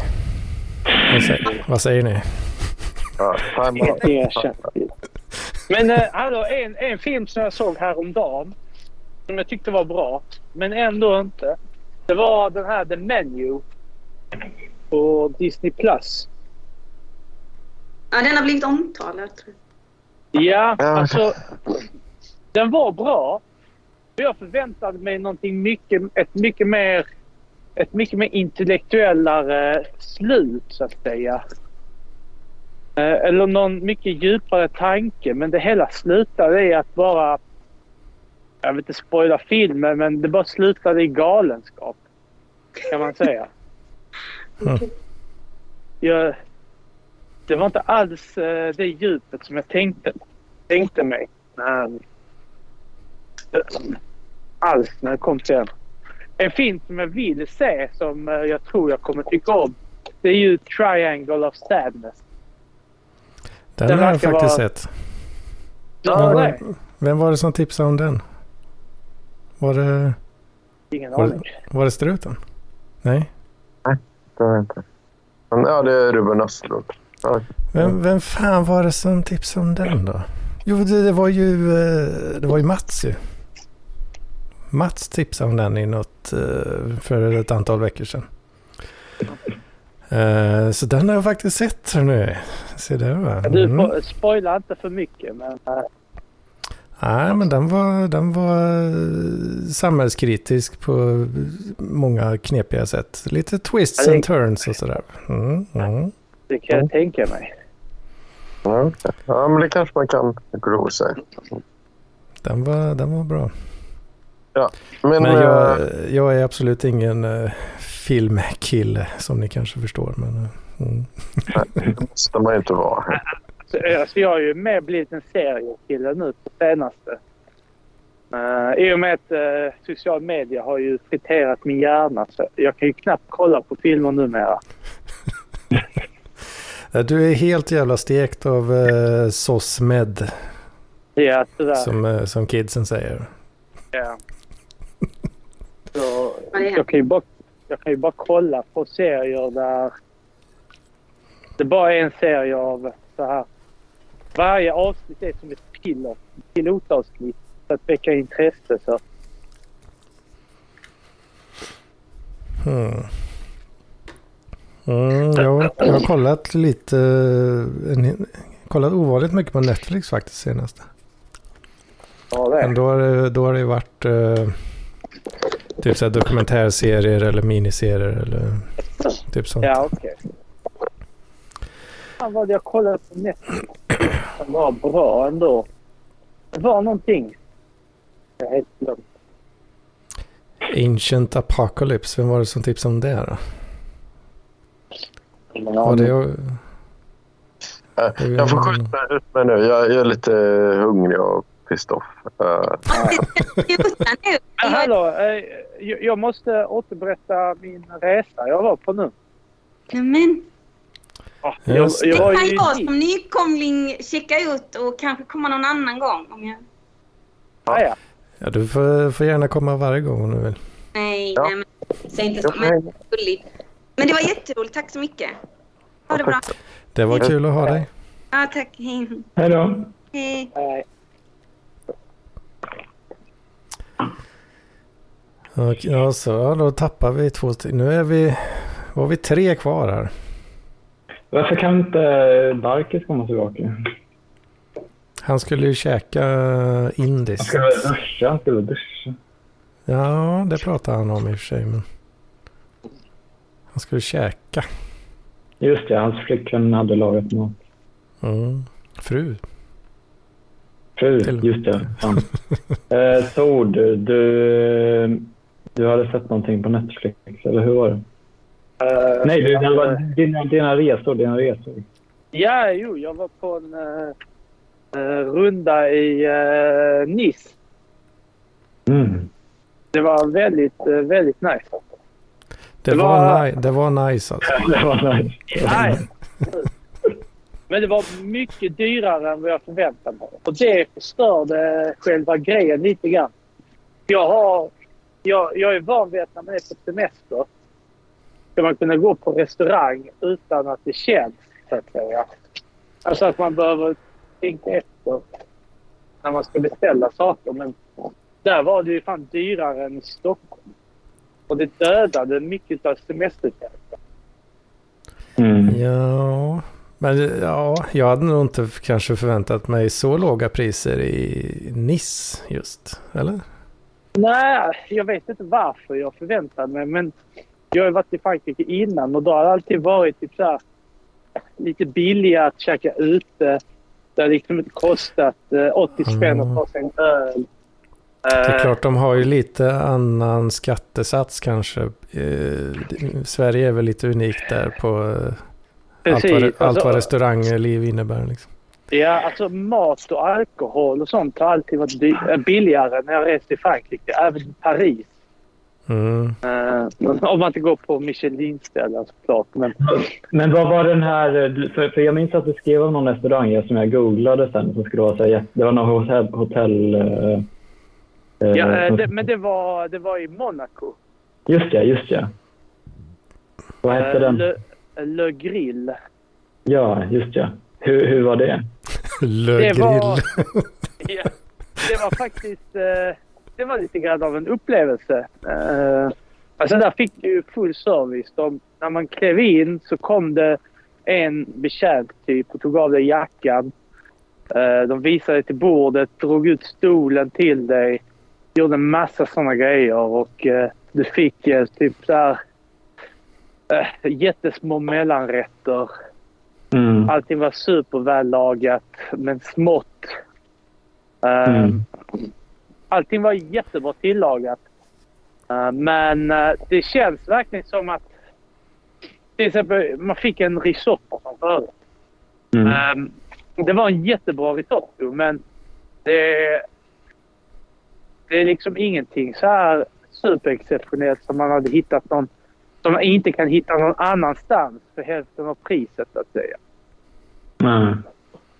Vad säger, vad säger ni? Ja. Men äh, hallå, en, en film som jag såg häromdagen som jag tyckte var bra, men ändå inte. Det var den här The Menu på Disney+. Plus. Ja, den har blivit omtalad. Tror jag. Ja, Ja. alltså. Den var bra. Jag förväntade mig någonting mycket, ett mycket mer ett mycket mer intellektuellare slut så att säga. Eh, Eller någon mycket djupare tanke men det hela slutade i att bara jag vill inte spoila filmen men det bara slutade i galenskap. Kan man säga. Mm. Jag, det var inte alls eh, det djupet som jag tänkte, tänkte mig. Nej. Alls när det kom till den. En film som jag vill se som eh, jag tror jag kommer tycka om. Det är ju Triangle of Sadness. Den, Den har jag faktiskt vara- sett. Ja, Vem det var, vem var det som tipsade om den? Var det, ingen var, aning. det- var det struten? Nej? Det var inte. Men, ja, det är Ruben Östlund. Ja, Vem, vem fan var det som tipsade om den då? Jo, det, det var ju, eh, det var ju Mats ju. Mats tipsade om den i något, eh, för ett antal veckor sedan. Eh, Så den har jag faktiskt sett nu. Se där va. Du Mm. får spoila inte för mycket men eh, Nej, men den var, den var eh, samhällskritisk på många knepiga sätt. Lite twists and turns och sådär. Mm, mm. det kan jag tänka mig. okej. ja, men det kanske man kan gro sig. Den, var, den var bra. Men, Men eh, jag, jag är absolut ingen uh, filmkille som ni kanske förstår. Men, eh, mm. det måste man ju inte vara. Så, eh, alltså, jag har ju mer blivit en seriekille nu på senaste. Uh, I och med att uh, social media har ju friterat min hjärna så jag kan ju knappt kolla på filmer numera. Du är helt jävla stekt av uh, SOSMED Ja, tyvärr. som, eh, som kidsen säger. Ja. Så, jag, kan ju bara, jag kan ju bara kolla på serier där det bara är en serie av så här. Varje avsnitt är som ett pilot, pilotavsnitt för att väcka intresse. Så. Hmm. Mm, jag, jag har kollat lite, en, kollat ovanligt mycket på Netflix faktiskt senast. Ja, det Men då har det, då har det varit eh, typ så här dokumentärserier eller miniserier eller typ sånt. Ja, okej. Fan vad jag kollade på Netflix. Det var bra ändå. Det var någonting. Jag är helt glömt. Ancient Apocalypse, vem var det som tipsade om det då? Ingen Var det, är Jag får skjuta ut mig nu. Jag, jag är lite hungrig och nu. Men hallå, eh, jag- jag måste återberätta min resa jag var på nu. Men Ja, Jag, det jag var kan ju jag som nykomling checka ut och kanske komma någon annan gång. Om jag... Ja, ja. ja, du får, får gärna komma varje gång om du vill. Nej, Ja. nej men säg inte jag så. Men, men det var jätteroligt. Tack så mycket. Ha det bra. Det var kul att ha dig. Ja, tack. Hej. Hej då. Hej. Och, ja, så, ja, då tappar vi två stycken. Nu är vi, var vi tre kvar här. Varför kan inte Darkis komma tillbaka? Han skulle ju käka Han indiskt. skulle väl duscha. Han skulle duscha. Ja, det pratade han om i och för sig. Men... Han skulle käka. Just det, hans flickvän hade lagat mat. Mm. Fru. Fru, Till- just det. Eh, Tord, du, du hade sett någonting på Netflix, eller hur var det? Eh, Nej, du, det var dina, dina resor. Dina resor. Ja, jo, jag var på en eh, runda i uh, Nice. Mm. Det var väldigt, väldigt nice. Det, Det var, var- ni- det var nice alltså. Det var nice. Nej. Men det var mycket dyrare än vad jag förväntade mig. Och det förstörde själva grejen lite grann. Jag, har, jag, jag är van vid att när man är på semester ska man kunna gå på restaurang utan att det känns, så att säga. Alltså att man behöver tänka efter när man ska beställa saker. Men där var det ju fan dyrare än i Stockholm. Och det dödade mycket av semesterkänslan. Mm. Ja, men ja, jag hade nog inte kanske förväntat mig så låga priser i Nice just. Eller? Nej, jag vet inte varför jag förväntade mig. Men jag har varit i Frankrike innan och då har det alltid varit typ så här, lite billigare att käka ute. Det har liksom inte kostat eh, 80 spänn att ta sig en öl. Det är Eh, klart de har ju lite annan skattesats kanske. Eh, Sverige är väl lite unikt där på eh, allt, vad, allt Alltså, vad restaurangliv innebär. Liksom. Ja, alltså mat och alkohol och sånt har alltid varit äh, billigare när jag rest till Frankrike. Även i Paris. Mm. Eh, om man inte går på Michelin-ställen såklart. Men Men vad var den här... För, för jag minns att du skrev om någon restaurang som jag googlade sen. Som skulle vara så här, det var någon hotell... hotell eh, eh, Ja, eh, det, men det var, det var i Monaco. Just ja, just ja. Vad hette Eh, den? Le, Le Grill. Ja, just ja. Hur, hur var det? Le Det var, ja, det var faktiskt eh, det var lite grann av en upplevelse. Eh, alltså där fick du full service. De, när man klev in så kom det en betjänt typ och tog av dig jackan. Eh, de visade dig till bordet, drog ut stolen till dig. Gjorde en massa sådana grejer och eh, du fick eh, typ så här eh, jättesmå mellanrätter. Mm. Allting var supervällagat, men smått. Eh, Mm. Allting var jättebra tillagat. Eh, men eh, det känns verkligen som att... Till exempel, man fick en risotto som förut. Mm. Eh, det var en jättebra risotto, men det, det är liksom ingenting så här superexceptionellt som man hade hittat någon... Som man inte kan hitta någon annanstans för hälften av priset, så att säga. Mm.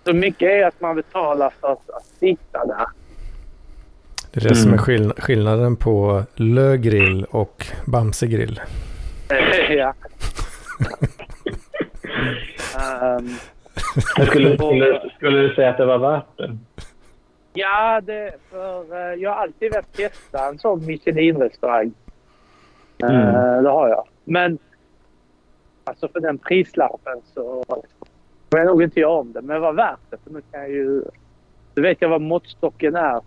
Så mycket är att man betalar för att, att sitta där. Det är det som är Mm. skill- skillnaden på Le Grill och Bamse Grill. ja. Ehm, Men skulle, skulle, skulle du säga att det var värt det? ja, det, för, eh, jag har alltid velat testa en sån Michelin-restaurang. Eh, det har jag. Men alltså för den prislappen så jag nog inte göra om det. Men det var värt det. För nu kan jag ju... Nu vet jag vad måttstocken är.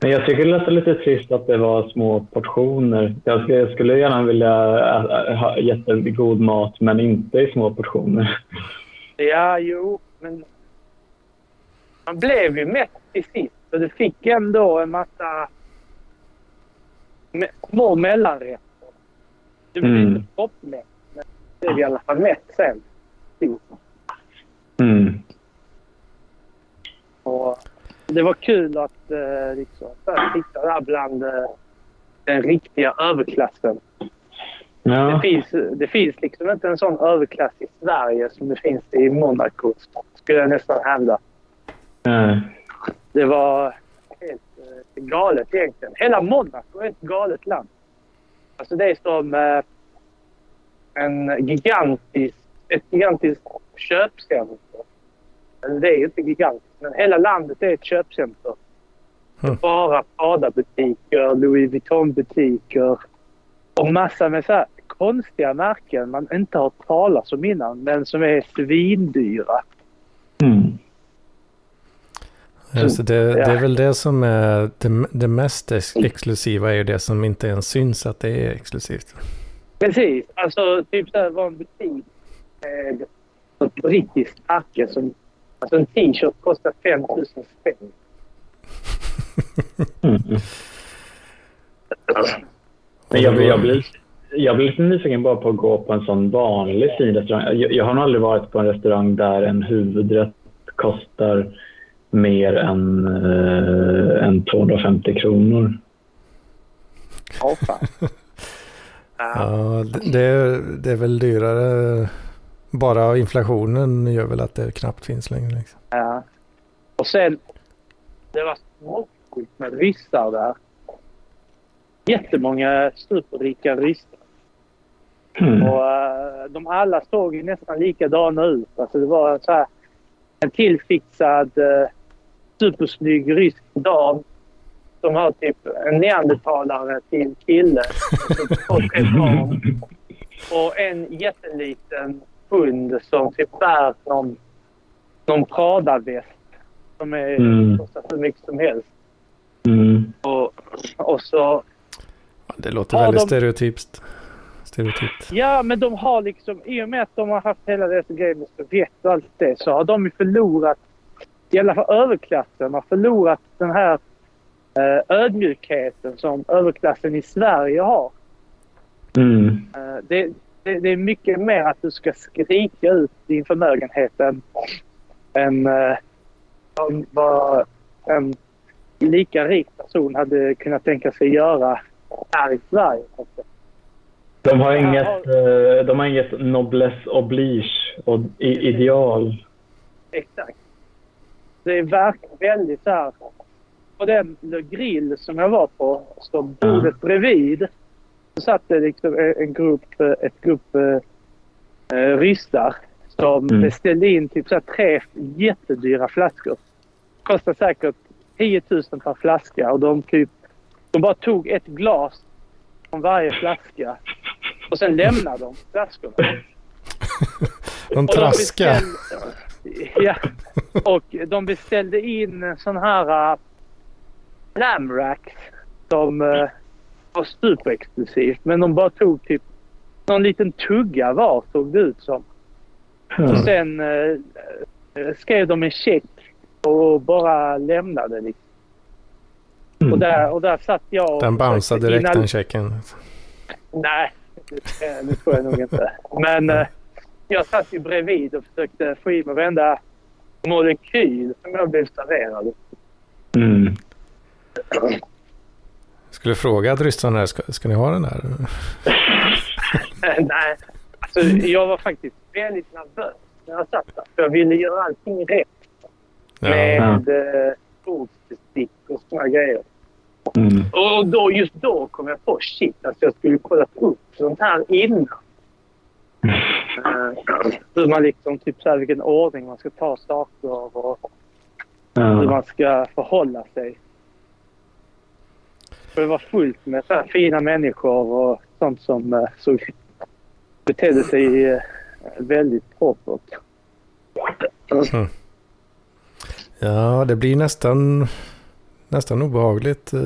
Men jag tycker det lät lite trist att det var små portioner. Jag skulle, jag skulle gärna vilja ä- ha jättegod mat, men inte i små portioner. Ja, jo, men man blev ju mätt till sist. Så du fick ändå en massa små mellanrätter. Du blev Mm. inte proppmätt, men du blev i alla fall mätt sen. Mm. Och det var kul att eh, liksom, sitta där bland eh, den riktiga överklassen. Det, Ja. finns, det finns liksom inte en sån överklass i Sverige som det finns i Monaco, skulle jag nästan hävda. Nej. Det var galet egentligen. Hela Monaco är ett galet land. Alltså det är som eh, en gigantisk, ett gigantiskt köpcenter. Eller det är ju inte gigantiskt, men hela landet är ett köpcenter. Mm. Bara Prada-butiker, Louis Vuitton-butiker och massa med så här konstiga märken man inte har talat om innan, men som är svindyra. Mm. Alltså det, det är väl det som är det, det mest ex exklusiva är ju det som inte ens syns att det är exklusivt. Precis. Alltså typ så här var en butik med ett brittiskt märke som... Alltså en t-shirt kostar 5 000 spänn. Mm. Men jag, blir- jag, blir, jag blir lite nyfiken bara på att gå på en sån vanlig fin restaurang. Jag, jag har nog aldrig varit på en restaurang där en huvudrätt kostar mer än, eh, än 250 kronor. Ja, fan. Ja. Ja, det, det, är, det är väl dyrare. Bara inflationen gör väl att det knappt finns längre. Liksom. ja. Och sen... Det var småsjukt med ryssar där. Jättemånga superrika ryssar. Mm. Och eh, de alla såg ju nästan likadana ut. Alltså det var så här, en tillfixad uh, supersnygg rysk dam som har typ en neandertalare till kille. Två, tre barn. Och en jätteliten hund som typ bär någon, någon Prada-väst som är Mm. kostar hur mycket som helst. Mm. Och, och så Ja, Det låter väldigt de- stereotypt. stereotypt. Ja, men de har liksom, i och med att de har haft hela det grejen med Sovjet och allt det, så har de ju förlorat, i alla fall överklassen, har förlorat den här eh, ödmjukheten som överklassen i Sverige har. Mm. Eh, det, det, det är mycket mer att du ska skrika ut din förmögenhet än, än eh, om vad en lika rik person hade kunnat tänka sig göra här i Sverige. De har inget, de har inget noblesse oblige och ideal. Exakt. Det är verkligen väldigt så här. På den grill som jag var på, så bordet bredvid, så satt det liksom en- grupp, eh, ett grupp eh, eh, ryssar som Mm. beställde in typ så tre jättedyra flaskor. Kostar säkert 10 000 per flaska och de typ, de bara tog ett glas från varje flaska och sen lämnade de flaskorna. De beställde- Ja, och de beställde in sån här uh, lamrack som uh, var superexklusivt. Men de bara tog typ någon liten tugga var såg det ut som. Och sen uh, skrev de en check och bara lämnade liksom. Och, där, och där satt jag och Den bouncear försökte direkt hinna- den checken. Nej, det, eh, det tror jag nog inte. Men eh, jag satt ju bredvid och försökte få i mig varenda molekyl som jag blev serverad. Mm. Skulle fråga att ryssarna här, ska, ska ni ha den här? Nej, alltså jag var faktiskt väldigt nervös när jag satt där. För jag ville göra allting rätt Ja. med eh, bordsbestick och såna grejer. Mm. Och då, just då kom jag på shit, alltså jag skulle kollat upp sånt här innan. Hur man liksom, typ så här, vilken ordning man ska ta saker och hur man ska förhålla sig. Det var fullt med så här fina människor och sånt som eh, såg, betedde sig eh, väldigt propert. Ja, det blir nästan, nästan obehagligt eh,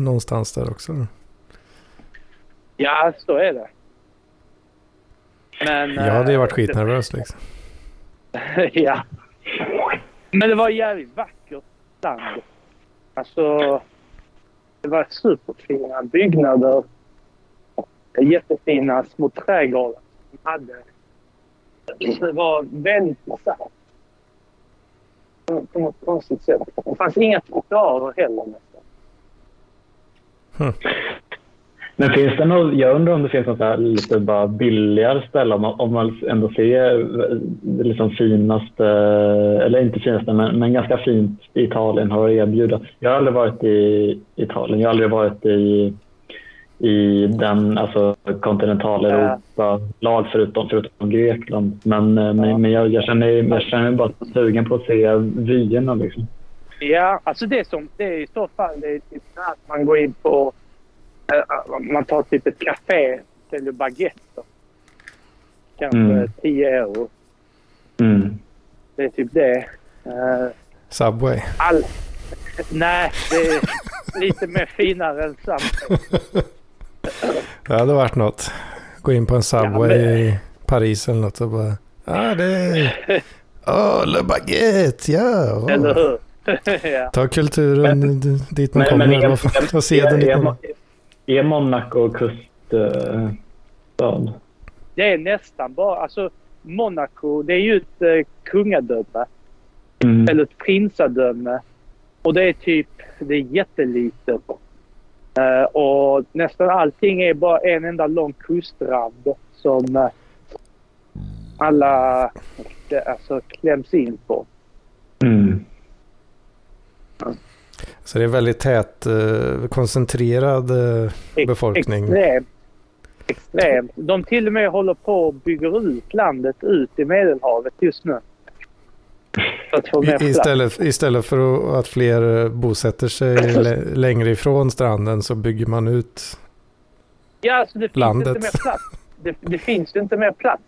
någonstans där också. Ja, så är det. Men, Jag hade ju varit eh, skitnervös liksom. ja. Men det var jävligt vackert land. Alltså, det var superfina byggnader. Jättefina små trädgårdar. som hade. Det var väldigt bisarrt. På något konstigt sätt. Det fanns inga trottoarer heller nästan. Men finns det något, jag undrar om det finns något där lite bara billigare ställe om man, om man ändå ser eh, liksom finaste, eller inte finaste, men, men ganska fint Italien har att erbjuda. Jag har aldrig varit i Italien, jag har aldrig varit i, i den alltså kontinentaleuropa-lag förutom, förutom Grekland. Men, eh, men, men jag, jag, känner, jag känner mig bara sugen på att se vyerna liksom. Ja, alltså det som det är i så fall det är typ att man går in på... eh, man tar typ ett café och säljer baguetter. Kanske Mm. 10 euro. Mm. Det är typ det. Eh, Subway. all... Nej, det är lite mer finare än Subway. Det hade varit något. Gå in på en Subway men- i Paris eller något och bara... Ja, det är... Åh, Le Baguette, ja! åh." Eller hur? ja. Ta kulturen d- dit man Men, men kommer. vad fan, Ta seden dit är, man... är, är Monaco kuststad? Det är nästan bara... Alltså, Monaco, det är ju ett eh, kungadöme. Mm. eller ett prinsadöme. Och det är typ, det är jättelitet. Eh, och nästan allting är bara en enda lång kustrand som eh, alla det, alltså, kläms in på. Mm. Så det är väldigt tät, eh, koncentrerad eh, befolkning. Extremt. Extremt. De till och med håller på och bygger ut landet ut i Medelhavet just nu. Att istället, istället för att- att fler eh, bosätter sig lä- längre ifrån stranden så bygger man ut. Ja, alltså det finns landet. inte mer plats. Det, det finns inte mer plats.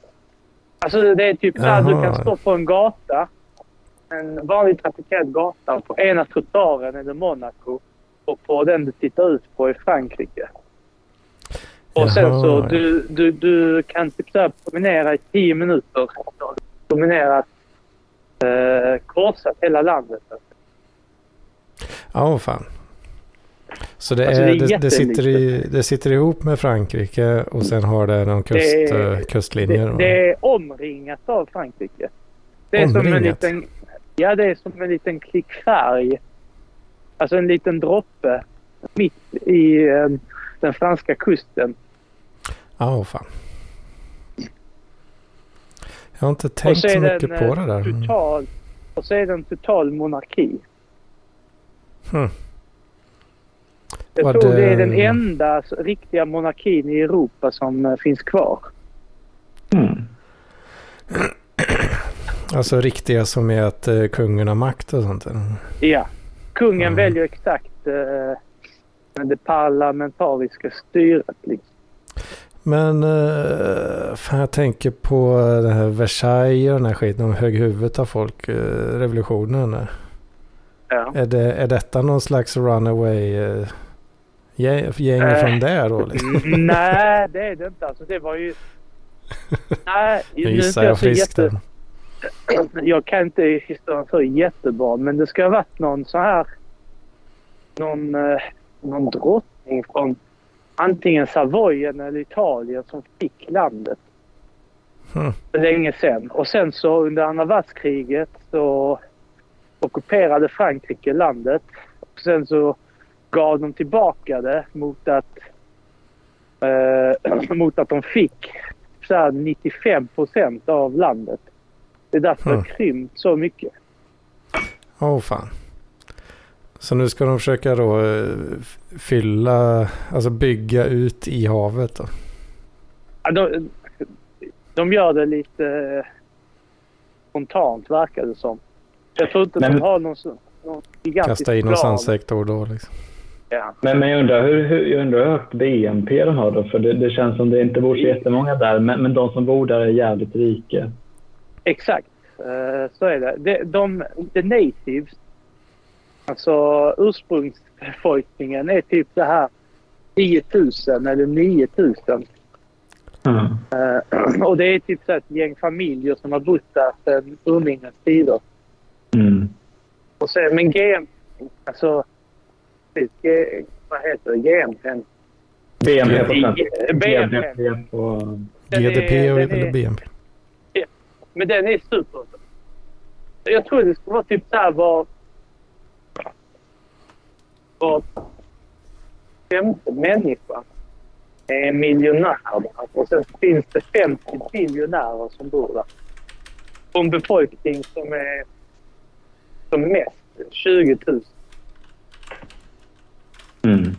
Alltså det är typ där du Jaha. kan stå på en gata. En vanlig trafikerad gata. På ena trottoaren är det Monaco. Och på den du tittar ut på är Frankrike. Och sen Jaha, så ja. du, du, du kan typ så promenera i tio minuter. Promenerat, eh, korsat hela landet. Ja, fan. Så det, Alltså, är, det är det, det, sitter i, det sitter ihop med Frankrike och sen har det någon kust, Det är- eh, kustlinjer. Det, är omringat av Frankrike. Det är som en Omringat? liten... Ja, det är som en liten klick färg. Alltså en liten droppe mitt i eh, den franska kusten. Ja, fan. Jag har inte tänkt så mycket på eh, det där. Mm. Total, och så är det en total monarki. Hmm. Jag Var tror det... det- är den enda riktiga monarkin i Europa som eh, finns kvar. Mm. Alltså riktiga som är att eh, kungen har makt och sånt. eller? Ja. Kungen Mm. väljer exakt eh, det parlamentariska styret. Liksom. Men eh, fan, jag tänker på det här Versailles och den här skiten. De högg huvudet av folk. Eh, revolutionen. där. Ja. Är, det, är detta någon slags runaway eh, gäng, Eh, från där då? Liksom? Nej, det är det inte. Alltså, det var ju... Nej, Nu gissar jag friskt. jätte... Jag kan inte historien så jättebra, men det ska ha varit någon så här... Någon, eh, någon drottning från antingen Savoyen eller Italien som fick landet Hmm. för länge sedan. Och sen så under andra världskriget så ockuperade Frankrike landet. Och sen så gav de tillbaka det mot att, eh, mot att de fick så här 95 procent av landet. Det är därför det Hmm. har krympt så mycket. Åh oh, fan. Så nu ska de försöka då eh, fylla, alltså bygga ut i havet då. Ja, de, de gör det lite eh, spontant verkar det som. Jag tror inte Men- de har någon, någon gigantisk Kasta in någon sandsektor då liksom. Ja. Men, men jag undrar hur, hur, jag undrar hur högt BNP de har då? För det, det känns som det inte bor så jättemånga där. Men, men de som bor där är jävligt rika. Exakt, Eh, så är det. De, de, the natives, alltså ursprungsbefolkningen, är typ så här 10 000 eller 9 000. Mm. Eh, och det är typ så ett gäng familjer som har bott där sedan urminnes tider. Mm. Och sen, men GM, alltså, G, vad heter det? GM? BNP. BNP. GDP är- GDP och eller BNP. Men den är super. Jag tror det skulle vara typ så här var... Var femte människa är miljonär. Och sen finns det 50 biljonärer som bor där. Och en befolkning som är som mest 20 000. Mm.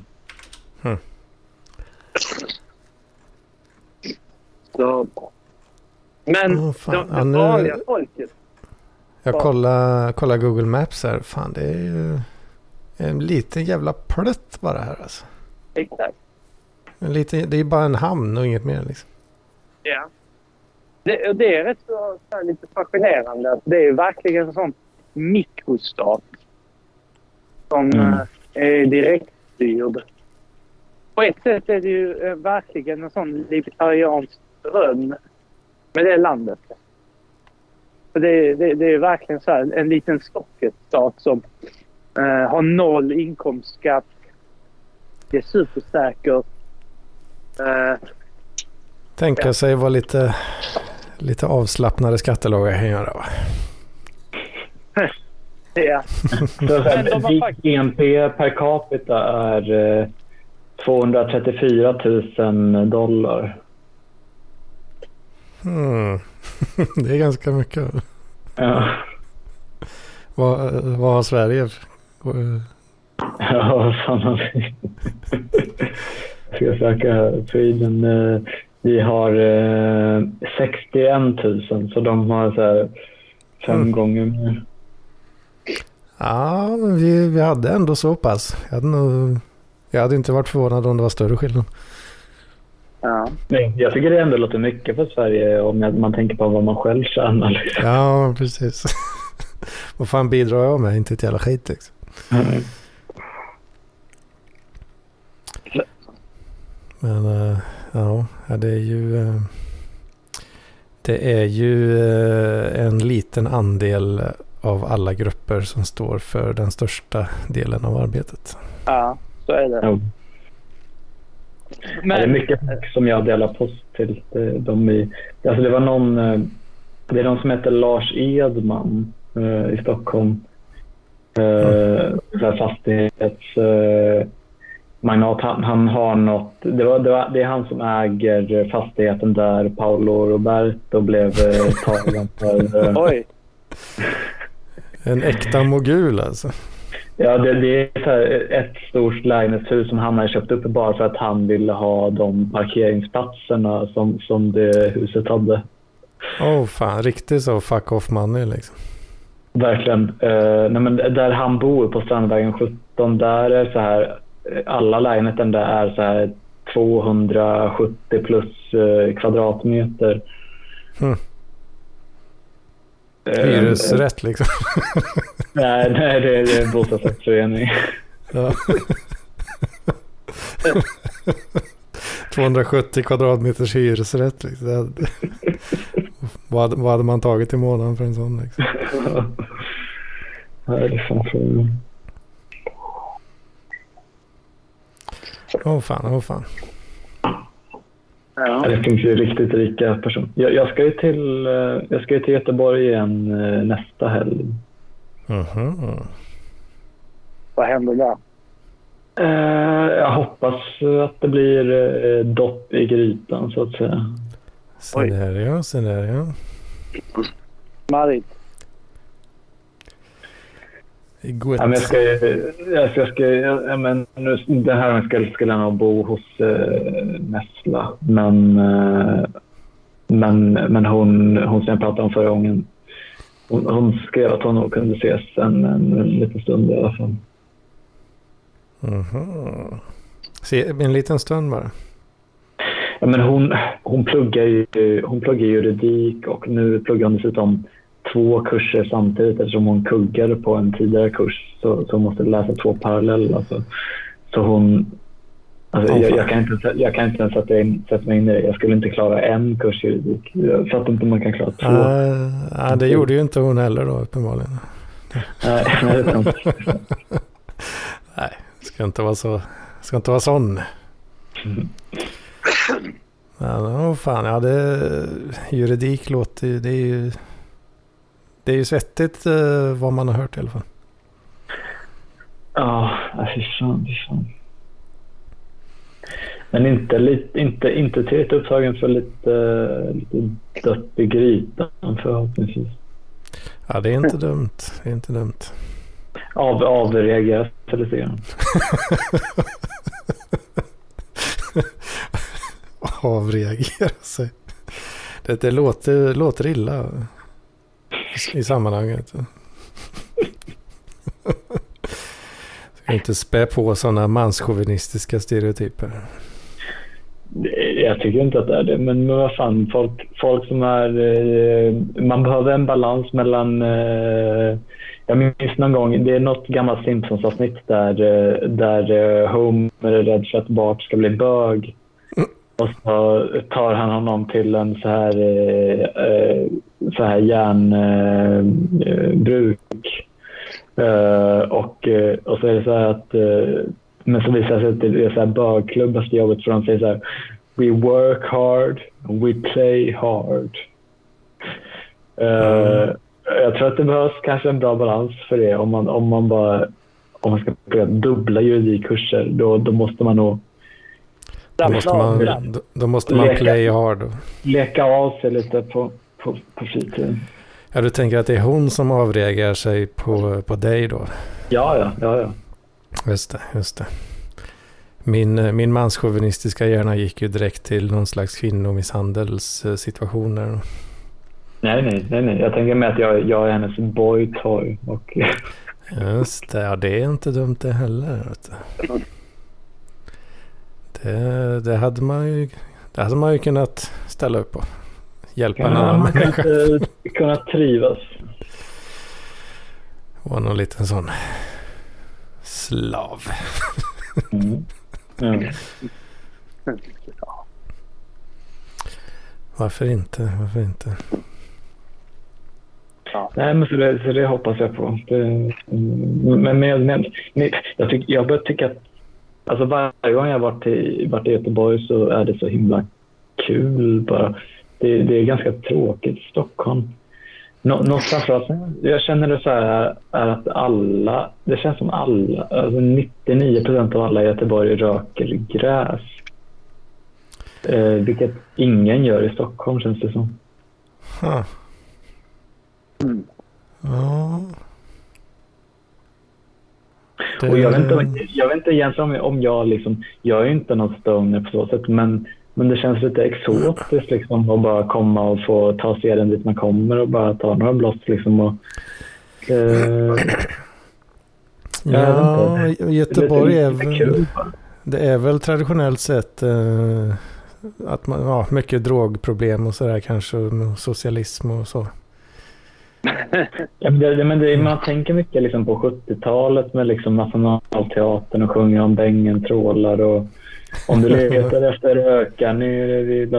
Så. Men Åh, fan. de, Ja, det nu- vanliga folket. Jag Ja. kollar, kollar Google Maps här. Fan det är ju en liten jävla plutt bara här alltså. Exakt. En liten, det är bara en hamn och inget mer liksom. Ja. Det, och det är rätt så, så lite fascinerande. Det är verkligen en sån mikrostat som Mm. eh, är direktstyrd. På ett sätt är det ju eh, verkligen en sån libertariansk dröm med det landet. För det, det, det är verkligen så här, en liten socketstat som eh, har noll inkomstskatt. Det är supersäkert. Eh, Tänka sig vad lite, lite avslappnade skattelagar kan göra va? ja. Men ditt BNP per capita är eh, 234 000 dollar. Hmm. det är ganska mycket. Ja, Vad, vad har Sverige? Eh, ja har vi? Jag ska söka. Sweden. Eh, vi har eh, 61 000 så de har så här fem Mm. gånger mer. Ja, men vi, vi hade ändå så pass. Jag hade, nog, jag hade inte varit förvånad om det var större skillnad. Ja. Nej, jag tycker det ändå låter mycket för Sverige om jag- man tänker på vad man själv tjänar. Liksom. Ja, precis. vad fan bidrar jag med? Inte ett jävla skit liksom. Men eh, ja, det är ju... eh, det är ju eh, en liten andel av alla grupper som står för den största delen av arbetet. Ja, så är det. Ja. Men, det är mycket som jag delar post till. Det, de i, alltså det var någon, eh, det är någon som heter Lars Edman eh, i Stockholm. Eh, så här fastighets... Eh, magnat. Han, han har något, det, var, det, var, det är han som äger fastigheten där Paolo Roberto blev eh, tagen för. Eh, Oj. En äkta mogul alltså. Ja, det, det är ett stort lägenhetshus som han har köpt upp bara för att han ville ha de parkeringsplatserna som, som det huset hade. Åh oh, fan, riktigt så fuck off money liksom. Verkligen. Eh, nej, men där han bor på Strandvägen 17, där är så här, alla lägenheter där är så här 270 plus eh, kvadratmeter. Hmm. Eh, Hyresrätt liksom. Nej, nej det, är- en bostadsrättsförening. Ja. 270 kvadratmeters hyresrätt. Liksom. Vad, vad hade man tagit i månaden för en sån? Liksom? Ja, det är fan. Åh fan, åh fan. Ja, Ja. det finns ju riktigt rika personer. Jag, jag, ska ju till, eh, jag ska ju till Göteborg igen eh, nästa helg. Mhm. Vad händer där? Eh, jag hoppas att det blir dopp i grytan så att säga. Se där ja, se där ja. Marit? Det gott. Ja, men jag ska, jag ska, jag ska, jag, ja, men nu, den här skulle jag nog bo hos eh, Nessla. Men, eh, men, men hon, hon som jag pratade om förra gången, hon, hon skrev att hon nog kunde ses en, en, en liten stund i alla fall. Mhm. Se, en liten stund bara. Ja, men hon, hon, pluggar ju, hon pluggar juridik och nu pluggar hon dessutom två kurser samtidigt eftersom hon kuggade på en tidigare kurs. Så, så måste läsa två parallella. Alltså. Så hon... Alltså, Åh, jag, jag, kan inte, jag kan inte ens sätta, in, sätta mig in i det. Jag skulle inte klara en kurs juridik. Jag fattar inte om man kan klara två. Uh, ja, det gjorde ju inte hon heller då uppenbarligen. Nej, nej, det. Nej, ska inte vara så. Ska inte vara sån. Mm. Ja, oh, fan, ja det, juridik låter ju, det är ju, det är ju svettigt eh, vad man har hört i alla fall. Ja, fy fan, fy fan. Men inte, lite, inte, inte tillräckligt upptagen för lite, lite dött i grytan förhoppningsvis. Ja, det är inte dumt. Det är inte dumt. Av, avreageras lite grann. Avreagera sig. Det, det låter, låter illa i, sammanhanget. Ska inte spä på sådana manschauvinistiska stereotyper. Det- Jag tycker inte att det är det, men, men vad fan, folk, folk som är... Eh, man behöver en balans mellan... Eh, jag minns någon gång, det är något gammalt Simpsons-avsnitt där, eh, där eh, Homer är rädd för att Bart ska bli bög. Och så tar han honom till en så här, eh, eh, så här järnbruk. Eh. Eh, och, eh, och så är det så här att men så visar det sig att det är så här bögklubb efter jobbet för de säger så här We work hard we play hard. Eh, jag tror att det behövs kanske en bra balans för det. Om man, om man bara om man ska plugga dubbla juridikkurser då, då måste man nog Då måste man, då, då måste man Leka. play hard. leka av sig lite på, på, på fritiden. Ja, du tänker att det är hon som avreagerar sig på, på dig då? Ja, ja, ja, ja. Just det, just det. Min, min manschauvinistiska hjärna gick ju direkt till någon slags kvinnomisshandelssituationer. Nej, nej, nej, nej. Jag tänker mig att jag, jag är hennes boy toy. Och, Just det, ja det är inte dumt det heller. Det, det, hade man ju, det hade man ju kunnat ställa upp på. Hjälpa en ja, annan människa. kunna trivas. Var någon liten sån slav. Mm. Ja. Varför inte? Varför inte? Nej, men så det, så det hoppas jag på. Det, mm, men, men, men, men jag, tyck, jag börjar tycka att alltså varje gång jag har varit i, varit i Göteborg så är det så himla kul bara. Det, det är ganska tråkigt i Stockholm. Nå, någonstans för att jag känner det så här är att alla, det känns som alla, alltså 99 procent av alla i Göteborg röker gräs. Eh, vilket ingen gör i Stockholm känns det som. Huh. Ja. Det, Och jag vet inte, jag vet inte egentligen om, om jag liksom, jag är ju inte någon stoner på så sätt, men, men det känns lite exotiskt liksom att bara komma och få ta serien dit man kommer och bara ta några blås liksom och eh, ja. Göteborg är väl, kul det är väl traditionellt sett eh, att man, ja, mycket drogproblem och sådär kanske, och socialism och så. Ja, men det, men det, man tänker mycket liksom på 70-talet med liksom Nationalteatern och sjunger om bängen trålar och om du letar efter röka nere vid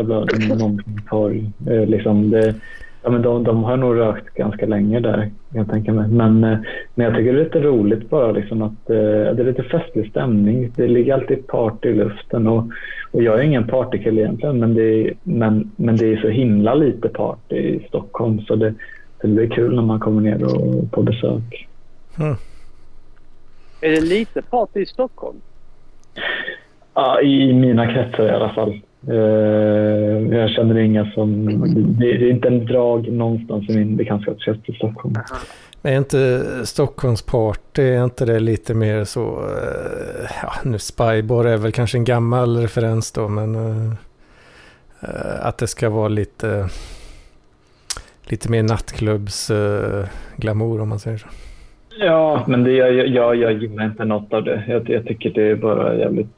torg. Eh, liksom det, ja, men de, de har nog rökt ganska länge där jag tänka mig. Men, eh, men jag tycker det är lite roligt bara liksom att eh, det är lite festlig stämning. Det ligger alltid party i luften och, och jag är ingen partykille egentligen men det, är, men, men det är så himla lite party i Stockholm så det, så det blir kul när man kommer ner och, på besök. Är det lite party i Stockholm? Ja, I mina kretsar i alla fall. Eh, jag känner inga som... Det, det är inte en drag någonstans i min bekantskapskrets i Stockholm. Men är inte Stockholmsparty, är inte det lite mer så, eh, ja nu Spybar är väl kanske en gammal referens då, men eh, att det ska vara lite, lite mer nattklubbs eh, glamour om man säger så. Ja, men det, jag, jag, jag gillar inte något av det. Jag, jag tycker det är bara jävligt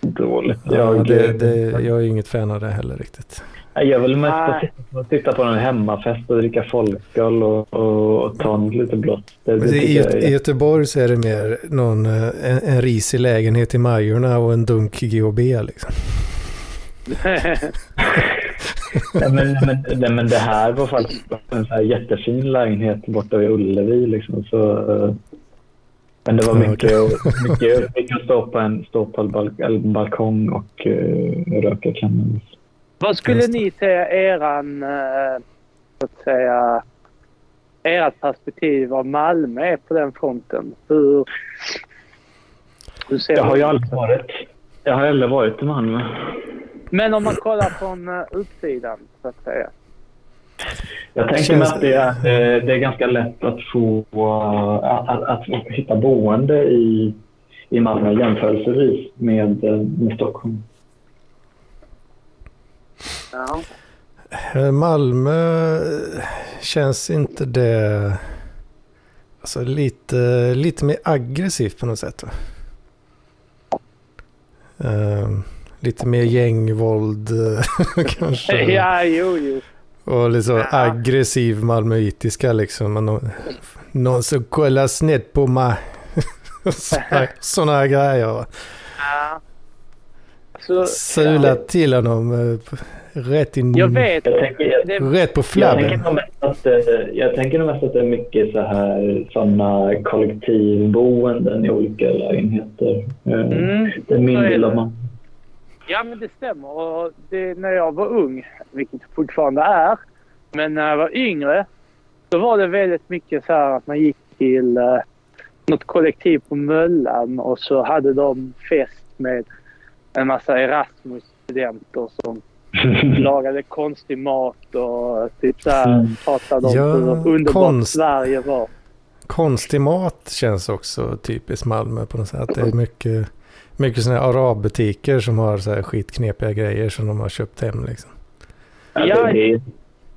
dåligt. Ja, jag, det, det, jag är inget fan av det heller riktigt. jag vill mest sitta, titta på en hemmafest och dricka folköl och, och, och ta en lite blått. Det, det I, I Göteborg så är det mer någon, eh, en, en risig lägenhet i Majorna och en dunk GHB liksom. Nej, men, men, nej, men det här var faktiskt en så här jättefin lägenhet borta vid Ullevi. Liksom, så, eh, men det var mycket, mycket, mycket att stå på en, stå på en, balk, en balkong och uh, röka cannabis. Vad skulle ni säga eran, eh, så att säga, ert perspektiv av Malmö är på den fronten? Hur, hur ser Jag har ju aldrig varit, jag har aldrig varit i Malmö. Men om man kollar från uh, uppsidan, så att säga. Jag tänker Känns- mig att det är, eh, det är ganska lätt att få att, att, att hitta boende i, i Malmö jämförelsevis med, eh, med Stockholm. Ja. Eh, Malmö eh, känns inte det alltså lite, lite mer aggressivt på något sätt. Eh, lite mer gängvåld eh, kanske. ja, jo, jo. Och lite så Ja. aggressiv malmöitiska liksom. Någon, någon som kollar snett på mig. Sådana grejer. Ja. Så, Sula till honom eh, rätt in. jag vet. Jag tänker, jag, Det, Rätt på jag, flabben. tänker att, eh, jag tänker nog mest att det är mycket så här sådana kollektivboenden i olika lägenheter. Eh, mm, Det är min så bild av det. Ja, men det stämmer. Och det, när jag var ung, vilket jag fortfarande är, men när jag var yngre, då var det väldigt mycket så här att man gick till eh, något kollektiv på Möllan och så hade de fest med en massa Erasmus-studenter som lagade konstig mat och typ så här pratade om Ja, hur underbart konst. Sverige var. Konstig mat känns också typiskt Malmö på något sätt. Det är mycket, mycket sådana här arabbutiker som har så här skitknepiga grejer som de har köpt hem liksom. Ja, det, det,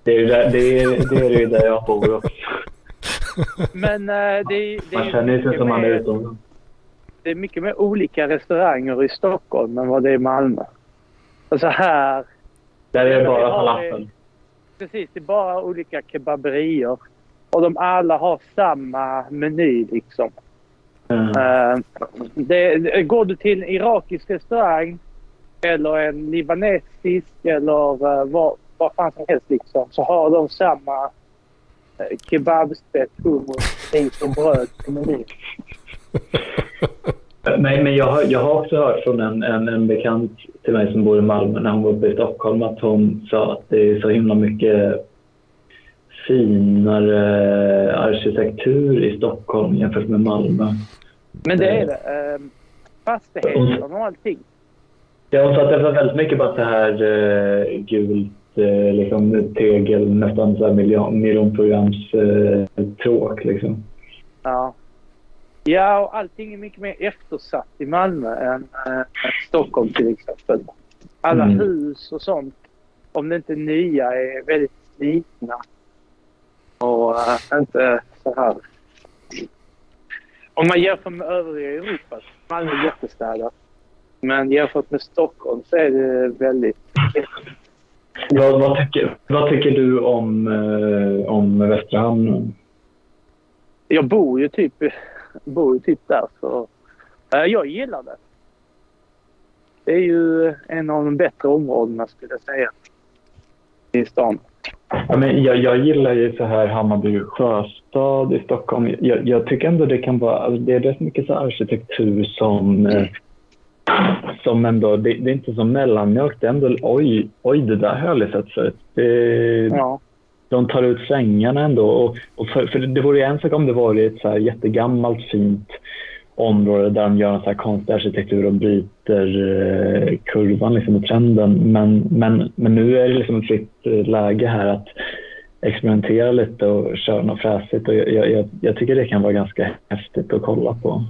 det, är ju där- det, är, det är ju där jag bor också. Men eh, det, det, Man är känner ju sig som man är utomlands. det är mycket mer olika restauranger i Stockholm än vad det är i Malmö. Alltså här, Där är det bara falafel. precis, det är bara olika kebaberier. Och de alla har samma meny liksom. Mm. Eh, det, det, går du till en irakisk restaurang eller en libanesisk eller uh, vad, vad fan som helst liksom, så har de samma uh, kebabspett, hummus, ris och bröd på menyn. Men, men jag, har, jag har också hört från en, en, en bekant till mig som bor i Malmö när hon var uppe i Stockholm att hon sa att det är så himla mycket finare arkitektur i Stockholm jämfört med Malmö. Men det är det. Uh, fastigheterna och allting. Ja, hon sa att det var väldigt mycket bara så här eh, gult eh, liksom, tegel, nästan så här miljon, miljonprograms eh, tråk liksom. Ja. Ja, och allting är mycket mer eftersatt i Malmö än äh, Stockholm till exempel. Alla Mm. hus och sånt, om det inte är nya, är väldigt slitna. Och äh, inte så här... Om man jämför med övriga Europa, så är Malmö jättestädat. Men jämfört med Stockholm så är det väldigt... Vad, vad, tycker, vad tycker du om, eh, om Västra Hamnen? Jag bor ju typ, bor ju typ där så äh, jag gillar det. Det är ju en av de bättre områdena skulle jag säga. I stan. Ja, men jag, jag gillar ju så här Hammarby sjöstad i Stockholm. Jag, jag tycker ändå det kan vara, alltså det är rätt mycket så arkitektur som, eh, som ändå, det, det är inte som mellanmjölk. Det är ändå, oj, oj det där förut. Det, Ja. de tar ut svängarna ändå. Och, och för, för det vore ju en sak om det var ett så här jättegammalt fint område där de gör en så här konstig arkitektur och bryter eh, kurvan liksom, och trenden. Men, men, men nu är det liksom ett fritt eh, läge här att experimentera lite och köra något fräsigt. Och jag, jag, jag tycker det kan vara ganska häftigt att kolla på.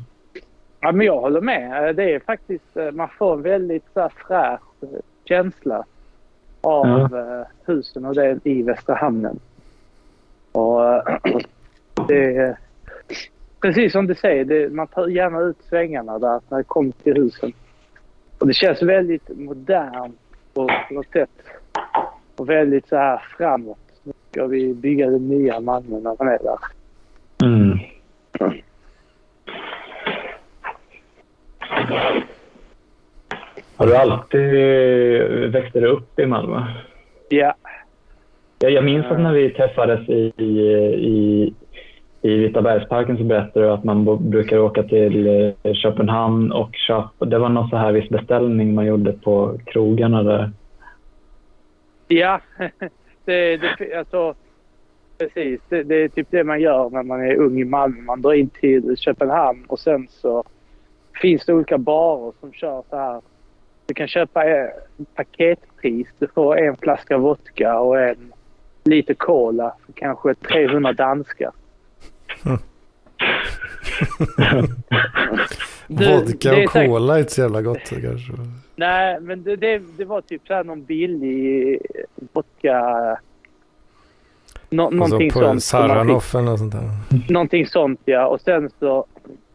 ja, men jag håller med. Det är faktiskt, eh, man får en väldigt så här, fräsch eh, känsla av eh, husen och det i Västra Hamnen. Och eh, det, precis som du säger, det, man tar gärna ut svängarna där när det kommer till husen. Och det känns väldigt modernt på något sätt. Och väldigt så här framåt. Nu ska vi bygga det nya Malmö när man är där. Mm. Har du alltid växt upp i Malmö? Ja. Ja, jag minns att när vi träffades i, i, i, Vitabergsparken så berättade du att man brukar åka till eh, Köpenhamn och köpa. Det var någon så här viss beställning man gjorde på krogarna där. Ja, det, det, alltså, precis. Det, det är typ det man gör när man är ung i Malmö. Man drar in till Köpenhamn och sen så finns det olika barer som kör så här. Du kan köpa eh, paketpris. Du får en flaska vodka och en liter cola för kanske 300 danskar. Du, Vodka det är och cola är inte så jävla gott kanske. Nej, men det, det, det var typ så här någon billig vodka... Nå, Och så någonting på sånt. fick. Saranoffen och sånt där. Någonting sånt ja. Och sen så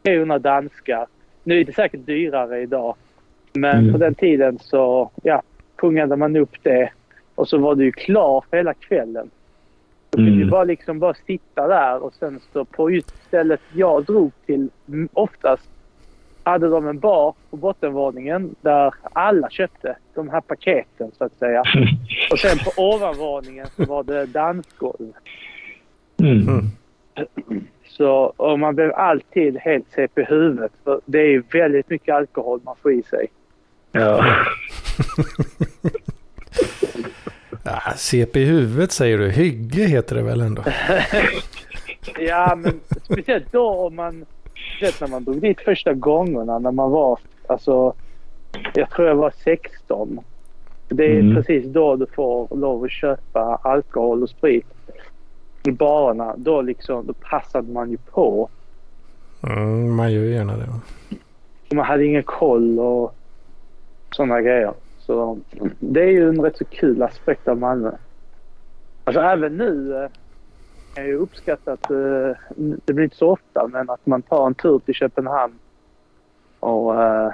300 danskar. Nu är det säkert dyrare idag. Men Mm. på den tiden så ja, pungade man upp det. Och så var det ju klar för hela kvällen. Mm. bara liksom bara sitta där och sen så på just stället jag drog till mm, oftast hade de en bar på bottenvåningen där alla köpte de här paketen så att säga. Och sen på ovanvåningen så var det dansgolv. Mm. Mm. Så och man blev alltid helt CP i huvudet. För det är väldigt mycket alkohol man får i sig. Ja. Ja, CP i huvudet säger du. Hygge heter det väl ändå? Ja, men speciellt då om man... Vet när man drog dit första gångerna när man var... Alltså, jag tror jag var 16. Det är Mm. precis då du får lov att köpa alkohol och sprit i barerna. Då, liksom, då passade man ju på. Mm, man gör ju gärna det. Man hade ingen koll och sådana grejer. Så det är ju en rätt så kul aspekt av Malmö. Alltså även nu eh, kan jag ju uppskatta att eh, det blir inte så ofta men att man tar en tur till Köpenhamn och eh,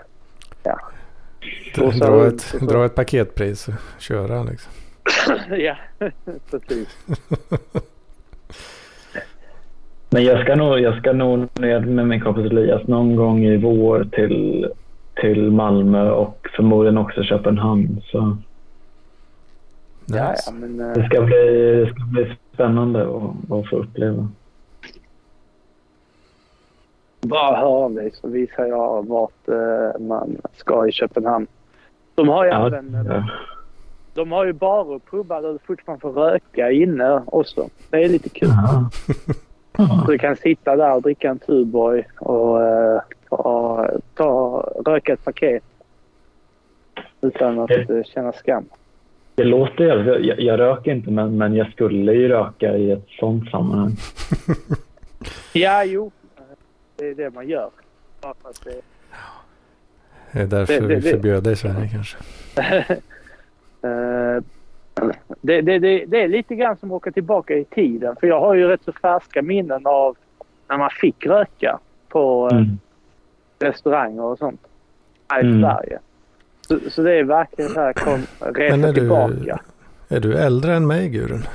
Och så- Dra ett, dra ett paketpris och köra liksom. ja, precis. Men jag ska, nog, jag ska nog ner med min kompis Elias någon gång i vår till, till Malmö och förmodligen också Köpenhamn. Så Ja, Nice. ja, men, eh, det ska bli, det ska bli spännande att, att få uppleva. bara hör av dig så visar jag vart eh, man ska i Köpenhamn. De har ju Ja, även eh, ja. de har ju barer och pubbar där du fortfarande får röka inne också. Det är lite kul. Ja. Så du kan sitta där och dricka en Tuborg och eh, ta, ta, röka ett paket utan att eh, känna skam. Det låter jävligt... Jag, jag röker inte, men, men jag skulle ju röka i ett sånt sammanhang. Ja, jo. Det är det man gör. Det, Det är därför Det- det- vi det- förbjöd det i Sverige kanske. Eh, det, det, det, det är lite grann som att åka tillbaka i tiden. För jag har ju rätt så färska minnen av när man fick röka på eh, Mm. Restauranger och sånt här i Mm. Sverige. Så, så det är verkligen så här kom, resa Men är du, tillbaka. är du äldre än mig Gudrun?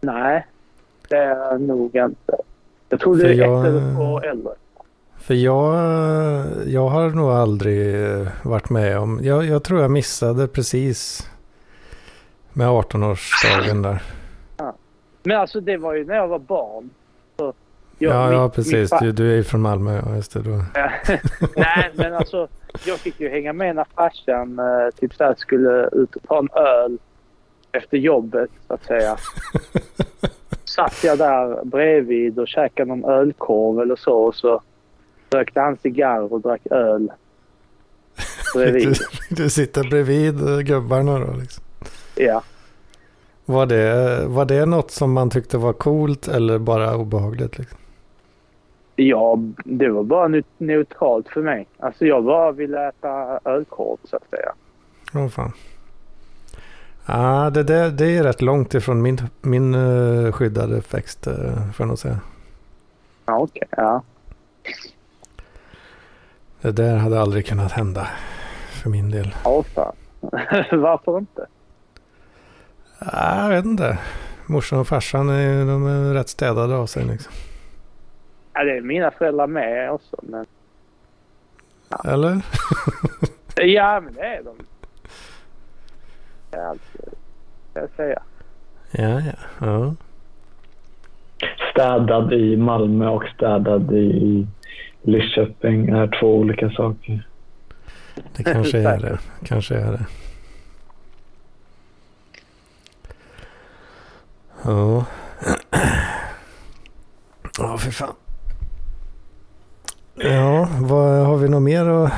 Nej, det är jag nog inte. Jag tror För är jag- ett eller två äldre. För jag, jag har nog aldrig eh, varit med om... Jag, jag tror jag missade precis med 18-årsdagen där. Men alltså det var ju när jag var barn. Så jag- Ja, min- ja precis. Du, du är ju från Malmö. Ja, just det. Då. Nej, men alltså jag fick ju hänga med när farsan eh, typ så här skulle ut och ta en öl efter jobbet så att säga. Satt jag där bredvid och käkade någon ölkorv eller så och så rökte han cigarr och drack öl. Du, Bredvid. du sitter bredvid eh, gubbarna då liksom. Ja. Var det, var det något som man tyckte var coolt eller bara obehagligt? Liksom? Ja, det var bara neu- neutralt för mig. Alltså jag bara ville äta ölkorv så att säga. Åh fan. Ja, det, det, det är rätt långt ifrån min, min uh, skyddade uppväxt, uh, får jag nog säga. Ja, okej. ja. Det där hade aldrig kunnat hända för min del. Ja, fan. Varför inte? Ah, jag vet inte. Morsan och farsan är, de är rätt städade av sig liksom. Ja, det är mina föräldrar med också. Men... Eller? Ja, men det är de. Det är allt ska jag säga. Ja, ja. ja. Städad i Malmö och städad i Lidköping är två olika saker. Det kanske är det. Kanske är det. Ja. Ja, för fan. Ja, vad har vi något mer att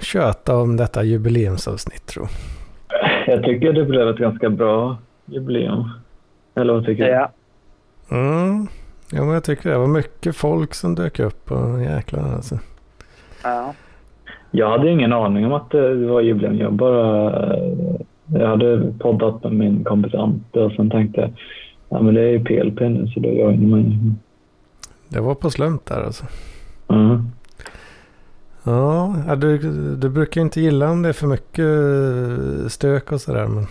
köta om detta jubileumsavsnitt tror Jag tycker det blev ett ganska bra jubileum. Eller vad tycker du? Ja. Mm. Ja, men jag tycker det var mycket folk som dök upp och jäklar alltså. ja. Jag hade ingen aning om att det var jubileum. Jag bara... Jag hade poddat med min kompis Ante och sen tänkte jag ja, men det är ju PLP nu så då gör jag mig. Det var på slump där alltså. Mm. Ja, du, du brukar inte gilla om det är för mycket stök och sådär. Men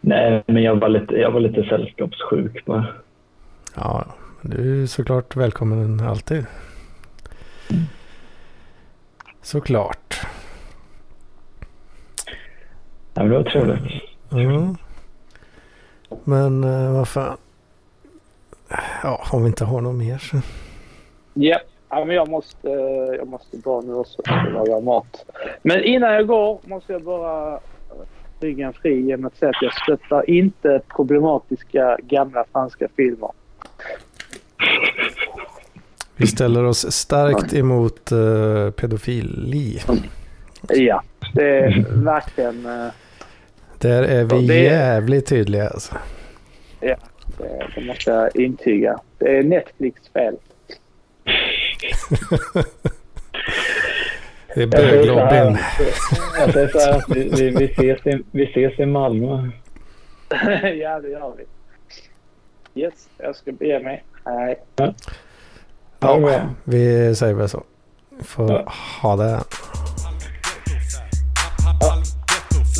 Nej, men jag var lite, jag var lite sällskapssjuk bara. ja, du är såklart välkommen alltid. Såklart. Ja, men det var trevligt. Mm. Men eh, vad fan. Ja, om vi inte har något mer så. Ja. Ja, men jag måste, jag måste bara nu också laga mat. Men innan jag går måste jag bara ryggen fri genom att säga att jag stöttar inte problematiska gamla franska filmer. Vi ställer oss starkt emot uh, pedofili. Ja, det är verkligen... eh, Där är vi Det- jävligt tydliga alltså. Det, det måste jag intyga. Det är Netflix fel det är böglobbyn. Vi, ses i, Malmö. ja, det gör vi. Yes, jag ska bege mig. Hej. Ja. vi säger väl så. Får ja. ha det. Ja.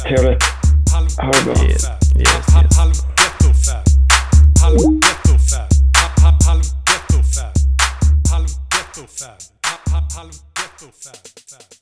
Trevligt. Ha det bra. Yes, yes, yes. Halv gettofan. Halv gettofan. Halv, halv, halv,